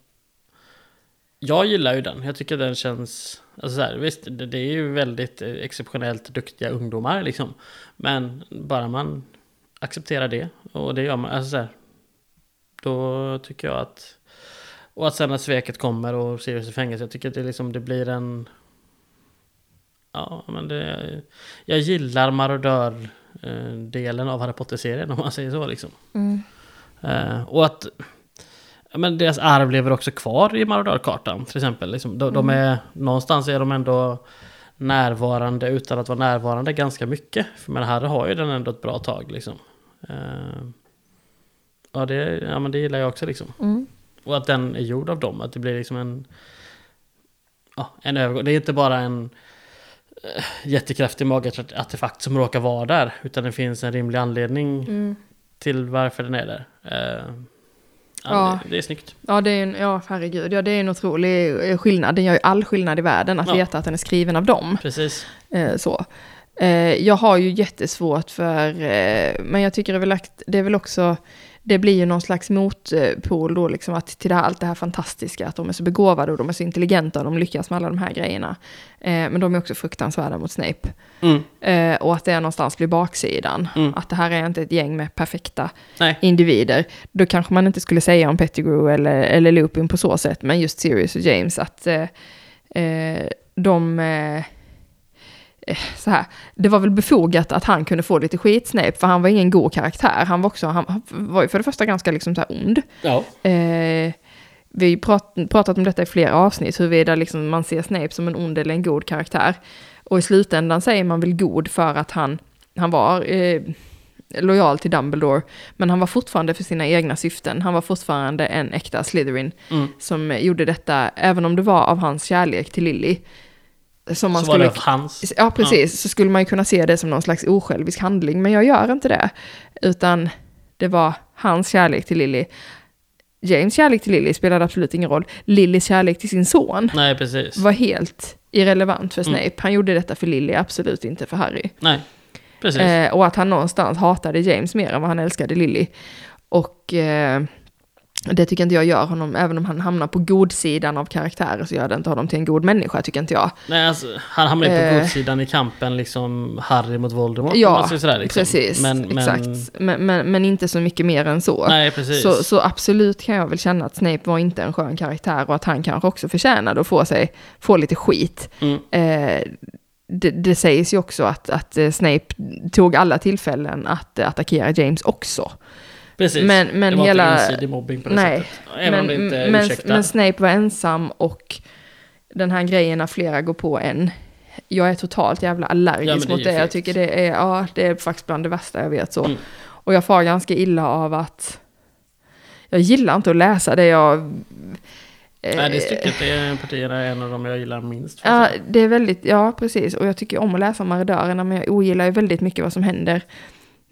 jag gillar ju den. Jag tycker den känns... Alltså så här, visst, det, det är ju väldigt eh, exceptionellt duktiga ungdomar liksom. Men bara man accepterar det, och det gör man, alltså så här, Då tycker jag att... Och att sen när sveket kommer och Sirius i fängelse, jag tycker att det, liksom, det blir en... Ja, men det... Jag gillar marodör-delen av Harry Potter-serien om man säger så liksom. Eh, och att... Men deras arv lever också kvar i marodörkartan till exempel. Liksom, de, de är, någonstans är de ändå närvarande utan att vara närvarande ganska mycket. För men Harry har ju den ändå ett bra tag liksom. Eh, ja, det, ja, men det gillar jag också liksom. Mm. Och att den är gjord av dem. Att det blir liksom en... Ja, en övergång. Det är inte bara en eh, jättekraftig magartefakt som råkar vara där. Utan det finns en rimlig anledning Mm. till varför den är där. Eh, ja. Det, det är snyggt. Ja, det är en, ja, herregud, ja, det är en otrolig eh, skillnad. Den gör ju all skillnad i världen att Ja. veta att den är skriven av dem. Precis. Eh, så. Eh, jag har ju jättesvårt för, eh, men jag tycker det är väl, akt- det är väl också det blir ju någon slags motpol då, liksom att till det här, allt det här fantastiska, att de är så begåvade och de är så intelligenta och de lyckas med alla de här grejerna. Eh, men de är också fruktansvärda mot Snape. Mm. Eh, och att det någonstans blir baksidan. Mm. Att det här är inte ett gäng med perfekta Nej. individer. Då kanske man inte skulle säga om Pettigrew eller, eller Lupin på så sätt, men just Sirius och James, att eh, eh, de... Eh, så här, det var väl befogat att han kunde få lite skit, Snape, för han var ingen god karaktär. Han var också, han, var ju för det första ganska liksom så här ond. Ja. Eh, vi har prat, pratat om detta i flera avsnitt, huruvida liksom man ser Snape som en ond eller en god karaktär. Och i slutändan säger man väl god för att han, han var eh, lojal till Dumbledore, men han var fortfarande för sina egna syften. Han var fortfarande en äkta Slytherin Mm. som gjorde detta, även om det var av hans kärlek till Lily. Som man så var skulle, det hans. ja precis, så skulle man ju kunna se det som någon slags osjälvisk handling, men jag gör inte det. Utan det var hans kärlek till Lily. James kärlek till Lily spelade absolut ingen roll. Lillys kärlek till sin son Nej, precis. var helt irrelevant för Mm. Snape. Han gjorde detta för Lily, absolut inte för Harry. Nej, precis. Eh, och att han någonstans hatade James mer än vad han älskade Lily. Och eh, det tycker inte jag gör honom, även om han hamnar på godsidan av karaktärer så gör det inte honom till en god människa, tycker inte jag. Nej, alltså, han hamnar ju på Eh. godsidan i kampen, liksom Harry mot Voldemort. Ja, säger sådär, liksom. Precis, men, men, exakt. Men, men, men inte så mycket mer än så. Nej, precis. Så, så absolut kan jag väl känna att Snape var inte en skön karaktär och att han kanske också förtjänade att få, sig, få lite skit. Mm. Eh, det, det sägs ju också att, att eh, Snape tog alla tillfällen att eh, attackera James också. Precis. men- men det var hela- inte ensidig mobbing på det Nej, sättet. Även om det inte men, ursäktar. men Snape var ensam och den här grejen när flera går på en. Jag är totalt jävla Ja, men allergisk det är mot ju det. Jag tycker det är, ja, det är faktiskt bland det värsta jag vet så. Mm. Och jag far ganska illa av att jag gillar inte att läsa det jag... eh, Nej, det stycket det är partierna är en av de jag gillar minst. Ja, det är väldigt, ja precis. Och jag tycker om att läsa marodörerna, men jag ogillar ju väldigt mycket vad som händer.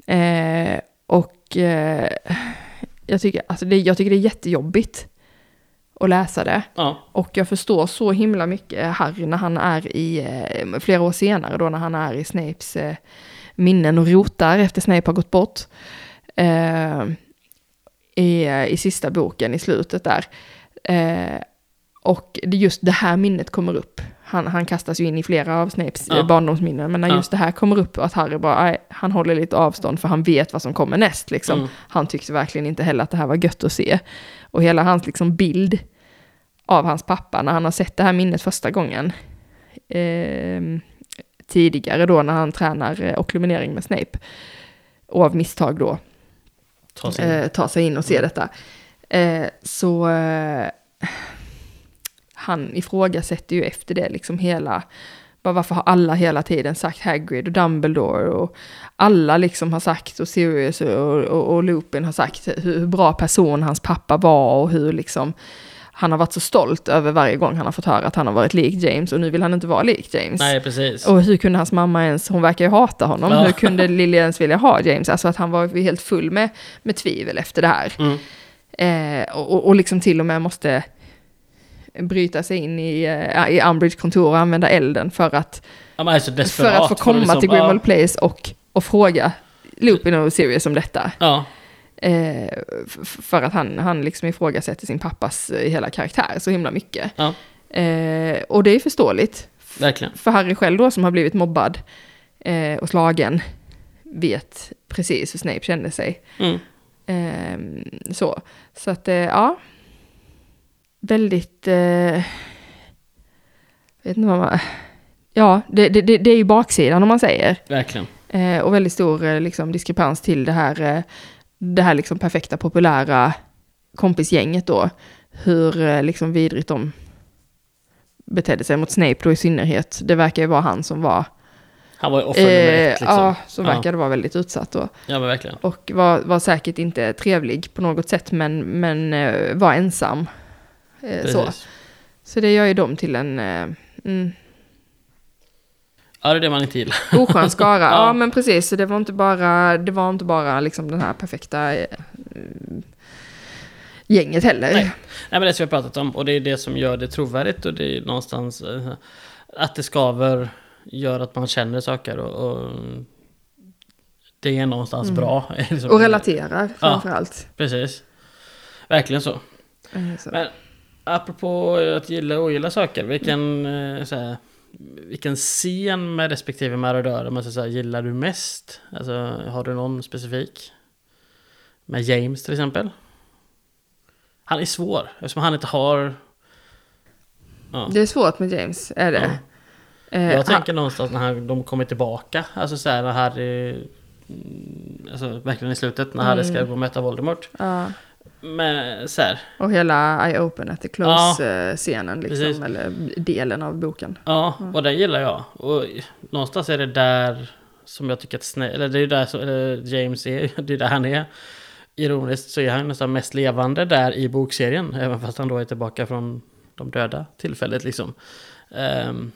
Eh, och eh, jag, tycker, alltså det, jag tycker det är jättejobbigt att läsa det. ja. Och jag förstår så himla mycket Harry när han är i, eh, flera år senare då när han är i Snapes eh, minnen och rotar efter Snape har gått bort. Eh, i, I sista boken i slutet där. Eh, och det, just det här minnet kommer upp. Han, han kastas ju in i flera av Snapes Ja. ja. barndomsminnen, men när just det här kommer upp att Harry bara, "Aj, han håller lite avstånd för han vet vad som kommer näst liksom. Mm. Han tyckte verkligen inte heller att det här var gött att se. Och hela hans liksom bild av hans pappa när han har sett det här minnet första gången. ehm, tidigare då när han tränar eh, okkluminering med Snape. Och av misstag då Ta sig in. eh, tar sig in och ser Mm. detta. Eh, så eh, han ifrågasätter ju efter det liksom hela, bara varför har alla hela tiden sagt Hagrid och Dumbledore och alla liksom har sagt och Sirius och, och, och Lupin har sagt hur, hur bra person hans pappa var och hur liksom han har varit så stolt över varje gång han har fått höra att han har varit lik James och nu vill han inte vara lik James. Nej, precis. Och hur kunde hans mamma ens, hon verkar ju hata honom, Ja. hur kunde Lily ens vilja ha James? Alltså att han var helt full med, med tvivel efter det här. Mm. Eh, och, och- och liksom till och med måste bryta sig in i, eh, i Umbridge kontor och använda elden för att, Ja, man är så för att få komma liksom- till Grimmauld Place och, och fråga Lupin och Sirius om detta. Ja, Eh, för att han, han liksom ifrågasätter sin pappas eh, hela karaktär så himla mycket. ja, Eh, och det är förståeligt. verkligen. För Harry själv då som har blivit mobbad eh, och slagen vet precis hur Snape kände sig. Mm. Ehm, så. så att, eh, ja. Väldigt... Eh, vet inte vad man... Ja, det, det, det det är ju baksidan om man säger. Verkligen. Eh, och väldigt stor eh, liksom, diskrepans till det här, eh, det här liksom perfekta populära kompisgänget då. Hur eh, liksom vidrigt de betedde sig mot Snape då i synnerhet. Det verkar ju vara han som var... Han var ju offer nummer eh, ett liksom. Ja, som Ja. verkade vara väldigt utsatt då. Ja, men verkligen. Och var, var säkert inte trevlig på något sätt, men, men var ensam. Eh, så. Så det gör ju dem till en eh, mm, Ja, det är det man inte gillar. oskön skara. ja. Ja. men precis. Så det var inte bara, det var inte bara liksom den här perfekta eh, gänget heller. Nej. Nej, men det som vi har pratat om, och det är det som gör det trovärdigt och det är någonstans eh, att det skaver gör att man känner saker och, och det är någonstans bra. liksom. Och relaterar framförallt. Precis. Verkligen så. Eh, så. Men apropå att gilla och ogilla saker, vilken, eh, så här, vilken scen med respektive marodör man säga, gillar du mest? Alltså, har du någon specifik? Med James till exempel? Han är svår, eftersom han inte har... Ja. Det är svårt med James, är det. Ja. Eh, Jag tänker någonstans när han, de kommer tillbaka, alltså så här när Harry... mm, Alltså verkligen i slutet, när Harry ska gå och möta Voldemort. ja. Men så här, Och hela I open at the close-scenen, liksom, precis. eller delen av boken. Ja, och den gillar jag. Och någonstans är det där som jag tycker att Snape, eller det är ju där som James är, det är där han är. Ironiskt så är han nästan mest levande där i bokserien, även fast han då är tillbaka från de döda tillfället liksom. Ehm,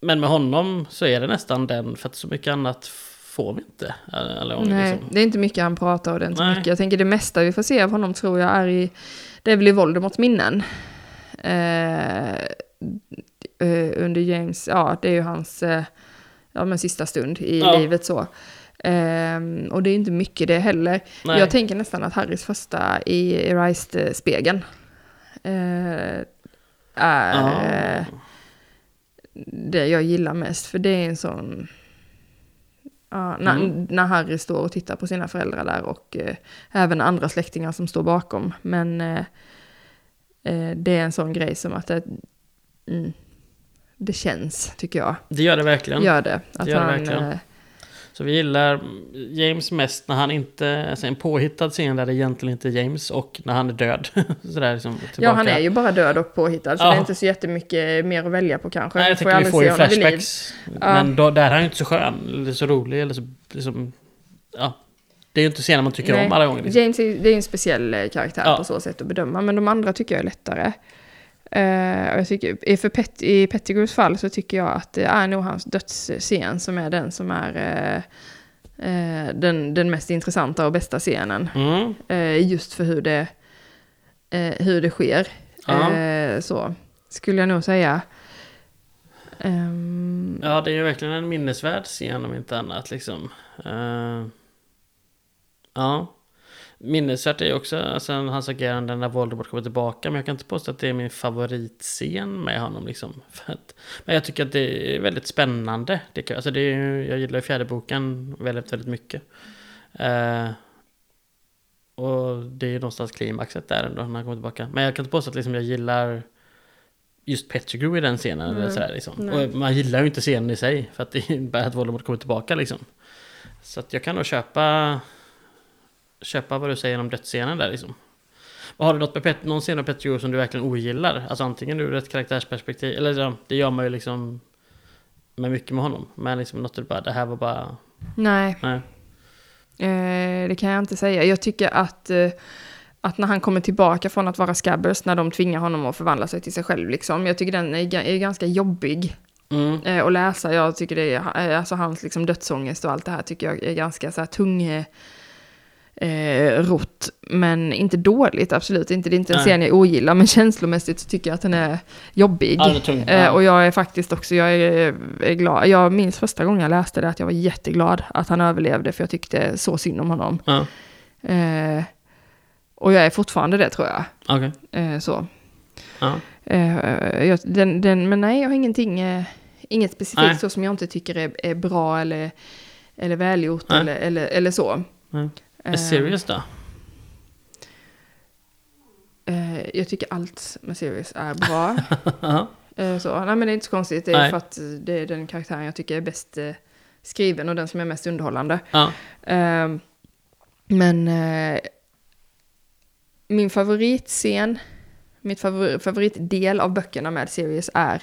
men med honom så är det nästan den, för att så mycket annat får vi inte. Alla gånger, Nej, liksom. det är inte mycket han pratar och det är inte Nej. mycket. Jag tänker det mesta vi får se av honom tror jag är i, det är väl i Voldemorts minnen. Eh, eh, under James, ja det är ju hans, eh, ja men sista stund i Ja. livet så. Ehm, och det är inte mycket det heller. Nej. Jag tänker nästan att Harrys första i Erased-spegeln eh, är eh, det jag gillar mest. För det är en sån... Ja, när, Mm. när Harry står och tittar på sina föräldrar där och eh, även andra släktingar som står bakom. Men eh, eh, det är en sån grej som att det, mm, det känns, tycker jag. Det gör det verkligen. Gör det. Att gör det han, verkligen. Så vi gillar James mest när han inte, alltså en påhittad scen där det egentligen inte är James och när han är död. Sådär liksom tillbaka. ja, han är ju bara död och påhittad, så Ja. det är inte så jättemycket mer att välja på kanske. Nej, jag tänker vi får ju flashbacks. Men då, där är han ju inte så skön, eller så rolig, eller så liksom, ja. Det är ju inte scener man tycker Nej, om alla gånger. Liksom. James är, det är en speciell eh, karaktär Ja. på så sätt att bedöma, men de andra tycker jag är lättare. Och jag tycker, i- för Pet, I Pettigrews fall så tycker jag att det är nog hans dödsscen som är den som är eh, eh, den, den mest intressanta och bästa scenen. Mm. Just för hur det, hur det sker. Ja. Så skulle jag nog säga. Ehm, Ja, det är ju verkligen en minnesvärd scen om inte annat liksom. Ja. Minnesvärt är ju också alltså, hans agerande när Voldemort kommer tillbaka. Men jag kan inte påstå att det är min favoritscen med honom. Liksom. Att, men jag tycker att det är väldigt spännande. Det, alltså, det är, jag gillar ju fjärde boken väldigt, väldigt mycket. Eh, och det är ju någonstans klimaxet där ändå när han kommer tillbaka. Men jag kan inte påstå att liksom, jag gillar just Pettigrew i den scenen. Eller Mm. sådär, liksom. Och man gillar ju inte scenen i sig. För att det innebär att Voldemort kommer tillbaka liksom. Så att jag kan nog köpa köpa vad du säger om dödsscenen där liksom. Och har du något med Pet, någon scen av Pettigrew som du verkligen ogillar? Alltså antingen ur ett karaktärsperspektiv, eller det gör man ju liksom med mycket med honom. Men liksom något du bara, det här var bara, nej. nej. Eh, det kan jag inte säga. Jag tycker att, eh, att när han kommer tillbaka från att vara Scabbers, när de tvingar honom att förvandla sig till sig själv, liksom, jag tycker den är, är ganska jobbig Mm. eh, att läsa. Jag tycker det är, eh, alltså hans liksom, dödsångest och allt det här tycker jag är ganska så här tung eh, eh, rott. Men inte dåligt, absolut inte. Det är inte en Nej. scen jag ogillar, men känslomässigt så tycker jag att den är jobbig. Ja, tung. Eh, Ja. och jag är faktiskt också, jag är, är glad. Jag minns första gången jag läste det att jag var jätteglad att han överlevde, för jag tyckte så synd om honom. Ja, Eh, och jag är fortfarande det tror jag. okej. Eh, så. Eh, jag, den, den, men nej, jag har ingenting, eh, inget specifikt Nej. så som jag inte tycker är, är bra eller, eller välgjort eller, eller, eller så. Nej. Eh, Är Sirius då? eh, jag tycker allt med Sirius är bra. Eh, så. Nej men det är inte så konstigt, det är Nej. för att det är den karaktären jag tycker är bäst eh, skriven och den som är mest underhållande. Ja. Ehm, men eh, min favoritscen, mitt favor, favoritdel av böckerna med Sirius är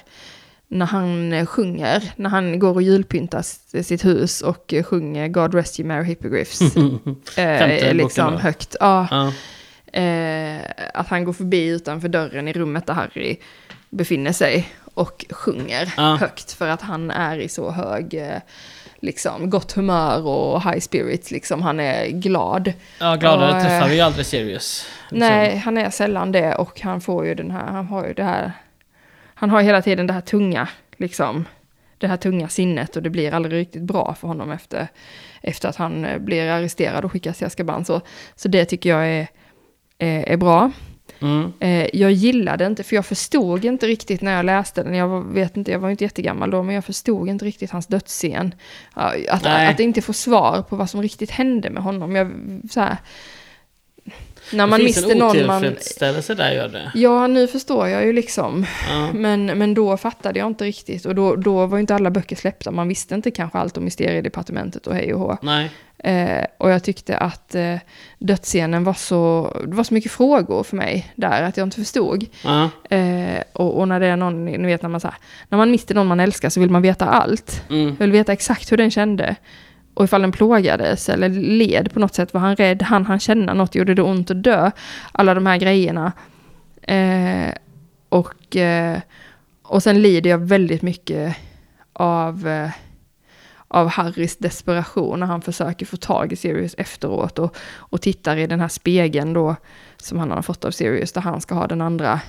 när han eh, sjunger, när han går och julpyntar sitt hus och eh, sjunger God Rest You Mary Hippogriffs. eh, Femte boken liksom då? högt. Ja, Ja. eh, att han går förbi utanför dörren i rummet där Harry befinner sig och sjunger Ja. högt för att han är i så hög, eh, liksom, gott humör och high spirits, liksom. Han är glad. ja, gladare Och, eh, träffar vi ju aldrig Sirius. Liksom. Nej, han är sällan det och han får ju den här, han har ju det här, han har hela tiden det här tunga, liksom. det här tunga sinnet och det blir aldrig riktigt bra för honom efter, efter att han eh, blir arresterad och skickas till Azkaban. Så, så det tycker jag är, är, är bra. Mm. Eh, jag gillade inte, för jag förstod inte riktigt när jag läste den, jag var, vet inte, jag var inte jättegammal då, men jag förstod inte riktigt hans dödsscen. Att, Nej. att inte få svar på vad som riktigt hände med honom. Jag, så här, när man det finns miste en någon man... otillfredsställelse där gör det. Ja, nu förstår jag ju liksom. Ja. Men, men då fattade jag inte riktigt. Och då, då var ju inte alla böcker släppta. Man visste inte kanske allt om Mysteriedepartementet och hej och hå. Nej. Eh, och jag tyckte att eh, dödsscenen var så... Det var så mycket frågor för mig där att jag inte förstod. Ja. Eh, och, och när det är någon, ni vet när man så här, när man mister någon man älskar så vill man veta allt. Mm. Jag vill veta exakt hur den kände. Och ifall den plågades eller led på något sätt. Var han rädd? Han han känna något? Gjorde det ont att dö? Alla de här grejerna. Eh, och, eh, och sen lider jag väldigt mycket av, eh, av Harrys desperation när han försöker få tag i Sirius efteråt och, och tittar i den här spegeln då som han har fått av Sirius där han ska ha den andra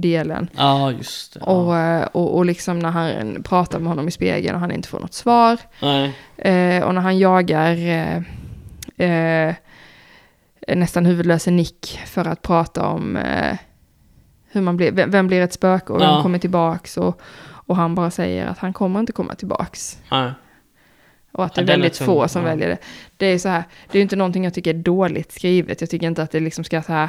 delen. ja, just det. Ja. Och, eh, och, och liksom när han pratar med honom i spegeln och han inte får något svar. Nej. Eh, och när han jagar eh, eh, nästan huvudlöse Nick för att prata om eh, hur man blir, vem, vem blir ett spöke och vem Ja. kommer tillbaks. Och, och han bara säger att han kommer inte komma tillbaks. Nej. Och att det är väldigt få som ja. väljer det. Det är så här, det är ju inte någonting jag tycker är dåligt skrivet. Jag tycker inte att det liksom ska så här,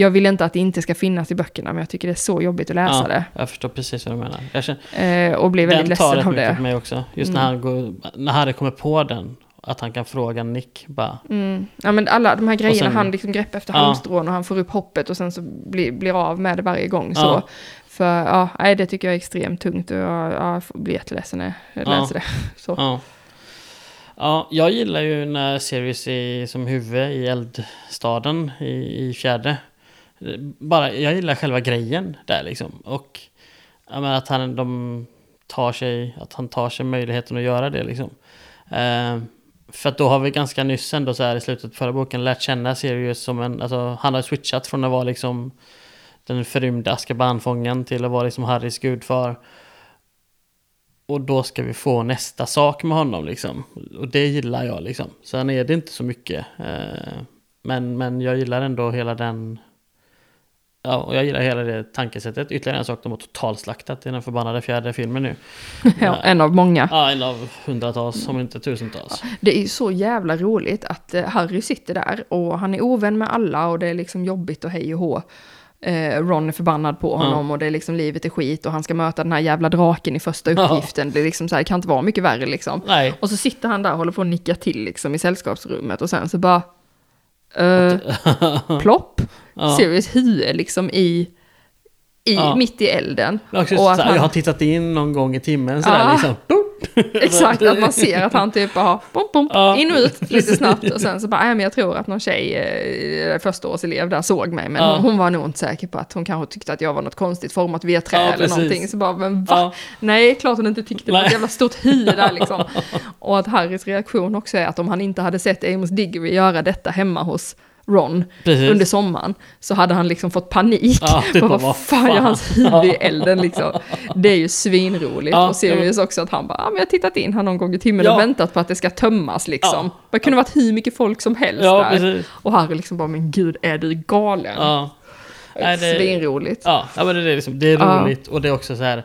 jag vill inte att det inte ska finnas i böckerna, men jag tycker det är så jobbigt att läsa Ja, det. jag förstår precis vad du menar. Jag känner, Eh, och blir väldigt den tar ledsen rätt av det. på mig också. Just Mm. när, han går, när Harry kommer på den. Att han kan fråga Nick bara. Mm. Ja men alla de här grejerna, sen- han liksom greppar efter Ja. halmstrån och han får upp hoppet och sen så blir, blir av med det varje gång. Så. Ja. För ja, nej, det tycker jag är extremt tungt och jag, jag blir jätteledsen när jag Ja. läser det. Så. Ja. Ja, jag gillar ju när Sirius är som huvud i eldstaden i, i fjärde. Bara, jag gillar själva grejen där liksom. Och jag menar, att han, de tar sig, att han tar sig möjligheten att göra det liksom. Eh, för att då har vi ganska nyss ändå så här i slutet på förra boken lärt känna Sirius som en, alltså han har switchat från att vara liksom den förrymda Askabanfången till att vara liksom Harrys gudfar. Och då ska vi få nästa sak med honom liksom. Och det gillar jag liksom. Sen är det inte så mycket. Eh, men, men jag gillar ändå hela den... Ja, och jag gillar hela det tankesättet. Ytterligare en sak de har totalslaktat i den förbannade fjärde filmen nu. Ja, en av många. Ja, en av hundratals, om inte tusentals. Det är så jävla roligt att eh, Harry sitter där och han är ovän med alla och det är liksom jobbigt och hej och hå. Eh, Ron är förbannad på honom och det är liksom livet är skit och han ska möta den här jävla draken i första Ja. uppgiften. Det är liksom så här, kan inte vara mycket värre liksom. Nej. Och så sitter han där och håller på att nicka till liksom i sällskapsrummet och sen så bara... Eh, plopp. Ja. Sirius huvud liksom i... i Ja. Mitt i elden. Också, Och att han- jag har tittat in någon gång i timmen sådär Ja. liksom. Boop. Exakt, att man ser att han typ har bom, bom, Ja, in och ut lite snabbt och sen så bara, nej men jag tror att någon tjej, eh, förstaårselev där såg mig, men Ja. hon, var nog inte säker på att hon kanske tyckte att jag var något konstigt format vedträ Ja, eller precis. någonting. Så bara, men va? Nej, klart hon inte tyckte det var ett jävla stort huvud där liksom. Och att Harrys reaktion också är att om han inte hade sett Amos Diggory göra detta hemma hos Ron Precis. under sommaren så hade han liksom fått panik. Ja, typ Bara, vad fan gör hans huvud i elden liksom? Det är ju svinroligt. Ja, och Sirius också att han bara, ja men jag har tittat in här någon gång i timmen Ja. och väntat på att det ska tömmas liksom. Ja. Det kunde varit hur mycket folk som helst Ja, där. precis. Och Harry liksom bara, men gud är du galen? Ja. Nej, det- Svinroligt. Ja, men det är, liksom, det är roligt och det är också så här.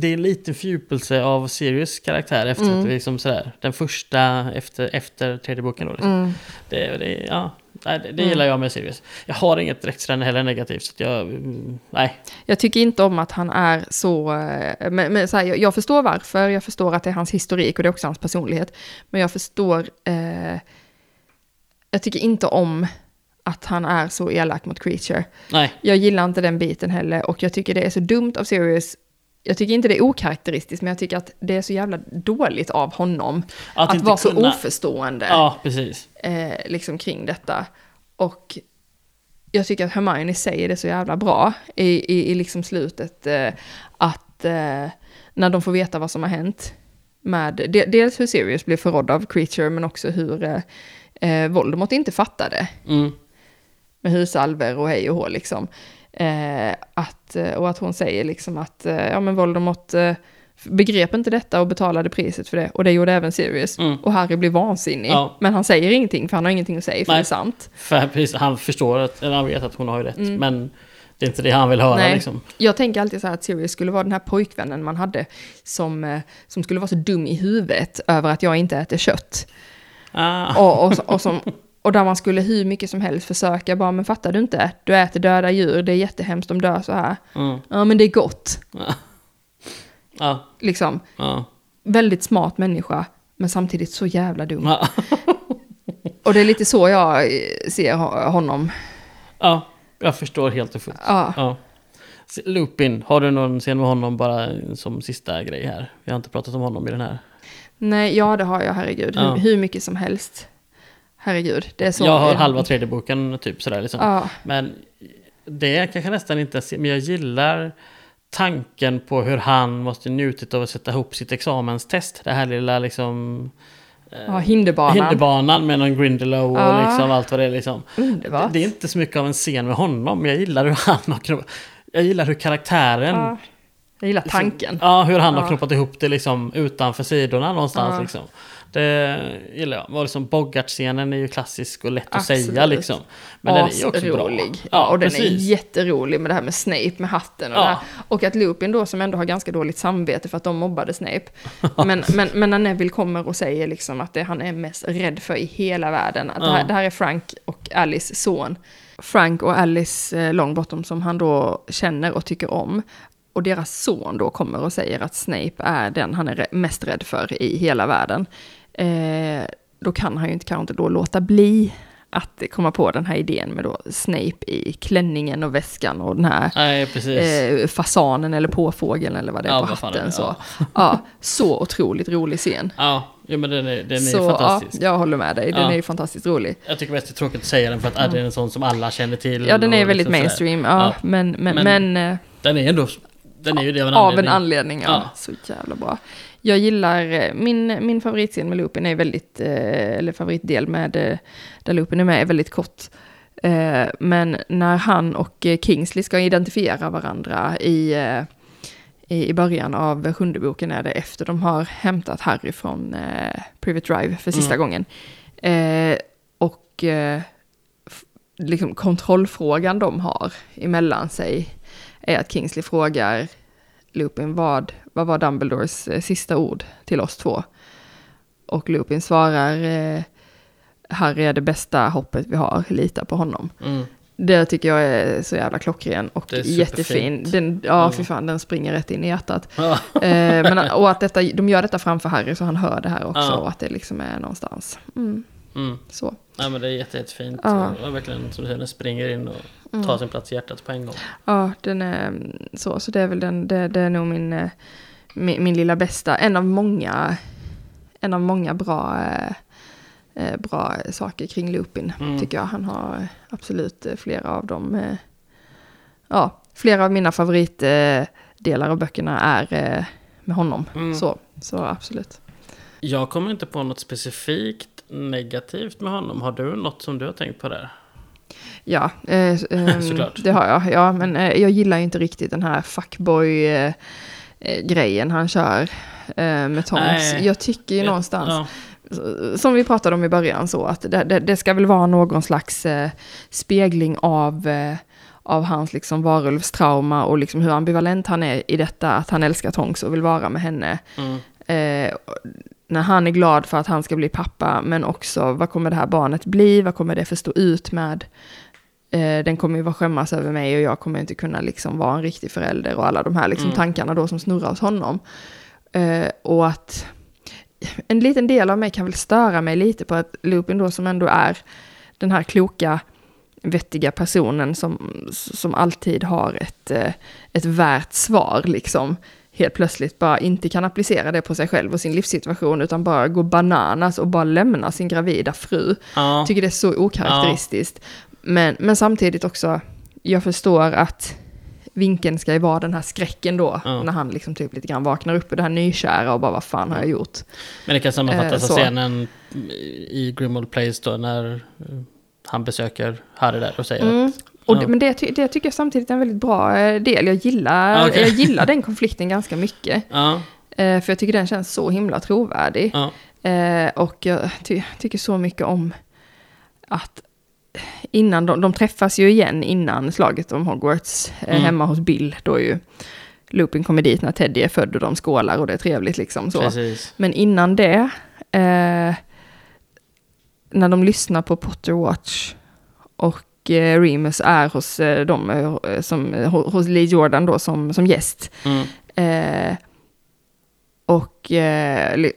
Det är en liten fördjupelse av Sirius karaktär efter Mm. att vi liksom sådär, den första efter, efter tredje boken då. Liksom. Mm. Det, det, ja, nej, det, det Mm. gillar jag med Sirius. Jag har inget extra heller negativt så jag, mm, nej. Jag tycker inte om att han är så, eh, men, men så här, jag, jag förstår varför, jag förstår att det är hans historik och det är också hans personlighet. Men jag förstår, eh, jag tycker inte om att han är så elak mot Creature. Nej, Jag gillar inte den biten heller och jag tycker det är så dumt av Sirius. Jag tycker inte det är okaraktäristiskt, men jag tycker att det är så jävla dåligt av honom att, inte vara så kunna- oförstående Ja, precis. eh, liksom kring detta. Och jag tycker att Hermione säger det så jävla bra i, i, i liksom slutet. Eh, att eh, när de får veta vad som har hänt med de, dels hur Sirius blev förrådd av Creature men också hur eh, eh, Voldemort inte fattade Mm. med husalver och hej och hå liksom. Eh, att, eh, och att hon säger liksom att eh, ja men Voldemort eh, begrep inte detta och betalade priset för det. Och det gjorde även Sirius. Mm. Och Harry blir vansinnig. Ja. Men han säger ingenting för han har ingenting att säga för Nej. det är sant. För precis, han förstår att, eller han vet att hon har ju rätt. Mm. Men det är inte det han vill höra Nej. liksom. Jag tänker alltid så här att Sirius skulle vara den här pojkvännen man hade som, eh, som skulle vara så dum i huvudet över att jag inte äter kött. Ah. Och, och, och, som, och där man skulle hur mycket som helst försöka bara, men fattar du inte? Du äter döda djur, det är jättehemskt om dör så här. Mm. Ja, men det är gott. Ja, Liksom, ja, väldigt smart människa, men samtidigt så jävla dum. ja. Och det är lite så jag eh, ser ho- honom. ja, jag förstår helt och fullt. Ja. Ja. Lupin, har du någon scen med honom bara som sista grej här? Vi har inte pratat om honom i den här. Nej, ja det har jag, herregud. Ja. Hur, hur mycket som helst. Herregud, det är så. jag har halva tredje boken typ sådär liksom. Ja, Men det kanske nästan inte men jag gillar tanken på hur han måste njutit av att sätta ihop sitt examenstest. Det här lilla liksom... eh, ja hinderbanan. Hinderbanan med någon Grindelow och Ja. liksom allt vad det är liksom. Underbart. Det är inte så mycket av en scen med honom, men jag gillar hur han har knoppat... Jag gillar hur karaktären... Ja. Jag gillar tanken. Ja, hur han har knoppat ihop det liksom utanför sidorna någonstans liksom. Det gillar jag. Och liksom Bogart-scenen är ju klassisk och lätt att Absolut. säga liksom. Men den är ju också bra. Asrolig. Ja, och den är precis. jätterolig med det här med Snape med hatten och Ja. det här. Och att Lupin då som ändå har ganska dåligt samvete för att de mobbade Snape. men, men, men när Neville kommer och säger liksom att det han är mest rädd för i hela världen. Att det, här, Ja. det här är Frank och Alice son. Frank och Alice eh, Longbottom som han då känner och tycker om. Och deras son då kommer och säger att Snape är den han är mest rädd för i hela världen. Eh, då kan han ju inte, kanske inte då låta bli att komma på den här idén med då Snape i klänningen och väskan och den här Nej, eh, fasanen eller påfågeln eller vad det är Ja, på fan är hatten. det? Så. Ja, så otroligt rolig scen. Ja, jo, men den är, den är så fantastisk. ja, jag håller med dig, den Ja. är ju fantastiskt rolig. Jag tycker mest det är tråkigt att säga den för att mm. den är en sån som alla känner till. Ja, den är väldigt liksom mainstream, ja, Ja. men, men, Men- men, eh, Den är ändå... Den är ju det av en av en anledning. anledning, ja. Ja. Så jävla bra. Jag gillar, eh, min, min favoritscen med Lupin är väldigt, eh, eller favoritdel med, eh, där Lupin är med är väldigt kort. Men när han och Kingsley ska identifiera varandra i, i början av sjunde boken är det efter de har hämtat Harry från Private Drive för sista Mm. gången. Och liksom kontrollfrågan de har emellan sig är att Kingsley frågar Lupin vad, vad var Dumbledores eh, sista ord till oss två? Och Lupin svarar eh, Harry är det bästa hoppet vi har, lita på honom. Mm. Det tycker jag är så jävla klockren och jättefin. Den, ja, Mm. fy fan, den springer rätt in i hjärtat. Ja. Eh, men, och att detta, de gör detta framför Harry så han hör det här också Ja. och att det liksom är någonstans. Mm, Mm. så. Nej, men det är jätte, jättefint. Ja. Och verkligen, som du säger, den springer in och Mm. tar sin plats i hjärtat på en gång. Ja, den är mm, så. Så det är väl den, det, det är nog min, eh, min, min lilla bästa. En av många, en av många bra, eh, eh, bra saker kring Lupin, Mm. tycker jag. Han har eh, absolut eh, flera av dem. eh, Ja, flera av mina favoritdelar av böckerna är eh, med honom. Mm. Så, så absolut. Jag kommer inte på något specifikt negativt med honom. Har du något som du har tänkt på där? Ja, eh, Såklart. det har jag. Ja, men eh, jag gillar ju inte riktigt den här fuckboy-grejen han kör eh, med. Nej. Jag tycker ju någonstans, Ja. som vi pratade om i början, så att det, det, det ska väl vara någon slags eh, spegling av, eh, av hans liksom varulvstrauma och liksom hur ambivalent han är i detta, att han älskar Tonks och vill vara med henne. Mm. Eh, när han är glad för att han ska bli pappa, men också vad kommer det här barnet bli, vad kommer det för stå ut med? Eh, den kommer ju vara skämmas över mig och jag kommer inte kunna liksom vara en riktig förälder och alla de här liksom Mm. tankarna då som snurrar hos honom. Eh, och att en liten del av mig kan väl störa mig lite på att Lupin då som ändå är den här kloka, vettiga personen som, som alltid har ett, eh, ett värt svar liksom. Helt plötsligt bara inte kan applicera det på sig själv och sin livssituation utan bara går bananas och bara lämnar sin gravida fru. Ja. Tycker det är så okaraktäristiskt. Men, men samtidigt också, jag förstår att vinkeln ska ju vara den här skräcken då, Ja. när han liksom typ lite grann vaknar upp ur det här nykära och bara vad fan har jag gjort? Men det kan sammanfattas Eh, av scenen i Grimmauld Place då när eh, han besöker Harry där och säger Mm. att... Och det, men det, det tycker jag samtidigt är en väldigt bra eh, del. Jag gillar, Ah, okej. jag gillar den konflikten ganska mycket. Ja, för jag tycker den känns så himla trovärdig. Ja. Och jag ty tycker så mycket om att innan de, de träffas ju igen innan slaget om Hogwarts eh, Mm. hemma hos Bill. Då ju Lupin kommer dit när Teddy är född och de skålar och det är trevligt liksom så. Precis. Men innan det, eh, när de lyssnar på Potter Watch och eh, Remus är hos eh, dem, eh, som, eh, hos Lee Jordan då som, som gäst. Mm. Eh, och,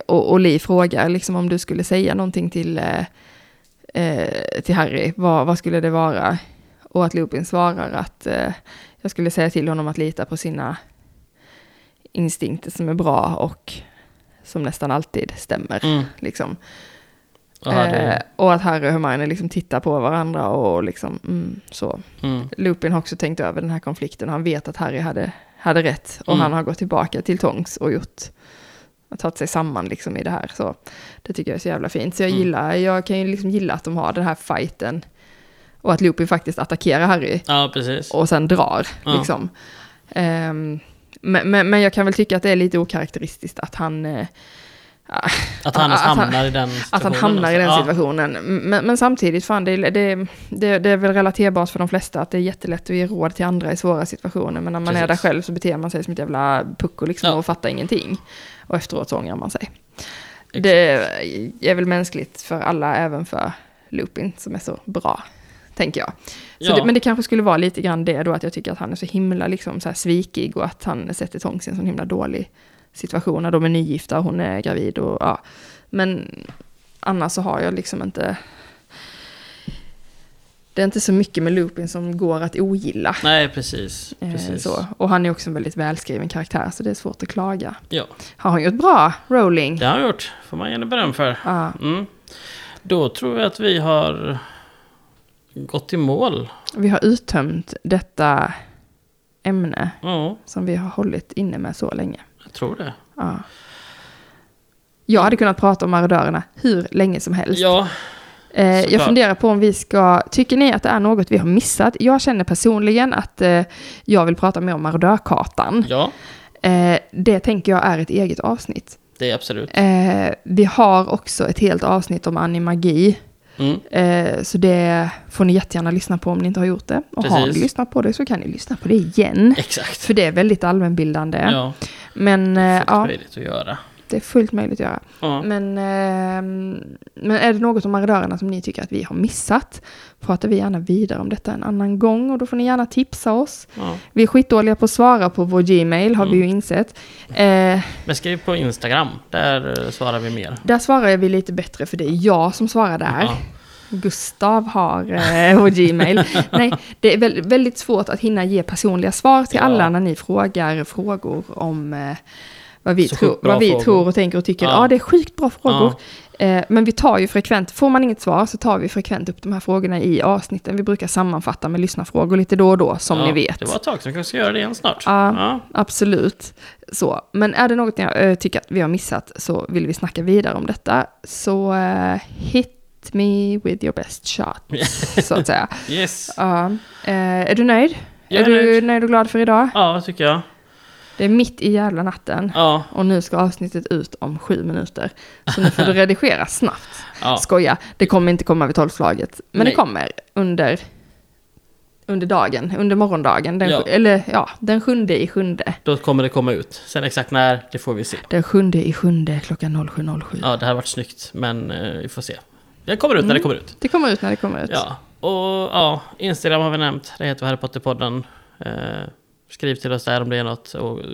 och, och Lee frågar liksom om du skulle säga någonting till, eh, till Harry, vad, vad skulle det vara? Och att Lupin svarar att eh, jag skulle säga till honom att lita på sina instinkter som är bra och som nästan alltid stämmer. Mm. Liksom. Och hade, Eh, och att Harry och Hermione liksom tittar på varandra och liksom mm, så. mm. Lupin har också tänkt över den här konflikten. Han vet att Harry hade, hade rätt. Och Mm. han har gått tillbaka till Tongs och gjort, och tagit sig samman liksom i det här. Så det tycker jag är så jävla fint. Så jag Mm. gillar, jag kan ju liksom gilla att de har den här fighten. Och att Lupin faktiskt attackerar Harry Ja, precis. och sen drar. Ja. Liksom. Ehm, men, men, men jag kan väl tycka att det är lite okaraktäristiskt att han... eh, Att han han- hamnar i den att han situationen hamnar i den situationen. Men, men samtidigt, fan, det, är- det, det, det är väl relaterbart för de flesta att det är jättelätt att ge råd till andra i svåra situationer. Men när man är där Precis. själv så beter man sig som ett jävla pucko liksom Ja. och fattar ingenting. Och efteråt så ångrar man sig. Exakt. Det är väl mänskligt för alla, även för Lupin som är så bra, tänker jag. Ja. det, men det kanske skulle vara lite grann det då, att jag tycker att han är så himla liksom, så här svikig och att han sätter Tonks i en sån himla dålig situation när de är nygifta och hon är gravid och ja. Men annars så har jag liksom inte... Det är inte så mycket med Lupin som går att ogilla. Nej, precis. Eh, precis. Så. Och han är också en väldigt välskriven karaktär, så det är svårt att klaga. Ja, Har han gjort bra, Rowling? det har han gjort. Får man gärna beröm för. Ja. Mm. Då tror jag att vi har gått i mål. Vi har uttömt detta ämne Ja, som vi har hållit inne med så länge. Jag tror det. Ja. Jag hade kunnat prata om marodörerna hur länge som helst. Ja, Eh, jag funderar på om vi ska, tycker ni att det är något vi har missat? Jag känner personligen att eh, jag vill prata mer om marodörkartan. ja, Eh, det tänker jag är ett eget avsnitt. det är absolut. Eh, vi har också ett helt avsnitt om animagi. Mm. Eh, så det får ni jättegärna lyssna på om ni inte har gjort det. Och har ni Precis. lyssnat på det så kan ni lyssna på det igen. Exakt. För det är väldigt allmänbildande. Ja, Men eh, ja, möjligt att göra. Det är fullt möjligt att göra. Ja. Men, ehm, men är det något om marodörerna som ni tycker att vi har missat? Pratar vi gärna vidare om detta en annan gång och då får ni gärna tipsa oss. Ja. Vi är skitdåliga på att svara på vår Gmail har vi ju insett. Eh, Men skriv på Instagram, där eh, svarar vi mer. där svarar vi lite bättre för det är jag som svarar där. Ja. Gustav har eh, vår Gmail. Nej, det är väl, väldigt svårt att hinna ge personliga svar till alla när ni frågar frågor om eh, vad vi, bra vad vi frågor. tror och tänker och tycker. Ja, Ja. det är sjukt bra frågor. Eh, men vi tar ju frekvent, får man inget svar så tar vi frekvent upp de här frågorna i avsnitten. Vi brukar sammanfatta med lyssnarfrågor lite då och då, som Ja, ni vet. Det var ett tag sedan, vi kanske ska göra det igen snart. Ja. Ja. Absolut. Så. Men är det något ni eh, tycker att vi har missat så vill vi snacka vidare om detta. Så eh, hit me with your best shot, så att säga. Yes. Ja. Eh, är du nöjd? Jag är är du nöjd. nöjd och glad för idag? Ja, tycker jag. Det är mitt i jävla natten. Ja, Och nu ska avsnittet ut om sju minuter. Så nu får du redigera snabbt. ja. Skoja, det kommer inte komma vid tolvslaget. Men Nej. det kommer under, under dagen, under morgondagen. Den, Ja. Eller ja, den sjunde i sjunde. Då kommer det komma ut. Sen exakt när, det får vi se. Den sjunde i sjunde klockan 07.07. Ja, det här har varit snyggt, men eh, vi får se. Det kommer ut när det kommer ut. Det kommer ut när det kommer ut. Ja, och ja, Instagram har vi nämnt. Det heter Harry Potter-podden. Eh, skriv till oss där om det är något. Och, eh,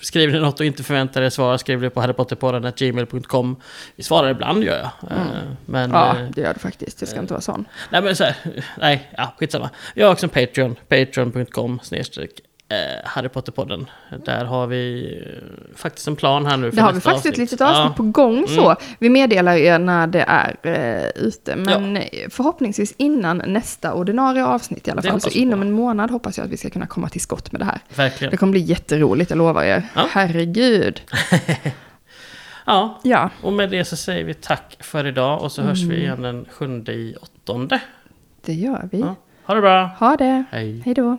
skriver ni något och inte förväntar er svar, skriv det på harrypotterpodden.gmail.com. Vi svarar ibland gör jag. Eh, men, Ja, eh, det gör det faktiskt. Jag ska inte vara sån. nej men så här, nej, ja, skitsamma. Jag har också en Patreon, patreon.com snedstreck eh, Harrypotterpodden. Där har vi eh, faktiskt en plan här nu för Det har vi faktiskt ett avsnitt. litet avsnitt Ja. Mm. på gång så. Vi meddelar er när det är eh, ute. Men eh, förhoppningsvis innan nästa ordinarie avsnitt i alla fall. Så inom en månad hoppas jag att vi ska kunna komma till skott med det här. Verkligen. Det kommer bli jätteroligt, jag lovar er. Ja. Herregud. Ja, Ja, och med det så säger vi tack för idag och så hörs Mm. vi igen den sjunde i åttonde. det gör vi. Ja. Ha det bra! Ha det. Hej! Hej då.